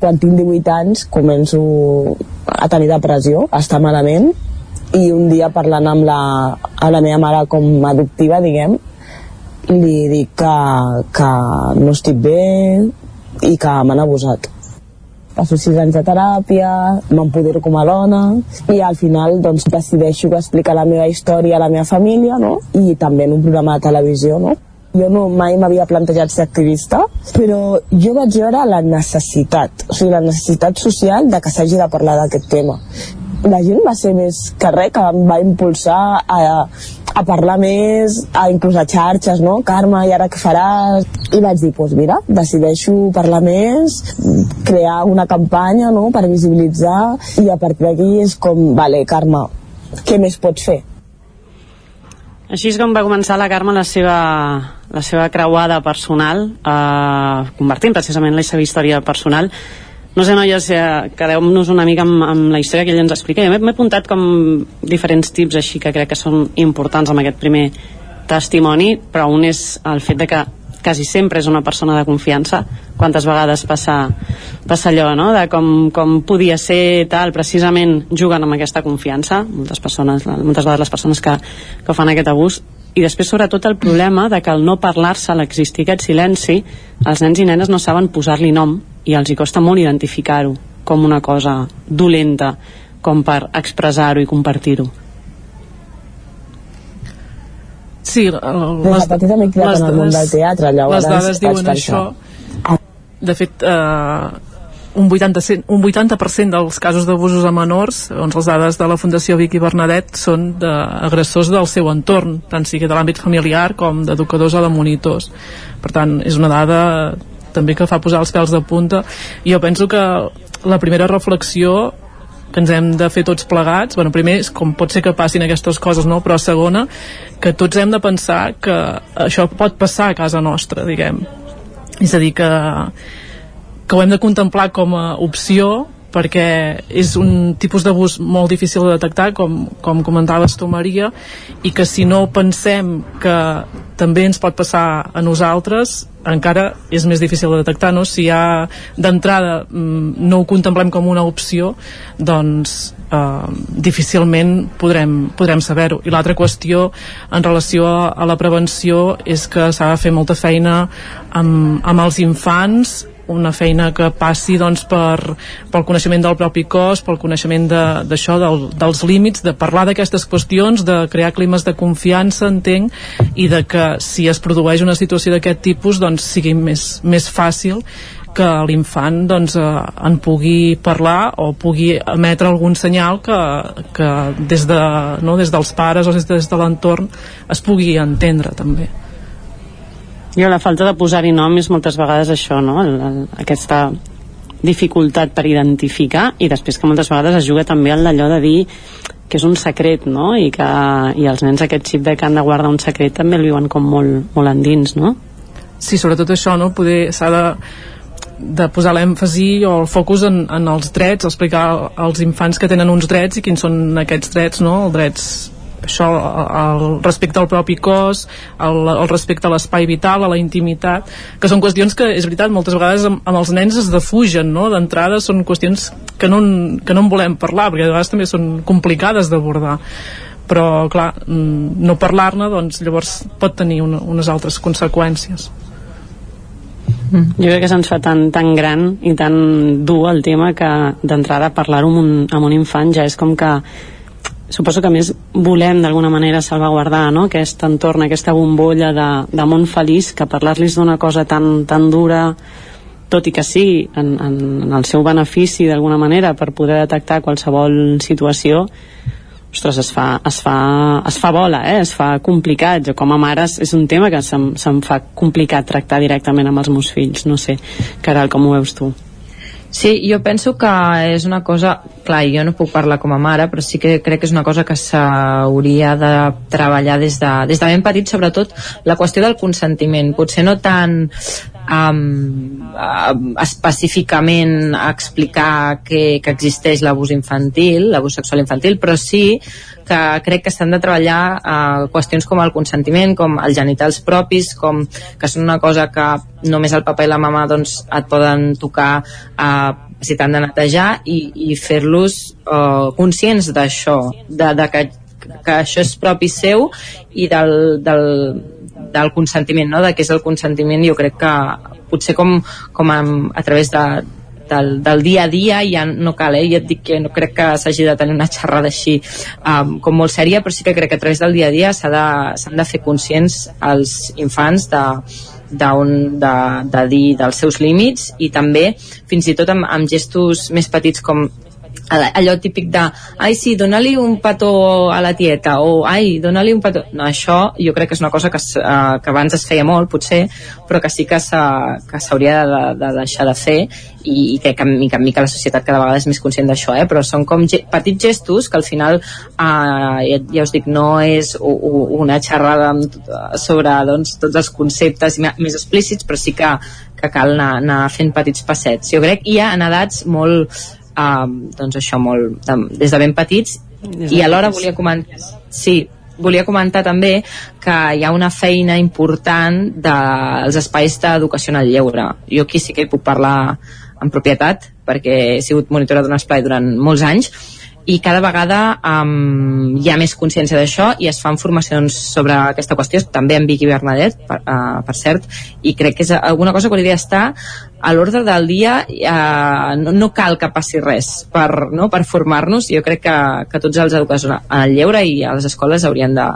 S50: Quan tinc 18 anys començo a tenir depressió, a estar malament i un dia parlant amb la, amb la meva mare com adoptiva, diguem, li dic que, que no estic bé i que m'han abusat passo sis anys de teràpia, m'empodero com a dona i al final doncs, decideixo explicar la meva història a la meva família no? i també en un programa de televisió no? jo no mai m'havia plantejat ser activista, però jo vaig veure la necessitat, o sigui, la necessitat social de que s'hagi de parlar d'aquest tema. La gent va ser més que res que em va impulsar a, a parlar més, a inclús a xarxes, no? Carme, i ara què faràs? I vaig dir, doncs pues mira, decideixo parlar més, crear una campanya, no?, per visibilitzar, i a partir d'aquí és com, vale, Carme, què més pots fer?
S48: Així és com va començar la Carme la seva, la seva creuada personal, eh, convertint precisament la seva història personal no sé, noies, eh, quedeu-nos una mica amb, amb la història que ell ens explica. Jo m'he apuntat com diferents tips així que crec que són importants amb aquest primer testimoni, però un és el fet de que quasi sempre és una persona de confiança quantes vegades passa, passa allò no? de com, com podia ser tal precisament juguen amb aquesta confiança moltes persones, moltes vegades les persones que, que fan aquest abús i després sobretot el problema de que al no parlar-se, l'existir aquest silenci els nens i nenes no saben posar-li nom i els hi costa molt identificar-ho com una cosa dolenta com per expressar-ho i compartir-ho
S49: Sí, les,
S50: les, les, en el món del teatre,
S49: les dades diuen això. De fet, eh, un 80%, un 80 dels casos d'abusos a menors, doncs les dades de la Fundació Vicky Bernadette són d'agressors del seu entorn, tant sigui de l'àmbit familiar com d'educadors o de monitors. Per tant, és una dada també que fa posar els pèls de punta jo penso que la primera reflexió que ens hem de fer tots plegats bueno, primer és com pot ser que passin aquestes coses no? però segona, que tots hem de pensar que això pot passar a casa nostra diguem és a dir que, que ho hem de contemplar com a opció perquè és un tipus d'abús molt difícil de detectar, com, com comentaves tu, Maria, i que si no pensem que també ens pot passar a nosaltres, encara és més difícil de detectar, no? Si ja d'entrada mm, no ho contemplem com una opció, doncs eh, difícilment podrem, podrem saber-ho. I l'altra qüestió en relació a la prevenció és que s'ha de fer molta feina amb, amb els infants una feina que passi doncs, per, pel coneixement del propi cos, pel coneixement d'això, de, del, dels límits, de parlar d'aquestes qüestions, de crear climes de confiança, entenc, i de que si es produeix una situació d'aquest tipus doncs sigui més, més fàcil que l'infant doncs, eh, en pugui parlar o pugui emetre algun senyal que, que des, de, no, des dels pares o des, des de l'entorn es pugui entendre també.
S48: Jo la falta de posar-hi nom és moltes vegades això, no? El, el, aquesta dificultat per identificar i després que moltes vegades es juga també al d'allò de dir que és un secret, no? I que i els nens aquest xip de que han de guardar un secret també el viuen com molt, molt endins, no?
S49: Sí, sobretot això, no? Poder s'ha de de posar l'èmfasi o el focus en, en els drets, explicar als infants que tenen uns drets i quins són aquests drets, no? Els drets això, el respecte al propi cos, el, el respecte a l'espai vital, a la intimitat, que són qüestions que, és veritat, moltes vegades amb, amb els nens es defugen, no? D'entrada són qüestions que no, que no en volem parlar, perquè a vegades també són complicades d'abordar però clar, mm, no parlar-ne doncs llavors pot tenir una, unes altres conseqüències
S48: mm. jo crec que se'ns fa tan, tan gran i tan dur el tema que d'entrada parlar-ho amb, un, amb un infant ja és com que suposo que més volem d'alguna manera salvaguardar no? aquest entorn, aquesta bombolla de, de món feliç, que parlar-los d'una cosa tan, tan dura tot i que sí, en, en, en el seu benefici d'alguna manera per poder detectar qualsevol situació ostres, es fa, es fa, es fa bola, eh? es fa complicat. Jo com a mare és un tema que se'm, se'm fa complicat tractar directament amb els meus fills. No sé, Caral, com ho veus tu?
S11: Sí, jo penso que és una cosa, clar, jo no puc parlar com a mare, però sí que crec que és una cosa que s'hauria de treballar des de, des de ben petit, sobretot la qüestió del consentiment. Potser no tant um, uh, específicament explicar que, que existeix l'abús infantil, l'abús sexual infantil, però sí que crec que s'han de treballar uh, qüestions com el consentiment, com els genitals propis, com que són una cosa que només el papa i la mama doncs, et poden tocar uh, si t'han de netejar i, i fer-los uh, conscients d'això, de, de que, que això és propi seu i del, del, del consentiment, no? de què és el consentiment, jo crec que potser com, com a, a través de, del, del dia a dia ja no cal, eh? ja et dic que no crec que s'hagi de tenir una xerrada així um, com molt sèria, però sí que crec que a través del dia a dia s'han de, de fer conscients els infants de, d'un de, de dir dels seus límits i també fins i tot amb, amb gestos més petits com allò típic de ai sí, dona-li un petó a la tieta o ai, dona-li un petó no, això jo crec que és una cosa que, uh, que abans es feia molt potser però que sí que s'hauria de, de deixar de fer i, i crec que mica en mica la societat cada vegada és més conscient d'això eh? però són com ge petits gestos que al final uh, ja, ja us dic no és una xerrada sobre doncs, tots els conceptes més explícits però sí que, que cal anar, anar fent petits passets jo crec i ja en edats molt uh, doncs això molt, de, des de ben petits des i alhora volia comentar sí, volia comentar també que hi ha una feina important dels espais d'educació en el lleure. Jo aquí sí que hi puc parlar en propietat perquè he sigut monitora d'un espai durant molts anys i cada vegada um, hi ha més consciència d'això i es fan formacions sobre aquesta qüestió, també en Vicky Bernadet, per, uh, per cert, i crec que és alguna cosa que hauria d'estar a l'ordre del dia, uh, no, no cal que passi res per, no, per formar-nos, jo crec que, que tots els educadors al lleure i a les escoles haurien de,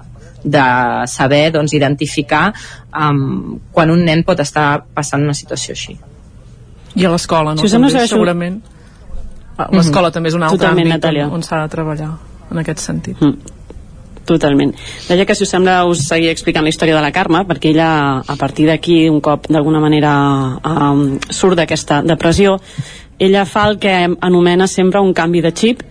S11: de saber doncs, identificar um, quan un nen pot estar passant una situació així.
S49: I a l'escola, no? Si us també, segurament l'escola mm -hmm. també és un altre
S48: Totalment,
S49: àmbit Natàlia. on, s'ha de treballar en aquest sentit.
S48: Mm. Totalment. Deia que si us sembla us seguir explicant la història de la Carme, perquè ella a partir d'aquí un cop d'alguna manera um, surt d'aquesta depressió, ella fa el que anomena sempre un canvi de xip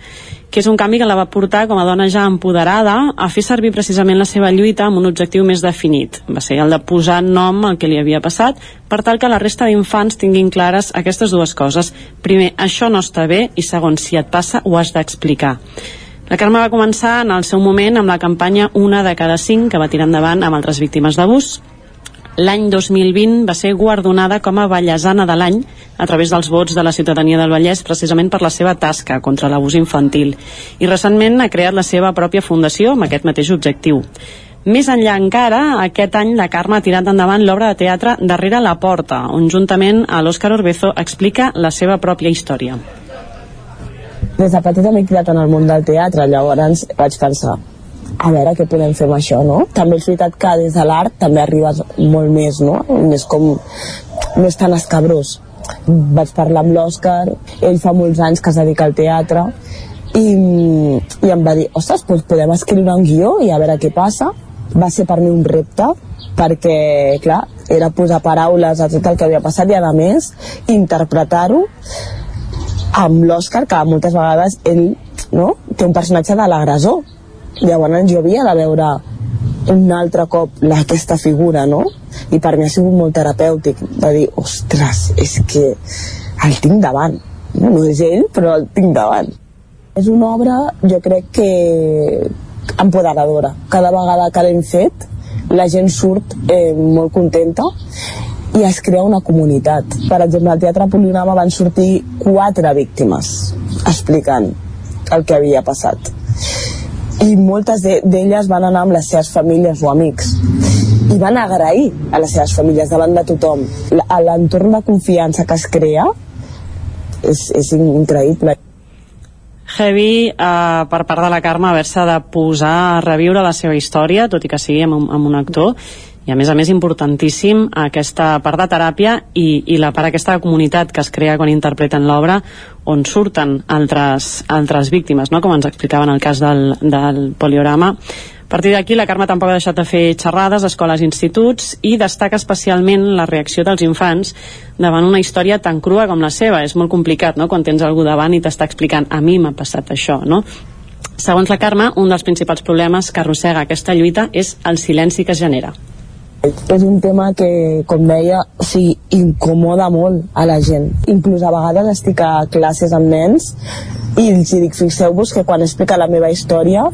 S48: que és un canvi que la va portar com a dona ja empoderada a fer servir precisament la seva lluita amb un objectiu més definit. Va ser el de posar nom al que li havia passat per tal que la resta d'infants tinguin clares aquestes dues coses. Primer, això no està bé i segon, si et passa ho has d'explicar. La Carme va començar en el seu moment amb la campanya Una de cada cinc que va tirar endavant amb altres víctimes d'abús l'any 2020 va ser guardonada com a Vallesana de l'any a través dels vots de la ciutadania del Vallès precisament per la seva tasca contra l'abús infantil i recentment ha creat la seva pròpia fundació amb aquest mateix objectiu. Més enllà encara, aquest any la Carme ha tirat endavant l'obra de teatre Darrere la porta, on juntament a l'Òscar Orbezo explica la seva pròpia història.
S50: Des de petita m'he criat en el món del teatre, llavors vaig pensar, a veure què podem fer amb això, no? També és veritat que des de l'art també arribes molt més, no? Més com... no és tan escabrós. Vaig parlar amb l'Òscar, ell fa molts anys que es dedica al teatre, i, i em va dir, ostres, doncs podem escriure un guió i a veure què passa. Va ser per mi un repte, perquè, clar, era posar paraules a tot el que havia passat i, a més, interpretar-ho amb l'Òscar, que moltes vegades ell no? té un personatge de l'agressor, llavors jo havia de veure un altre cop la, aquesta figura, no? I per mi ha sigut molt terapèutic de dir, ostres, és que el tinc davant. No, és ell, però el tinc davant. És una obra, jo crec que empoderadora. Cada vegada que l'hem fet, la gent surt eh, molt contenta i es crea una comunitat. Per exemple, al Teatre Polinama van sortir quatre víctimes explicant el que havia passat. I moltes d'elles van anar amb les seves famílies o amics. I van agrair a les seves famílies davant de tothom. L'entorn de confiança que es crea és, és increïble.
S48: Heavy eh, per part de la Carme haver-se de posar a reviure la seva història, tot i que sigui amb, amb un actor, i a més a més importantíssim aquesta part de teràpia i, i la part aquesta de comunitat que es crea quan interpreten l'obra on surten altres, altres víctimes, no? com ens explicava en el cas del, del poliorama. A partir d'aquí, la Carme tampoc ha deixat de fer xerrades escoles i instituts i destaca especialment la reacció dels infants davant una història tan crua com la seva. És molt complicat, no?, quan tens algú davant i t'està explicant a mi m'ha passat això, no? Segons la Carme, un dels principals problemes que arrossega aquesta lluita és el silenci que es genera
S50: És un tema que, com deia, o sigui, incomoda molt a la gent. Inclús a vegades estic a classes amb nens i els dic, fixeu-vos que quan explica la meva història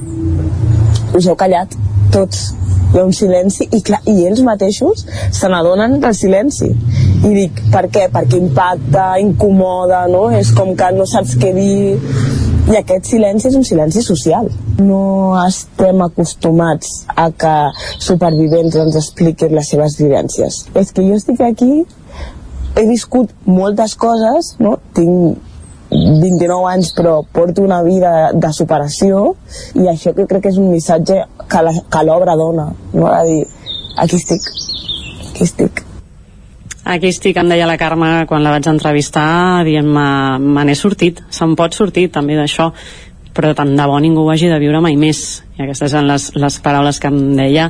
S50: us heu callat tots hi ha un silenci i, clar, i ells mateixos se n'adonen del silenci i dic, per què? perquè impacta, incomoda no? és com que no saps què dir i aquest silenci és un silenci social no estem acostumats a que supervivents ens expliquin les seves vivències és que jo estic aquí he viscut moltes coses no? tinc 29 anys però porto una vida de superació i això que crec que és un missatge que l'obra dona no? a dir, aquí estic aquí estic
S48: Aquí estic, em deia la Carme quan la vaig entrevistar, dient me n'he sortit, se'n pot sortir també d'això, però tant de bo ningú ho hagi de viure mai més. I aquestes eren les, les paraules que em deia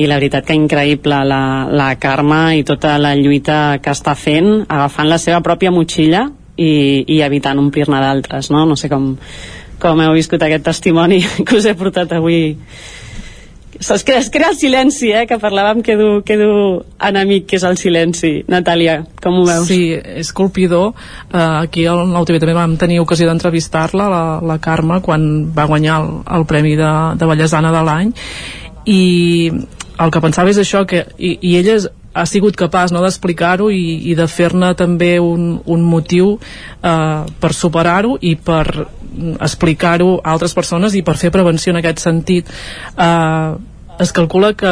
S48: i la veritat que increïble la, la Carme i tota la lluita que està fent, agafant la seva pròpia motxilla i, i evitant omplir-ne d'altres, no? No sé com, com heu viscut aquest testimoni que us he portat avui es crea, es crea el silenci, eh, que parlàvem que du, que du enemic, que és el silenci. Natàlia, com ho veus?
S49: Sí, és colpidor. Uh, aquí al Nou TV també vam tenir ocasió d'entrevistar-la, la, la Carme, quan va guanyar el, el Premi de, de Bellesana de l'any. I el que pensava és això, que, i, i ella és, ha sigut capaç no, d'explicar-ho i, i de fer-ne també un, un motiu eh, per superar-ho i per explicar-ho a altres persones i per fer prevenció en aquest sentit eh, es calcula que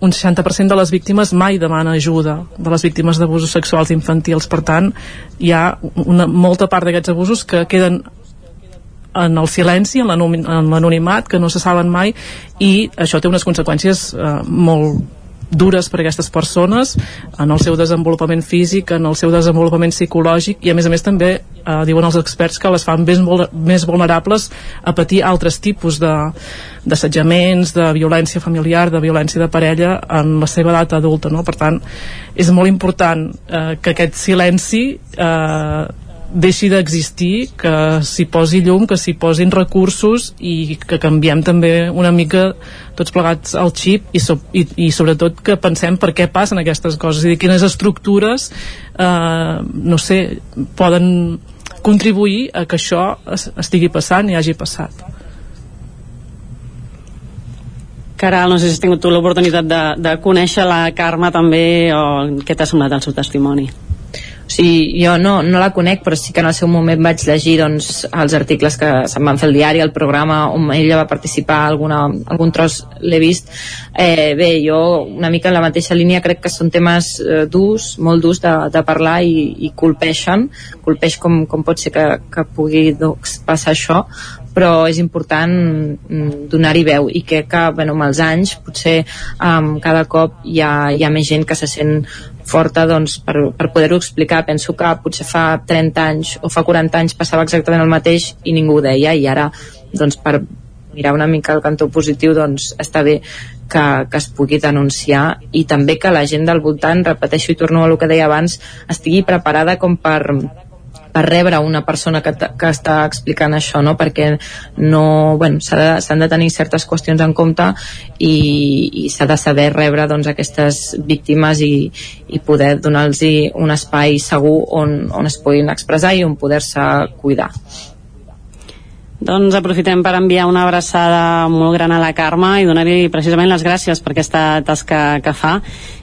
S49: un 60% de les víctimes mai demana ajuda de les víctimes d'abusos sexuals infantils. Per tant hi ha una, molta part d'aquests abusos que queden en el silenci, en l'anoni- en l'anonimat, que no se saben mai, i això té unes conseqüències eh, molt dures per a aquestes persones en el seu desenvolupament físic, en el seu desenvolupament psicològic i a més a més també eh, diuen els experts que les fan més, més vulnerables a patir altres tipus de d'assetjaments, de violència familiar, de violència de parella en la seva edat adulta, no? Per tant, és molt important eh, que aquest silenci eh, deixi d'existir, que s'hi posi llum, que s'hi posin recursos i que canviem també una mica tots plegats el xip i, so, i, i sobretot que pensem per què passen aquestes coses i quines estructures eh, no sé, poden contribuir a que això es- estigui passant i hagi passat.
S48: Caral, no sé si has tingut tu l'oportunitat de, de conèixer la Carme també o què t'ha semblat el seu testimoni?
S11: O sigui, jo no, no la conec, però sí que en el seu moment vaig llegir doncs, els articles que se'n van fer al diari, el programa on ella va participar, alguna, algun tros l'he vist. Eh, bé, jo una mica en la mateixa línia crec que són temes eh, durs, molt durs de, de parlar i, i colpeixen, colpeix com, com pot ser que, que pugui doncs, passar això, però és important mm, donar-hi veu i crec que bueno, amb els anys potser um, cada cop hi ha, hi ha més gent que se sent forta doncs, per, per poder-ho explicar penso que potser fa 30 anys o fa 40 anys passava exactament el mateix i ningú ho deia i ara doncs, per mirar una mica el cantó positiu doncs està bé que, que es pugui denunciar i també que la gent del voltant, repeteixo i torno a el que deia abans, estigui preparada com per per rebre una persona que, que està explicant això, no? perquè no, bueno, s'ha de, s'han de tenir certes qüestions en compte i, i s'ha de saber rebre doncs, aquestes víctimes i, i poder donar-los un espai segur on, on es puguin expressar i on poder-se cuidar.
S48: Doncs aprofitem per enviar una abraçada molt gran a la Carme i donar-li precisament les gràcies per aquesta tasca que fa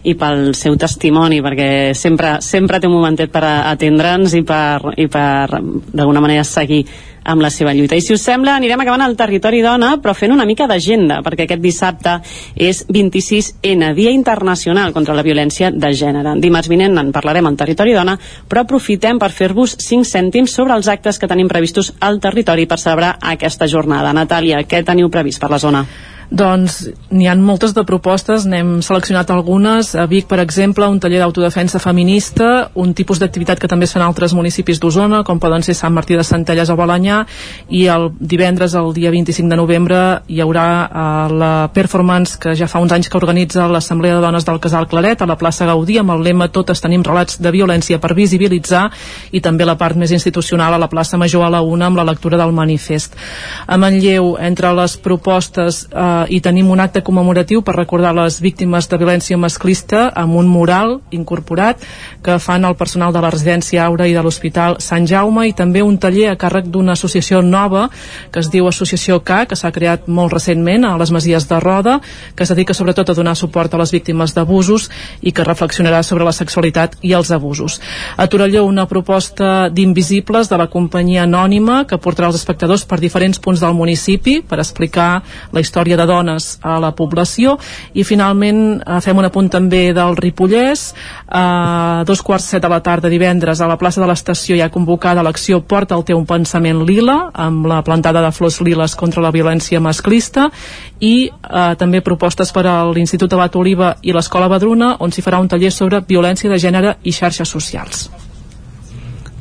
S48: i pel seu testimoni, perquè sempre, sempre té un momentet per atendre'ns i per, i per d'alguna manera seguir amb la seva lluita. I si us sembla, anirem acabant al territori dona, però fent una mica d'agenda, perquè aquest dissabte és 26N, Dia Internacional contra la Violència de Gènere. Dimarts vinent en parlarem al territori dona, però aprofitem per fer-vos 5 cèntims sobre els actes que tenim previstos al territori per celebrar aquesta jornada. Natàlia, què teniu previst per la zona?
S49: Doncs n'hi han moltes de propostes, n'hem seleccionat algunes. A Vic, per exemple, un taller d'autodefensa feminista, un tipus d'activitat que també es fa en altres municipis d'Osona, com poden ser Sant Martí de Centelles o Balanyà, i el divendres, el dia 25 de novembre, hi haurà eh, la performance que ja fa uns anys que organitza l'Assemblea de Dones del Casal Claret a la plaça Gaudí, amb el lema Totes tenim relats de violència per visibilitzar, i també la part més institucional a la plaça Major a la una amb la lectura del manifest. A Manlleu, entre les propostes, eh, i tenim un acte commemoratiu per recordar les víctimes de violència masclista amb un mural incorporat que fan el personal de la residència Aura i de l'Hospital Sant Jaume i també un taller a càrrec d'una associació nova que es diu Associació K, que s'ha creat molt recentment a les Masies de Roda, que es dedica sobretot a donar suport a les víctimes d'abusos i que reflexionarà sobre la sexualitat i els abusos. A Torelló una proposta d'invisibles de la companyia anònima que portarà els espectadors per diferents punts del municipi per explicar la història de dones a la població. I finalment eh, fem un apunt també del Ripollès. A dos quarts set de la tarda divendres a la plaça de l'estació hi ha convocada l'acció Porta el teu pensament lila amb la plantada de flors liles contra la violència masclista. I eh, també propostes per a l'Institut Abat Oliva i l'Escola Badruna on s'hi farà un taller sobre violència de gènere i xarxes socials.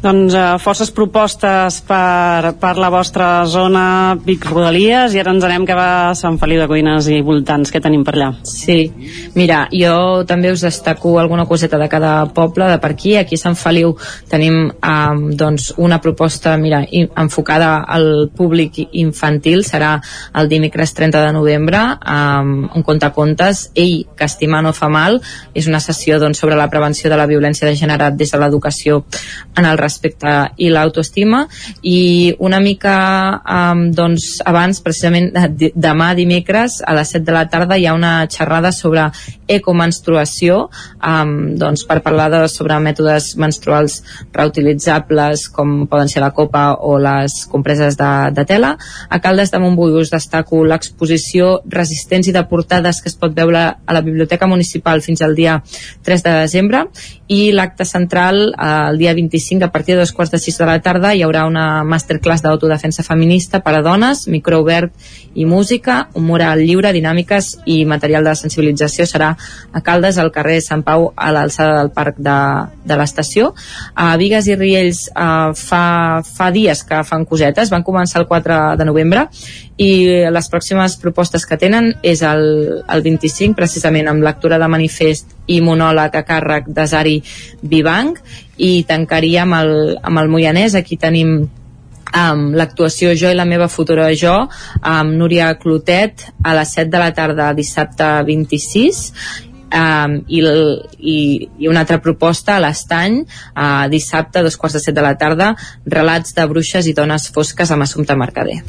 S48: Doncs uh, forces propostes per, per la vostra zona Vic Rodalies i ara ens anem cap a Sant Feliu de Codines i voltants. Què tenim per allà?
S11: Sí, mira, jo també us destaco alguna coseta de cada poble de per aquí. Aquí a Sant Feliu tenim um, doncs una proposta mira, enfocada al públic infantil. Serà el dimecres 30 de novembre um, un conte contes. Ell, que estimar no fa mal, és una sessió doncs, sobre la prevenció de la violència de gènere des de l'educació en el respecte i l'autoestima. I una mica um, doncs abans precisament demà dimecres a les 7 de la tarda hi ha una xerrada sobre ecomenstruació um, doncs per parlar de, sobre mètodes menstruals reutilitzables com poden ser la copa o les compreses de, de tela. A Caldes de Montbui us destaco l'exposició Resistents i de portades que es pot veure a la Biblioteca Municipal fins al dia 3 de desembre i l'acte central eh, el dia 25 a partir de dos quarts de sis de la tarda hi haurà una masterclass d'autodefensa feminista per a dones, micro obert i música, un mural lliure, dinàmiques i material de sensibilització. Serà a Caldes, al carrer Sant Pau a l'alçada del parc de, de l'estació. A Vigues i Riells eh, fa, fa dies que fan cosetes. Van començar el 4 de novembre i les pròximes propostes que tenen és el, el 25 precisament amb lectura de manifest i monòleg a càrrec d'Azari Vivanc i tancaria amb el, amb el Moianès. Aquí tenim amb l'actuació Jo i la meva futura jo amb Núria Clotet a les 7 de la tarda dissabte 26 um, i, i, i una altra proposta a l'Estany uh, dissabte a dos quarts de set de la tarda relats de bruixes i dones fosques amb Assumpte Mercader.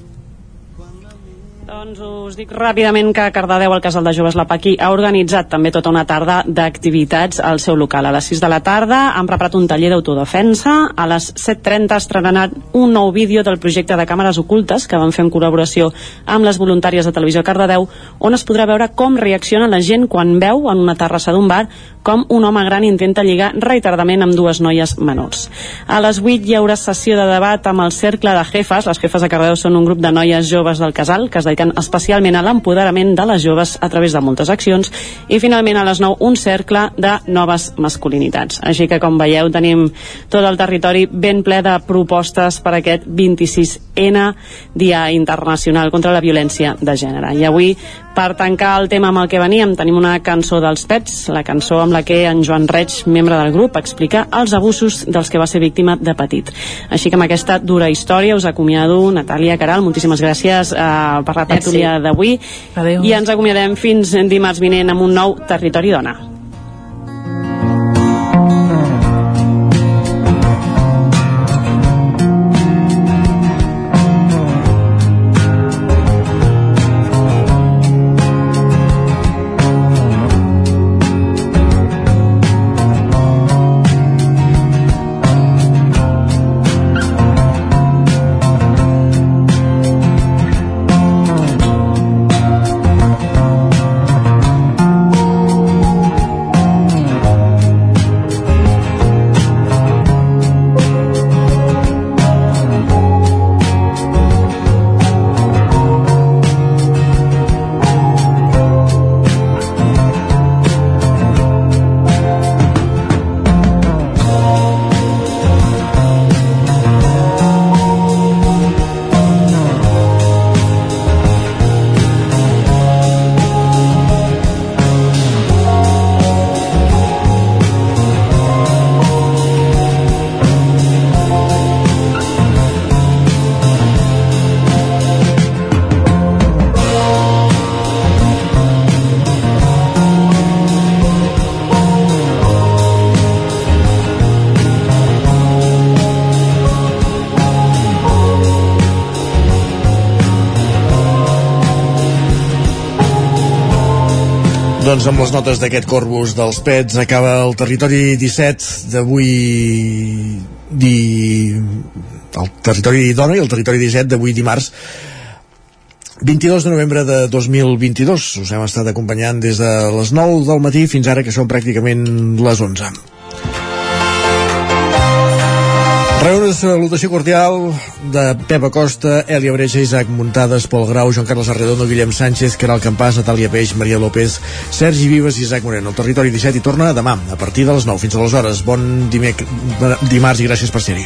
S48: Doncs us dic ràpidament que Cardedeu, el Casal de Joves La Paqui, ha organitzat també tota una tarda d'activitats al seu local. A les 6 de la tarda han preparat un taller d'autodefensa. A les 7.30 estrenat un nou vídeo del projecte de càmeres ocultes que van fer en col·laboració amb les voluntàries de Televisió Cardedeu, on es podrà veure com reacciona la gent quan veu en una terrassa d'un bar com un home gran intenta lligar reiteradament amb dues noies menors. A les 8 hi haurà sessió de debat amb el Cercle de Jefes. Les Jefes de Cardedeu són un grup de noies joves del casal que es dediquen especialment a l'empoderament de les joves a través de moltes accions i finalment a les 9 un cercle de noves masculinitats. Així que com veieu tenim tot el territori ben ple de propostes per aquest 26N Dia Internacional contra la Violència de Gènere. I avui per tancar el tema amb el que veníem, tenim una cançó dels Pets, la cançó amb la que en Joan Reig, membre del grup, explica els abusos dels que va ser víctima de petit. Així que amb aquesta dura història us acomiado, Natàlia Caral, moltíssimes gràcies eh, per la tertúlia d'avui. I ens acomiadem fins dimarts vinent amb un nou Territori Dona.
S1: Doncs amb les notes d'aquest Corbus dels Pets acaba el territori 17 d'avui di... el territori dona i el territori 17 d'avui dimarts 22 de novembre de 2022 us hem estat acompanyant des de les 9 del matí fins ara que són pràcticament les 11 Rebeu una salutació cordial de Pep Acosta, Elia Breja, Isaac Muntades, Pol Grau, Joan Carles Arredondo, Guillem Sánchez, Caral Campàs, Natàlia Peix, Maria López, Sergi Vives i Isaac Moreno. El territori 17 i torna demà, a partir de les 9 fins a les hores. Bon dimec dimarts i gràcies per ser-hi.